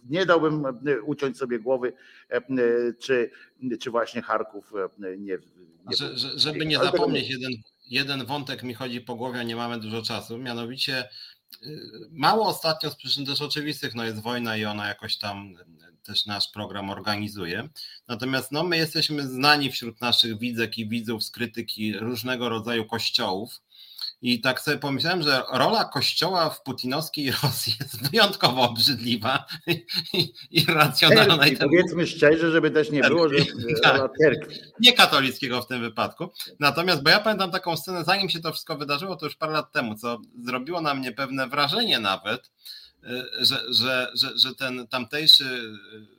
nie dałbym uciąć sobie głowy, czy, czy właśnie Charków nie, nie że, żeby nie zapomnieć, jeden, jeden wątek mi chodzi po głowie, nie mamy dużo czasu, mianowicie mało ostatnio z przyczyn też oczywistych, no jest wojna i ona jakoś tam też nasz program organizuje. Natomiast no, my jesteśmy znani wśród naszych widzek i widzów z krytyki różnego rodzaju kościołów. I tak sobie pomyślałem, że rola kościoła w putinowskiej <laughs> Rosji jest wyjątkowo obrzydliwa i, i racjonalna. I powiedzmy szczerze, żeby też nie było, że tak. rola. Nie katolickiego w tym wypadku. Natomiast, bo ja pamiętam taką scenę, zanim się to wszystko wydarzyło, to już parę lat temu, co zrobiło na mnie pewne wrażenie nawet, y, że, że, że, że ten tamtejszy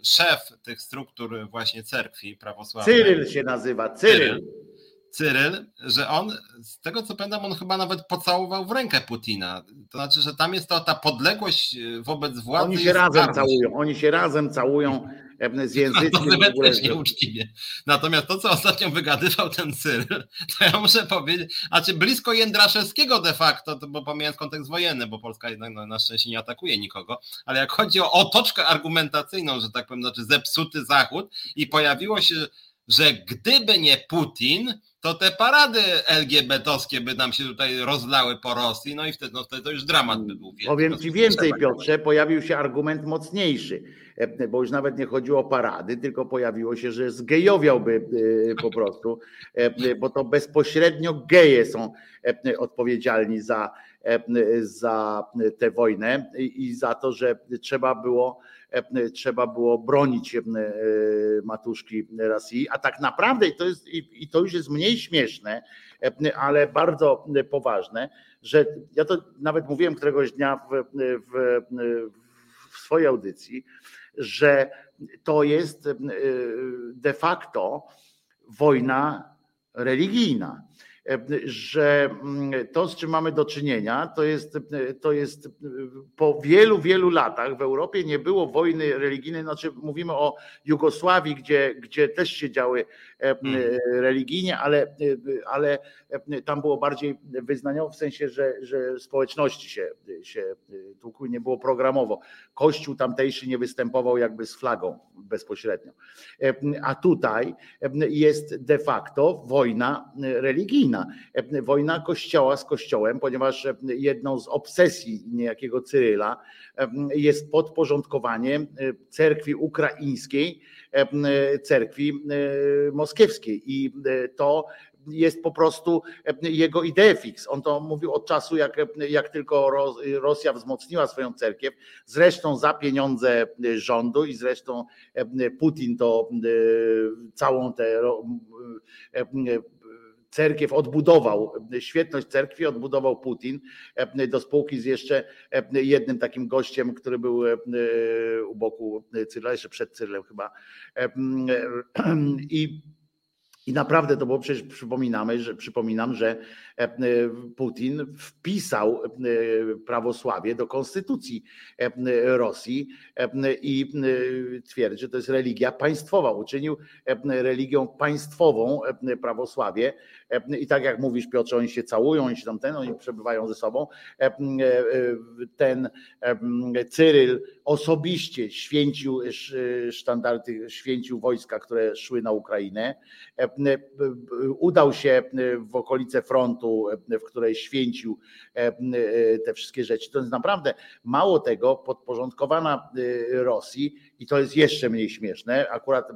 szef tych struktur właśnie cerkwi prawosławnej. Cyryl się nazywa, Cyryl. Cyryl Cyryl, że on, z tego co pamiętam, on chyba nawet pocałował w rękę Putina. To znaczy, że tam jest to ta podległość e, wobec władzy. Oni się razem całują, oni się razem całują e, z <laughs> językiem. No, też nieuczciwie. Natomiast to, co ostatnio wygadywał ten Cyryl, <laughs> to ja muszę powiedzieć, a czy blisko Jędraszewskiego de facto, to, bo pomijając kontekst wojenny, bo Polska jednak no, na szczęście nie atakuje nikogo, ale jak chodzi o otoczkę argumentacyjną, że tak powiem, znaczy zepsuty Zachód i pojawiło się, że gdyby nie Putin, to te parady LGBT-owskie by nam się tutaj rozlały po Rosji, no i wtedy, no wtedy to już dramat by był. Powiem Ci więcej, Piotrze, pojawił się argument mocniejszy, e, bo już nawet nie chodziło o parady, tylko pojawiło się, że zgejowiałby e, po prostu, e, bo to bezpośrednio geje są odpowiedzialni za, za tę wojnę i za to, że trzeba było trzeba było bronić e, matuszki Rosji, a tak naprawdę, i to, jest, i to już jest mniej śmieszne, e, ale bardzo poważne, że ja to nawet mówiłem któregoś dnia w, w, w swojej audycji, że to jest de facto wojna religijna że mm, to, z czym mamy do czynienia, to jest, to jest po wielu, wielu latach w Europie nie było wojny religijnej, znaczy mówimy o Jugosławii, gdzie, gdzie też się działy hmm. religijnie, ale, ale tam było bardziej wyznaniowo, w sensie, że, że społeczności się, się tłukły, nie było programowo. Kościół tamtejszy nie występował jakby z flagą bezpośrednio. A tutaj jest de facto wojna religijna, wojna. Kościoła z kościołem, ponieważ jedną z obsesji niejakiego Cyryla jest podporządkowanie cerkwi ukraińskiej cerkwi moskiewskiej. I to jest po prostu e, jego idefix. On to mówił od czasu, jak, jak tylko Rosja wzmocniła swoją cerkiew, zresztą za pieniądze rządu i zresztą e, Putin to e, całą tę cerkiew odbudował, świetność cerkwi odbudował Putin do spółki z jeszcze jednym takim gościem, który był u boku Cyrla, jeszcze przed Cyrlem chyba. <clears throat> I i naprawdę to było przecież przypominamy, że przypominam, że e, e, Putin wpisał e, prawosławie do konstytucji Rosji i twierdzi, że to jest religia państwowa. Uczynił religią państwową prawosławie. I tak jak mówisz, Piotrze, oni się całują, oni się tam ten, oni przebywają ze sobą. Ten Cyryl osobiście święcił sztandarty, święcił wojska, które szły na Ukrainę udał się w okolice frontu, w której święcił te wszystkie rzeczy. To jest naprawdę mało tego, podporządkowana Rosji, i to jest jeszcze mniej śmieszne, akurat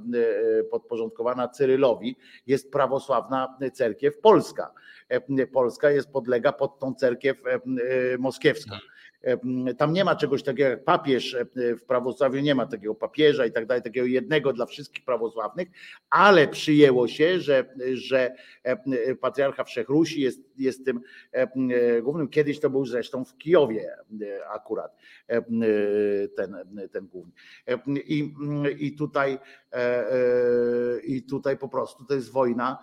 podporządkowana Cyrylowi jest prawosławna cerkiew polska. Polska jest podlega pod tą cerkiew moskiewską. Tam nie ma czegoś takiego jak papież w prawosławiu, nie ma takiego papieża i tak dalej, takiego jednego dla wszystkich prawosławnych, ale przyjęło się, że, że patriarcha Wszechrusi jest, jest tym głównym. Kiedyś to był zresztą w Kijowie akurat ten, ten główny. I, i tutaj i tutaj po prostu to jest wojna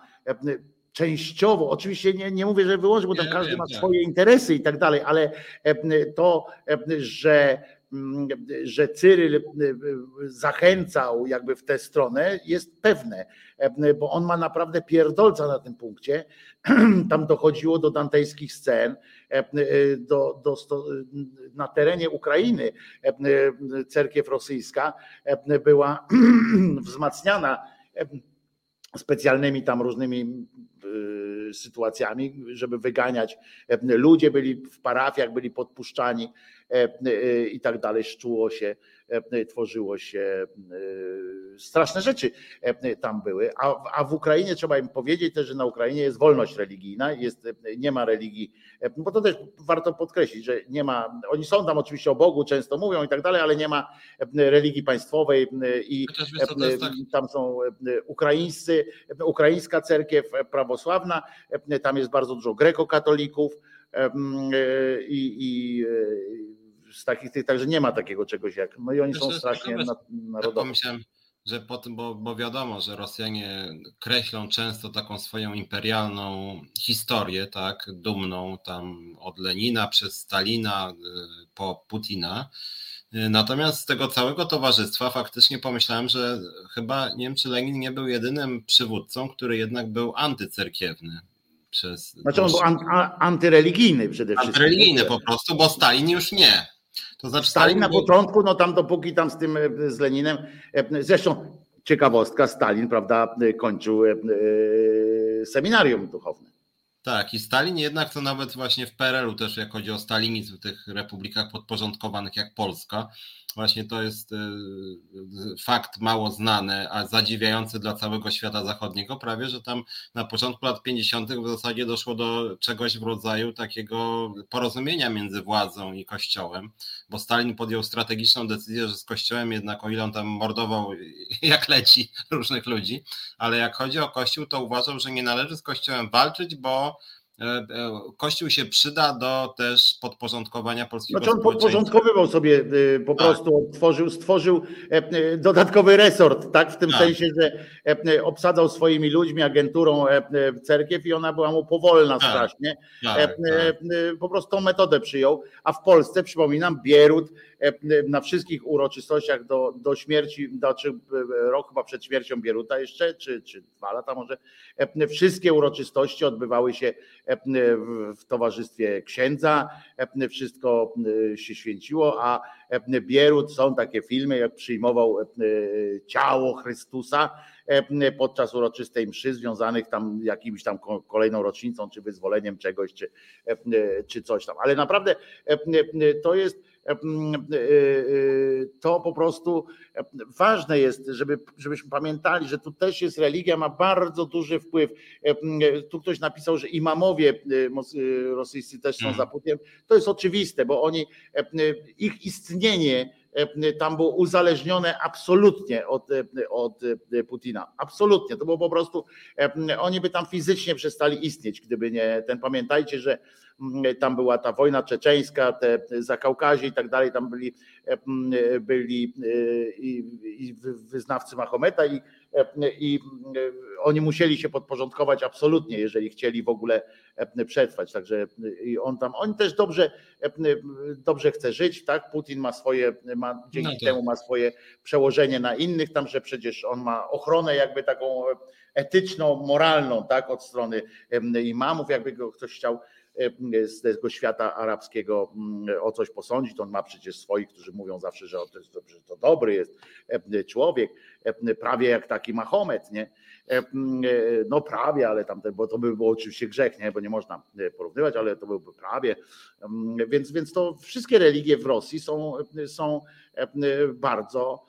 częściowo, oczywiście nie, nie mówię, że wyłącznie, bo tam każdy ma tak. swoje interesy i tak dalej, ale to, że Mm, że Cyryl y, zachęcał jakby w tę stronę, jest pewne, e, bo on ma naprawdę pierdolca na tym punkcie. <clears throat> Tam dochodziło do dantejskich scen, e, do, do, na terenie Ukrainy e, cerkiew rosyjska była <clears throat> wzmacniana specjalnymi tam różnymi sytuacjami, żeby wyganiać. Ludzie byli w parafiach, byli podpuszczani E, e, i tak dalej, szczuło się, e, tworzyło się, straszne rzeczy tam były. A, a w Ukrainie trzeba im powiedzieć też, że na Ukrainie jest wolność religijna, jest, nie ma religii, bo to też warto podkreślić, że nie ma, oni są tam oczywiście o Bogu, często mówią i tak dalej, ale nie ma religii państwowej i tak. tam są ukraińscy, ukraińska cerkiew prawosławna, tam jest bardzo dużo grekokatolików, i, i z takich tych, także nie ma takiego czegoś jak, no i oni są strasznie narodowi. Pomyślałem, że po tym, bo, bo wiadomo, że Rosjanie kreślą często taką swoją imperialną historię, tak, dumną tam od Lenina przez Stalina y, po Putina. Natomiast z tego całego towarzystwa faktycznie pomyślałem, że chyba nie wiem, czy Lenin nie był jedynym przywódcą, który jednak był antycerkiewny przez. Znaczy on był antyreligijny przede wszystkim. Antyreligijny po prostu, bo Stalin już nie. To znaczy Stalin na początku, no tam dopóki tam z tym e, z Leninem, e, zresztą ciekawostka, Stalin, prawda, kończył e, seminarium duchowne. Tak, i Stalin jednak to nawet właśnie w PRL-u też, jak chodzi o stalinizm w tych republikach podporządkowanych jak Polska, Właśnie to jest y, fakt mało znany, a zadziwiający dla całego świata zachodniego, prawie, że tam na początku lat 50. w zasadzie doszło do czegoś w rodzaju takiego porozumienia między władzą i kościołem, bo Stalin podjął strategiczną decyzję, że z kościołem jednak, o ile on tam mordował <laughs> jak leci różnych ludzi, ale jak chodzi o kościół, to uważał, że nie należy z kościołem walczyć, bo E, e, Kościół się przyda do też podporządkowania polskiego Znaczy on podporządkowywał sobie y, po tak. prostu, stworzył, stworzył e, dodatkowy resort, tak? W tym tak. sensie, że obsadzał swoimi ludźmi, agenturą cerkiew i ona była mu powolna tak. strasznie. Tak, tak. Po prostu tą metodę przyjął, a w Polsce, przypominam, Bierut na wszystkich uroczystościach do, do śmierci, do, czy rok chyba przed śmiercią Bieruta jeszcze, czy, czy dwa lata może, wszystkie uroczystości odbywały się w towarzystwie księdza, wszystko się święciło, a Bierut są takie filmy, jak przyjmował ciało Chrystusa podczas uroczystej mszy związanych tam jakimś tam kolejną rocznicą, czy wyzwoleniem czegoś, czy, czy coś tam. Ale naprawdę to jest to po prostu ważne jest, żeby, żebyśmy pamiętali, że tu też jest religia, ma bardzo duży wpływ. Tu ktoś napisał, że imamowie rosyjscy też są za Putinem. To jest oczywiste, bo oni, ich istnienie tam było uzależnione absolutnie od, od Putina. Absolutnie. To było po prostu, oni by tam fizycznie przestali istnieć, gdyby nie ten. Pamiętajcie, że tam była ta wojna czeczeńska, te Zakaukazie i tak dalej, tam byli, byli i wyznawcy Mahometa i, i oni musieli się podporządkować absolutnie, jeżeli chcieli w ogóle przetrwać. Także i on tam, on też dobrze, dobrze chce żyć, tak? Putin ma swoje, ma, dzięki no temu ma swoje przełożenie na innych, tam, że przecież on ma ochronę jakby taką etyczną, moralną, tak, od strony imamów, jakby go ktoś chciał z tego świata arabskiego mm, o coś posądzić. On ma przecież swoich, którzy mówią zawsze, że to, dobry jest człowiek, prawie jak taki Mahomet, nie? No prawie, ale tamten, bo to by było oczywiście grzech, nie? bo nie można porównywać, ale to byłby prawie. Więc, więc to wszystkie religie w Rosji są, są bardzo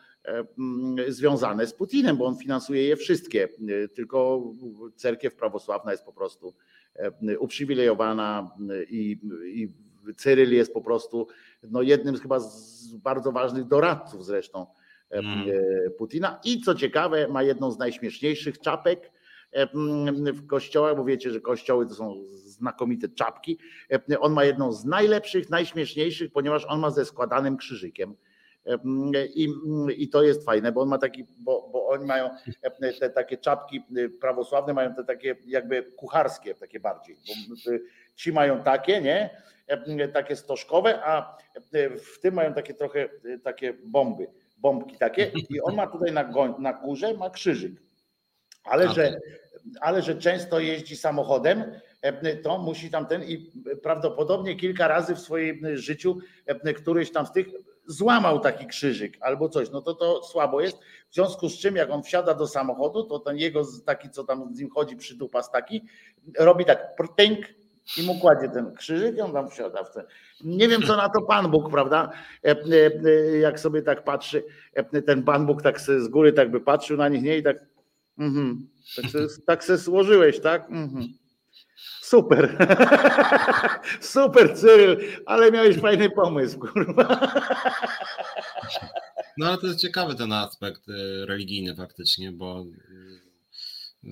związane z Putinem, bo on finansuje je wszystkie. Tylko cerkiew prawosławna jest po prostu E, uprzywilejowana i, i Cyryl jest po prostu no, jednym z chyba z bardzo ważnych doradców zresztą mm. Putina. I co ciekawe, ma jedną z najśmieszniejszych czapek w kościołach, bo wiecie, że kościoły to są znakomite czapki. On ma jedną z najlepszych, najśmieszniejszych, ponieważ on ma ze składanym krzyżykiem I, I to jest fajne, bo on ma taki, bo, bo oni mają te takie czapki prawosławne, mają te takie jakby kucharskie, takie bardziej. Bo ci mają takie, nie? Takie stożkowe, a w tym mają takie trochę takie bomby, bombki takie. I on ma tutaj na, na górze ma krzyżyk. Ale że, ale że często jeździ samochodem, to musi tam ten i prawdopodobnie kilka razy w swoim życiu któryś tam z tych złamał taki krzyżyk albo coś, no to to słabo jest. W związku z czym, jak on wsiada do samochodu, to ten jego taki, co tam z nim chodzi, przydupas taki, robi tak prtęk i mu kładzie ten krzyżyk i on tam wsiada w ten. Nie wiem, co na to Pan Bóg, prawda? E, e, e, jak sobie tak patrzy, ten Pan Bóg tak z góry tak by patrzył na nich, nie? I tak, mm tak, se, tak se złożyłeś, tak? Mm Super. <laughs> Super, Cyryl, ale miałeś fajny pomysł, kurwa. No ale to jest ciekawy ten aspekt religijny faktycznie, bo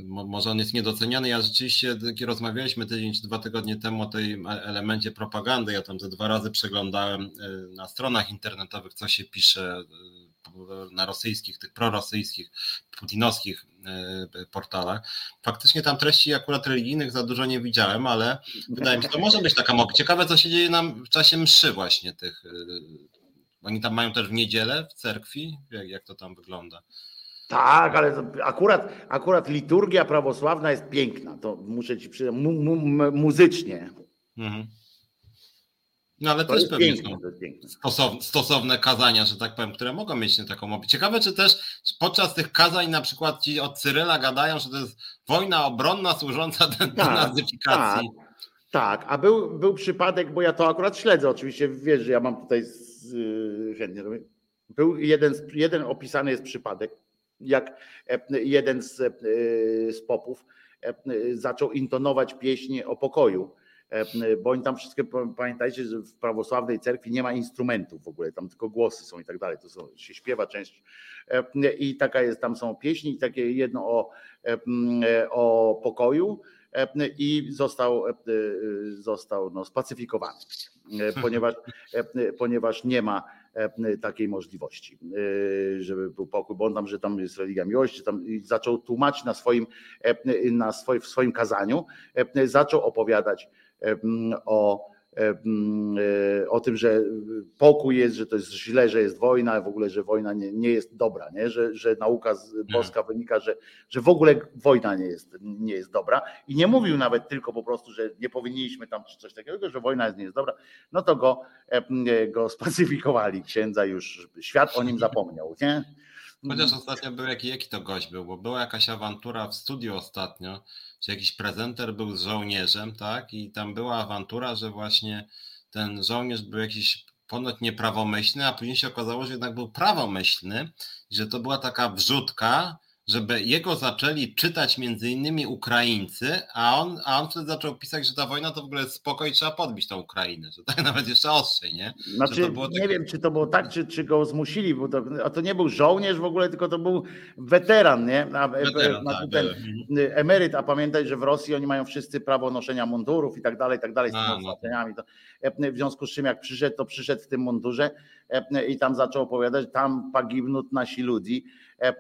może on jest niedoceniany. Ja rzeczywiście, kiedy rozmawialiśmy tydzień czy dwa tygodnie temu o tej elemencie propagandy, ja tam te dwa razy przeglądałem e, na stronach internetowych, co się pisze e, na rosyjskich, tych prorosyjskich, putinowskich e, portalach. Faktycznie tam treści akurat religijnych za dużo nie widziałem, ale wydaje mi się, to może być taka mowa. Ciekawe, co się dzieje nam w czasie mszy właśnie tych. Oni tam mają też w niedzielę w cerkwi? Jak, jak to tam wygląda? Tak, ale akurat, akurat liturgia prawosławna jest piękna. To muszę ci przyznać, mu, mu, muzycznie. Mhm. No ale to też pewnie piękne, są stosowne, stosowne kazania, że tak powiem, które mogą mieć taką moc. Ciekawe, czy też podczas tych kazań na przykład ci od Cyryla gadają, że to jest wojna obronna służąca <laughs> do tak, nazyfikacji. Tak, tak, a był, był przypadek, bo ja to akurat śledzę oczywiście, wiesz, że ja mam tutaj z, yy, chętnie Był jeden, jeden opisany jest przypadek, jak e, jeden z, e, z popów e, zaczął intonować pieśń o pokoju. Bo oni tam wszystkie, pamiętajcie, że w prawosławnej cerkwi nie ma instrumentów w ogóle, tam tylko głosy są i tak dalej, to są, się śpiewa część. I taka jest, tam są pieśni, takie jedno o, o pokoju i został, został no, spacyfikowany, ponieważ, ponieważ nie ma E, takiej możliwości, e, żeby był pokój, bo on tam, że tam jest religia miłości, tam zaczął tłumaczyć na swoim, e, na swoim, w swoim kazaniu, zaczął opowiadać o E, o tym, że pokój jest, że to jest źle, że jest wojna, w ogóle, że wojna nie, nie jest dobra, nie? Że, że nauka boska wynika, że, że w ogóle wojna nie jest, nie jest dobra. I nie mówił nawet tylko po prostu, że nie powinniśmy tam czy coś takiego, że wojna nie jest dobra, no to go, go spacyfikowali księdza już, świat o nim zapomniał, nie? Chociaż ostatnio był jaki, jaki to gość był, bo była jakaś awantura w studiu ostatnio, czy jakiś prezenter był z żołnierzem, tak? I tam była awantura, że właśnie ten żołnierz był jakiś ponoć nieprawomyślny, a później się okazało, że jednak był prawomyślny, że to była taka wrzutka, żeby jego zaczęli czytać między innymi Ukraińcy, a on, a on wtedy zaczął pisać, że ta wojna to w ogóle spokoj, trzeba podbić tą Ukrainę, że tak <laughs> nawet jeszcze ostrzej, nie? Znaczy, nie tak... wiem, czy to było tak, czy, czy go zmusili, bo to, a to nie był żołnierz w ogóle, tylko to był weteran, nie? A, weteran, tak, ten mhm. emeryt, a pamiętaj, że w Rosji oni mają wszyscy prawo noszenia mundurów i tak dalej, i tak dalej, z tymi no. To, e, w związku z czym jak przyszedł, to przyszedł w tym mundurze e, i tam zaczął opowiadać, tam pagiwnut nasi ludzi, E,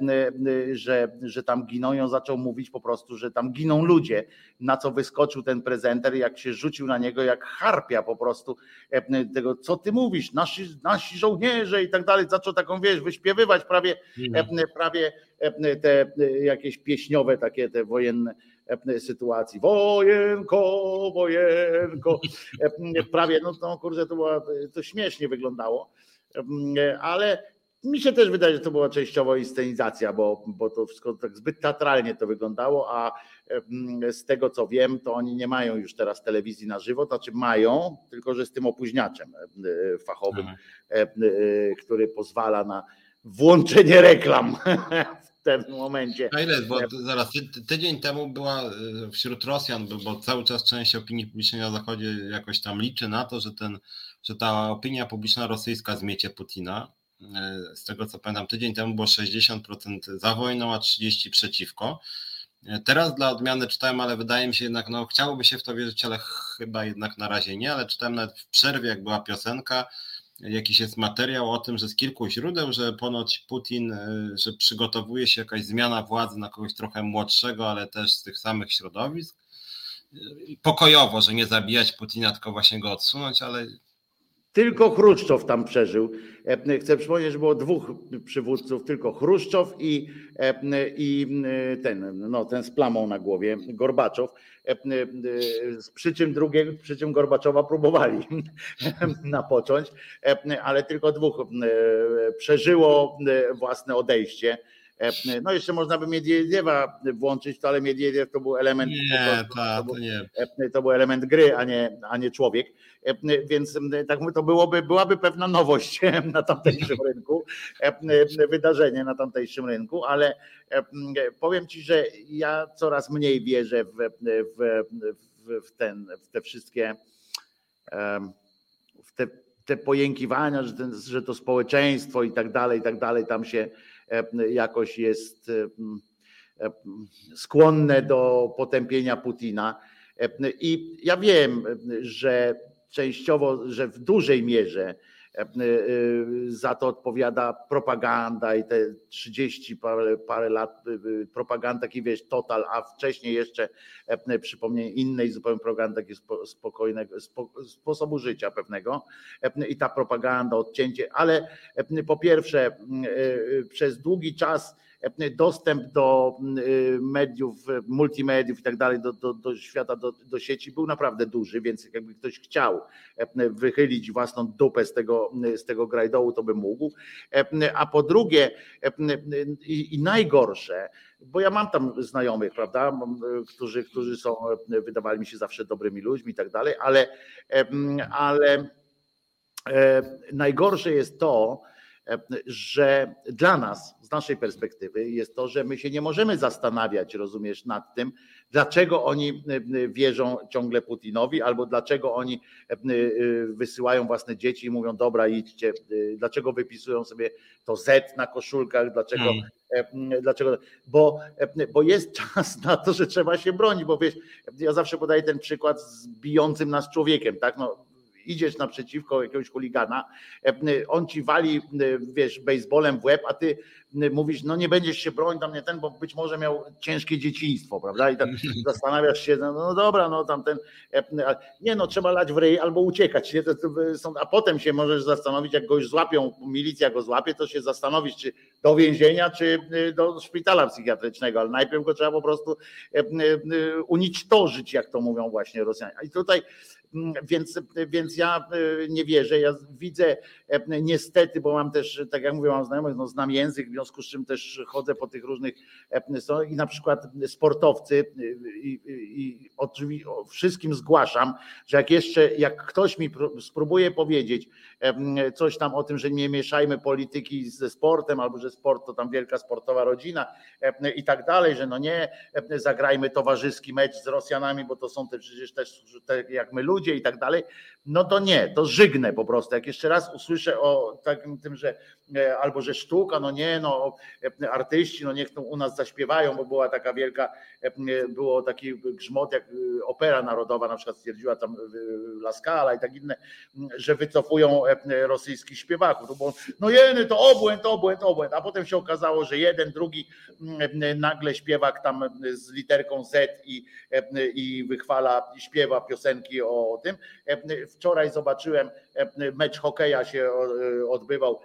że, że tam giną i on zaczął mówić po prostu, że tam giną ludzie, na co wyskoczył ten prezenter, jak się rzucił na niego jak harpia po prostu e, tego, co ty mówisz, nasi, nasi żołnierze i tak dalej, zaczął taką, wiesz, wyśpiewywać prawie, mhm. prawie te jakieś pieśniowe takie te wojenne sytuacji. Wojenko, wojenko. Prawie, no, no kurde, to, było, to śmiesznie wyglądało, ale mi się też wydaje, że to była częściowo inscenizacja, bo, bo to wszystko tak zbyt teatralnie to wyglądało, a z tego co wiem, to oni nie mają już teraz telewizji na żywo, znaczy mają, tylko że z tym opóźniaczem e, fachowym, Aha. E, e, który pozwala na włączenie reklam w tym momencie. A ile, bo zaraz tydzień temu była wśród Rosjan, bo cały czas część opinii publicznej na Zachodzie jakoś tam liczy na to, że, ten, że ta opinia publiczna rosyjska zmiecie Putina z tego co pamiętam, tydzień temu było 60% za wojną, a 30% przeciwko. Teraz dla odmiany czytałem, ale wydaje mi się jednak, no chciałoby się w to wierzyć, ale chyba jednak na razie nie, ale czytałem nawet w przerwie, jak była piosenka, jakiś jest materiał o tym, że z kilku źródeł, że ponoć Putin, że przygotowuje się jakaś zmiana władzy na kogoś trochę młodszego, ale też z tych samych środowisk. Pokojowo, że nie zabijać Putina, tylko właśnie go odsunąć, ale tylko Chruszczow tam przeżył. E, chcę przypomnieć, że było dwóch przywódców, tylko Chruszczow i, e, i e, ten, no, ten z plamą na głowie, Gorbaczow. Przy czym drugiego, przy czym Gorbaczowa próbowali <laughs> napocząć, ale tylko dwóch przeżyło własne odejście. No jeszcze można by Miedwiediewa włączyć, to ale Miedwiediew to był element. Nie, to, to, nie. to był element gry, a nie, a nie człowiek. Więc tak to byłoby, byłaby pewna nowość <laughs> na tamtejszym <laughs> rynku, wydarzenie na tamtejszym rynku, ale powiem ci, że ja coraz mniej wierzę w, w, w, ten, w te wszystkie w te, te pojękiwania, że, ten, że to społeczeństwo i tak dalej, i tak dalej, tam się jakoś jest skłonne do potępienia Putina. I ja wiem, że częściowo, że w dużej mierze e, e, za to odpowiada propaganda i te 30 parę, parę lat e, propaganda, taki wiesz, total, a wcześniej jeszcze przypomnienie innej zupełnie propagandy takiego spokojnego sposobu życia pewnego. I ta propaganda, odcięcie, ale po pierwsze przez długi czas dostęp do y, mediów, multimediów i tak dalej, do, do, do świata, do, do sieci był naprawdę duży, więc jakby ktoś chciał wychylić własną dupę z tego, z tego grajdołu, to by mógł. A po drugie, i, i najgorsze, bo ja mam tam znajomych, prawda, którzy, którzy są, wydawali mi się zawsze dobrymi ludźmi i tak dalej, ale, ale najgorsze jest to, że dla nas, z naszej perspektywy, jest to, że my się nie możemy zastanawiać, rozumiesz, nad tym, dlaczego oni wierzą ciągle Putinowi, albo dlaczego oni wysyłają własne dzieci i mówią, dobra, idźcie, dlaczego wypisują sobie to Z na koszulkach, dlaczego. Hmm. Dlaczego? Bo, bo jest czas na to, że trzeba się bronić, bo wiesz, ja zawsze podaję ten przykład z bijącym nas człowiekiem, tak? No, idziesz naprzeciwko jakiegoś chuligana, e, on ci wali, e, wiesz, baseballem w łeb, a ty e, mówisz, no nie będziesz się bronić tam nie ten, bo być może miał ciężkie dzieciństwo, prawda? I tak <laughs> zastanawiasz się, no, no dobra, no tamten, nie no, trzeba lać w ryj albo uciekać, nie? Są, a potem się możesz zastanowić, jak go już złapią, milicja go złapie, to się zastanowić, czy do więzienia, czy do szpitala psychiatrycznego, ale najpierw go trzeba po prostu unicztożyć, jak to mówią właśnie Rosjanie. I tutaj więc, więc ja y, nie wierzę. Ja widzę e, niestety, bo mam też, tak jak mówię, mam znajomych, no znam język, w związku z czym też chodzę po tych różnych e, i na przykład sportowcy y, i, i oczywiście wszystkim zgłaszam, że jak jeszcze, jak ktoś mi spróbuje powiedzieć coś tam o tym, że nie mieszajmy polityki ze sportem, albo że sport to tam wielka sportowa rodzina i tak dalej, że no nie, zagrajmy towarzyski mecz z Rosjanami, bo to są te przecież też te, jak my ludzie, i tak dalej, no to nie, to żygnę po prostu. Jak jeszcze raz usłyszę o takim tym, że e, albo że sztuka, no nie, no e, artyści, no niech to u nas zaśpiewają, bo była taka wielka, e, było taki grzmot jak opera narodowa, na przykład stwierdziła tam Laskala i tak inne, że wycofują rosyjskich śpiewaków. Bo, no jeny, to obłęd, obłęd, obłęd, a potem się okazało, że jeden, drugi nagle śpiewak tam z literką Z i, i wychwala, śpiewa piosenki o tym. Wczoraj zobaczyłem, mecz hokeja się e, odbywał,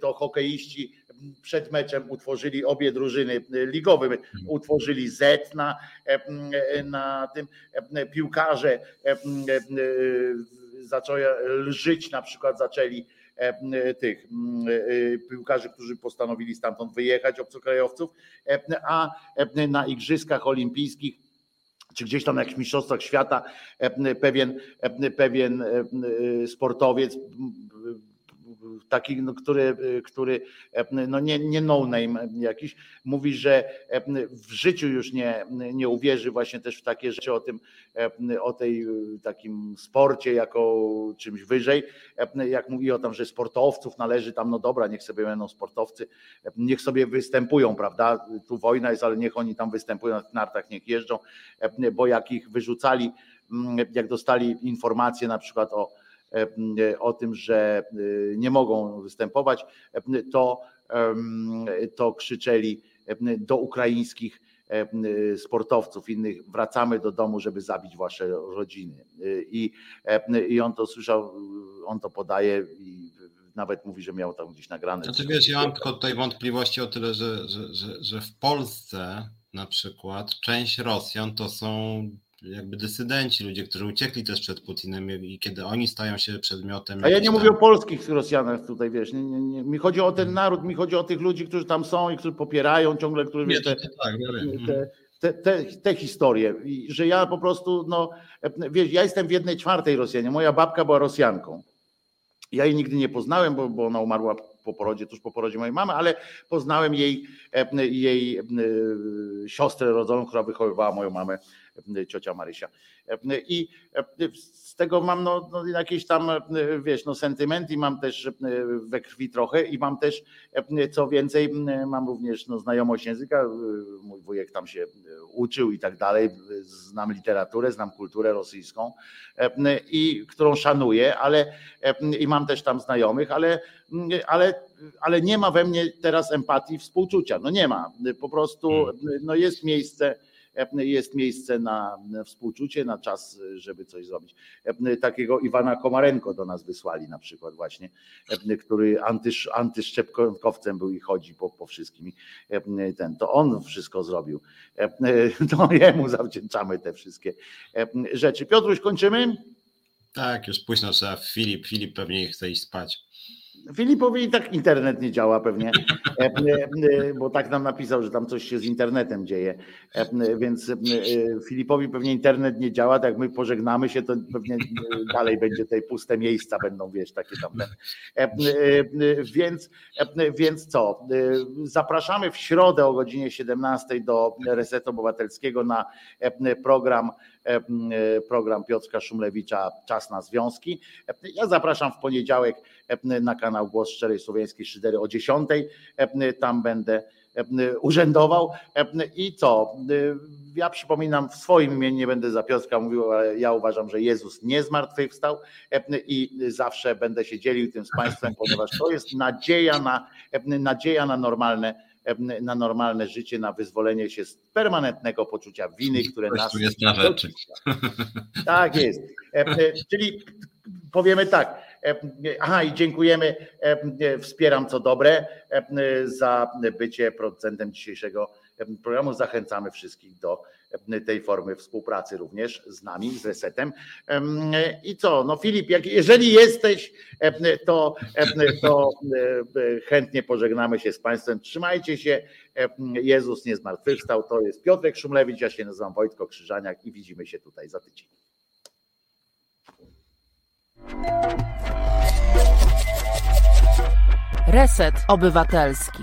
to hokeiści przed meczem utworzyli obie drużyny ligowe, utworzyli Z na, na tym, piłkarze zaczęli lżyć, na przykład zaczęli tych piłkarzy, którzy postanowili stamtąd wyjechać, obcokrajowców, a na Igrzyskach Olimpijskich czy gdzieś tam na jakichś mistrzostwach świata pewien, pewien sportowiec taki, no, który, który no nie, nie no name jakiś, mówi, że w życiu już nie, nie uwierzy właśnie też w takie rzeczy o tym, o tej takim sporcie jako czymś wyżej, jak mówi o tym, że sportowców należy tam, no dobra, niech sobie będą sportowcy, niech sobie występują, prawda, tu wojna jest, ale niech oni tam występują na nartach, niech jeżdżą, bo jak ich wyrzucali, jak dostali informacje na przykład o o tym, że nie mogą występować, to, to krzyczeli do ukraińskich sportowców innych, wracamy do domu, żeby zabić wasze rodziny. I, i on to słyszał, on to podaje i nawet mówi, że miał tam gdzieś nagrane. Znaczy wiesz, ja mam tylko tutaj wątpliwości o tyle, że, że, że, że w Polsce na przykład część Rosjan to są jakby dysydenci, ludzie, którzy uciekli też przed Putinem i kiedy oni stają się przedmiotem. A ja nie tam... mówię o polskich Rosjanach tutaj, wiesz, nie, nie, nie. mi chodzi o ten naród, mi chodzi o tych ludzi, którzy tam są i którzy popierają ciągle, którzy wiesz, te, tak, te, te, te, te, historie, I, że ja po prostu, no, wiesz, ja jestem w jednej czwartej Rosjanie, moja babka była Rosjanką. Ja jej nigdy nie poznałem, bo, bo ona umarła po porodzie, tuż po porodzie mojej mamy, ale poznałem jej, jej siostrę rodzoną, która wychowywała moją mamę ciocia Marysia. I z tego mam no, no jakieś tam, wiesz, no sentymenty, mam też we krwi trochę i mam też, co więcej, mam również no, znajomość języka, mój wujek tam się uczył i tak dalej, znam literaturę, znam kulturę rosyjską i którą szanuję, ale i mam też tam znajomych, ale, ale, ale nie ma we mnie teraz empatii, współczucia, no nie ma, po prostu hmm. no jest miejsce jest miejsce na współczucie, na czas, żeby coś zrobić. Takiego Iwana Komarenko do nas wysłali na przykład właśnie, który antysz, antyszczepkowcem był i chodzi po, po wszystkim. Ten, to on wszystko zrobił. To <laughs> jemu zawdzięczamy te wszystkie rzeczy. Piotruś, kończymy? Tak, już późno trzeba. Filip, Filip pewnie chce iść spać. Filipowi i tak internet nie działa pewnie, e, e, bo tak nam napisał, że tam coś się z internetem dzieje. E, więc Filipowi pewnie internet nie działa, tak jak my pożegnamy się, to pewnie dalej będzie te puste miejsca będą, wiesz, takie tam. Więc, więc co? Zapraszamy w środę o godzinie 17 do Resetu Obywatelskiego na program program Piotrka Szumlewicza Czas na Związki. Ja zapraszam w poniedziałek na kanał Głos Szczerej Słowiańskiej Szydery o 10. Tam będę urzędował. I co? Ja przypominam, w swoim imieniu nie będę za Piotrka mówił, ale ja uważam, że Jezus nie zmartwychwstał i zawsze będę się dzielił tym z Państwem, ponieważ to jest nadzieja na, nadzieja na normalne na normalne życie, na wyzwolenie się z permanentnego poczucia winy, które nas. Tu jest na rzeczy. <laughs> Tak jest. Czyli powiemy tak. Aha, i dziękujemy. Wspieram co dobre za bycie producentem dzisiejszego programu. Zachęcamy wszystkich do tej formy współpracy również z nami, z Resetem. I co? No Filip, jak, jeżeli jesteś, to, to chętnie pożegnamy się z Państwem. Trzymajcie się. Jezus nie zmartwychwstał. To jest Piotrek Szumlewicz, ja się nazywam Wojtko Krzyżaniak i widzimy się tutaj za tydzień. Reset Obywatelski.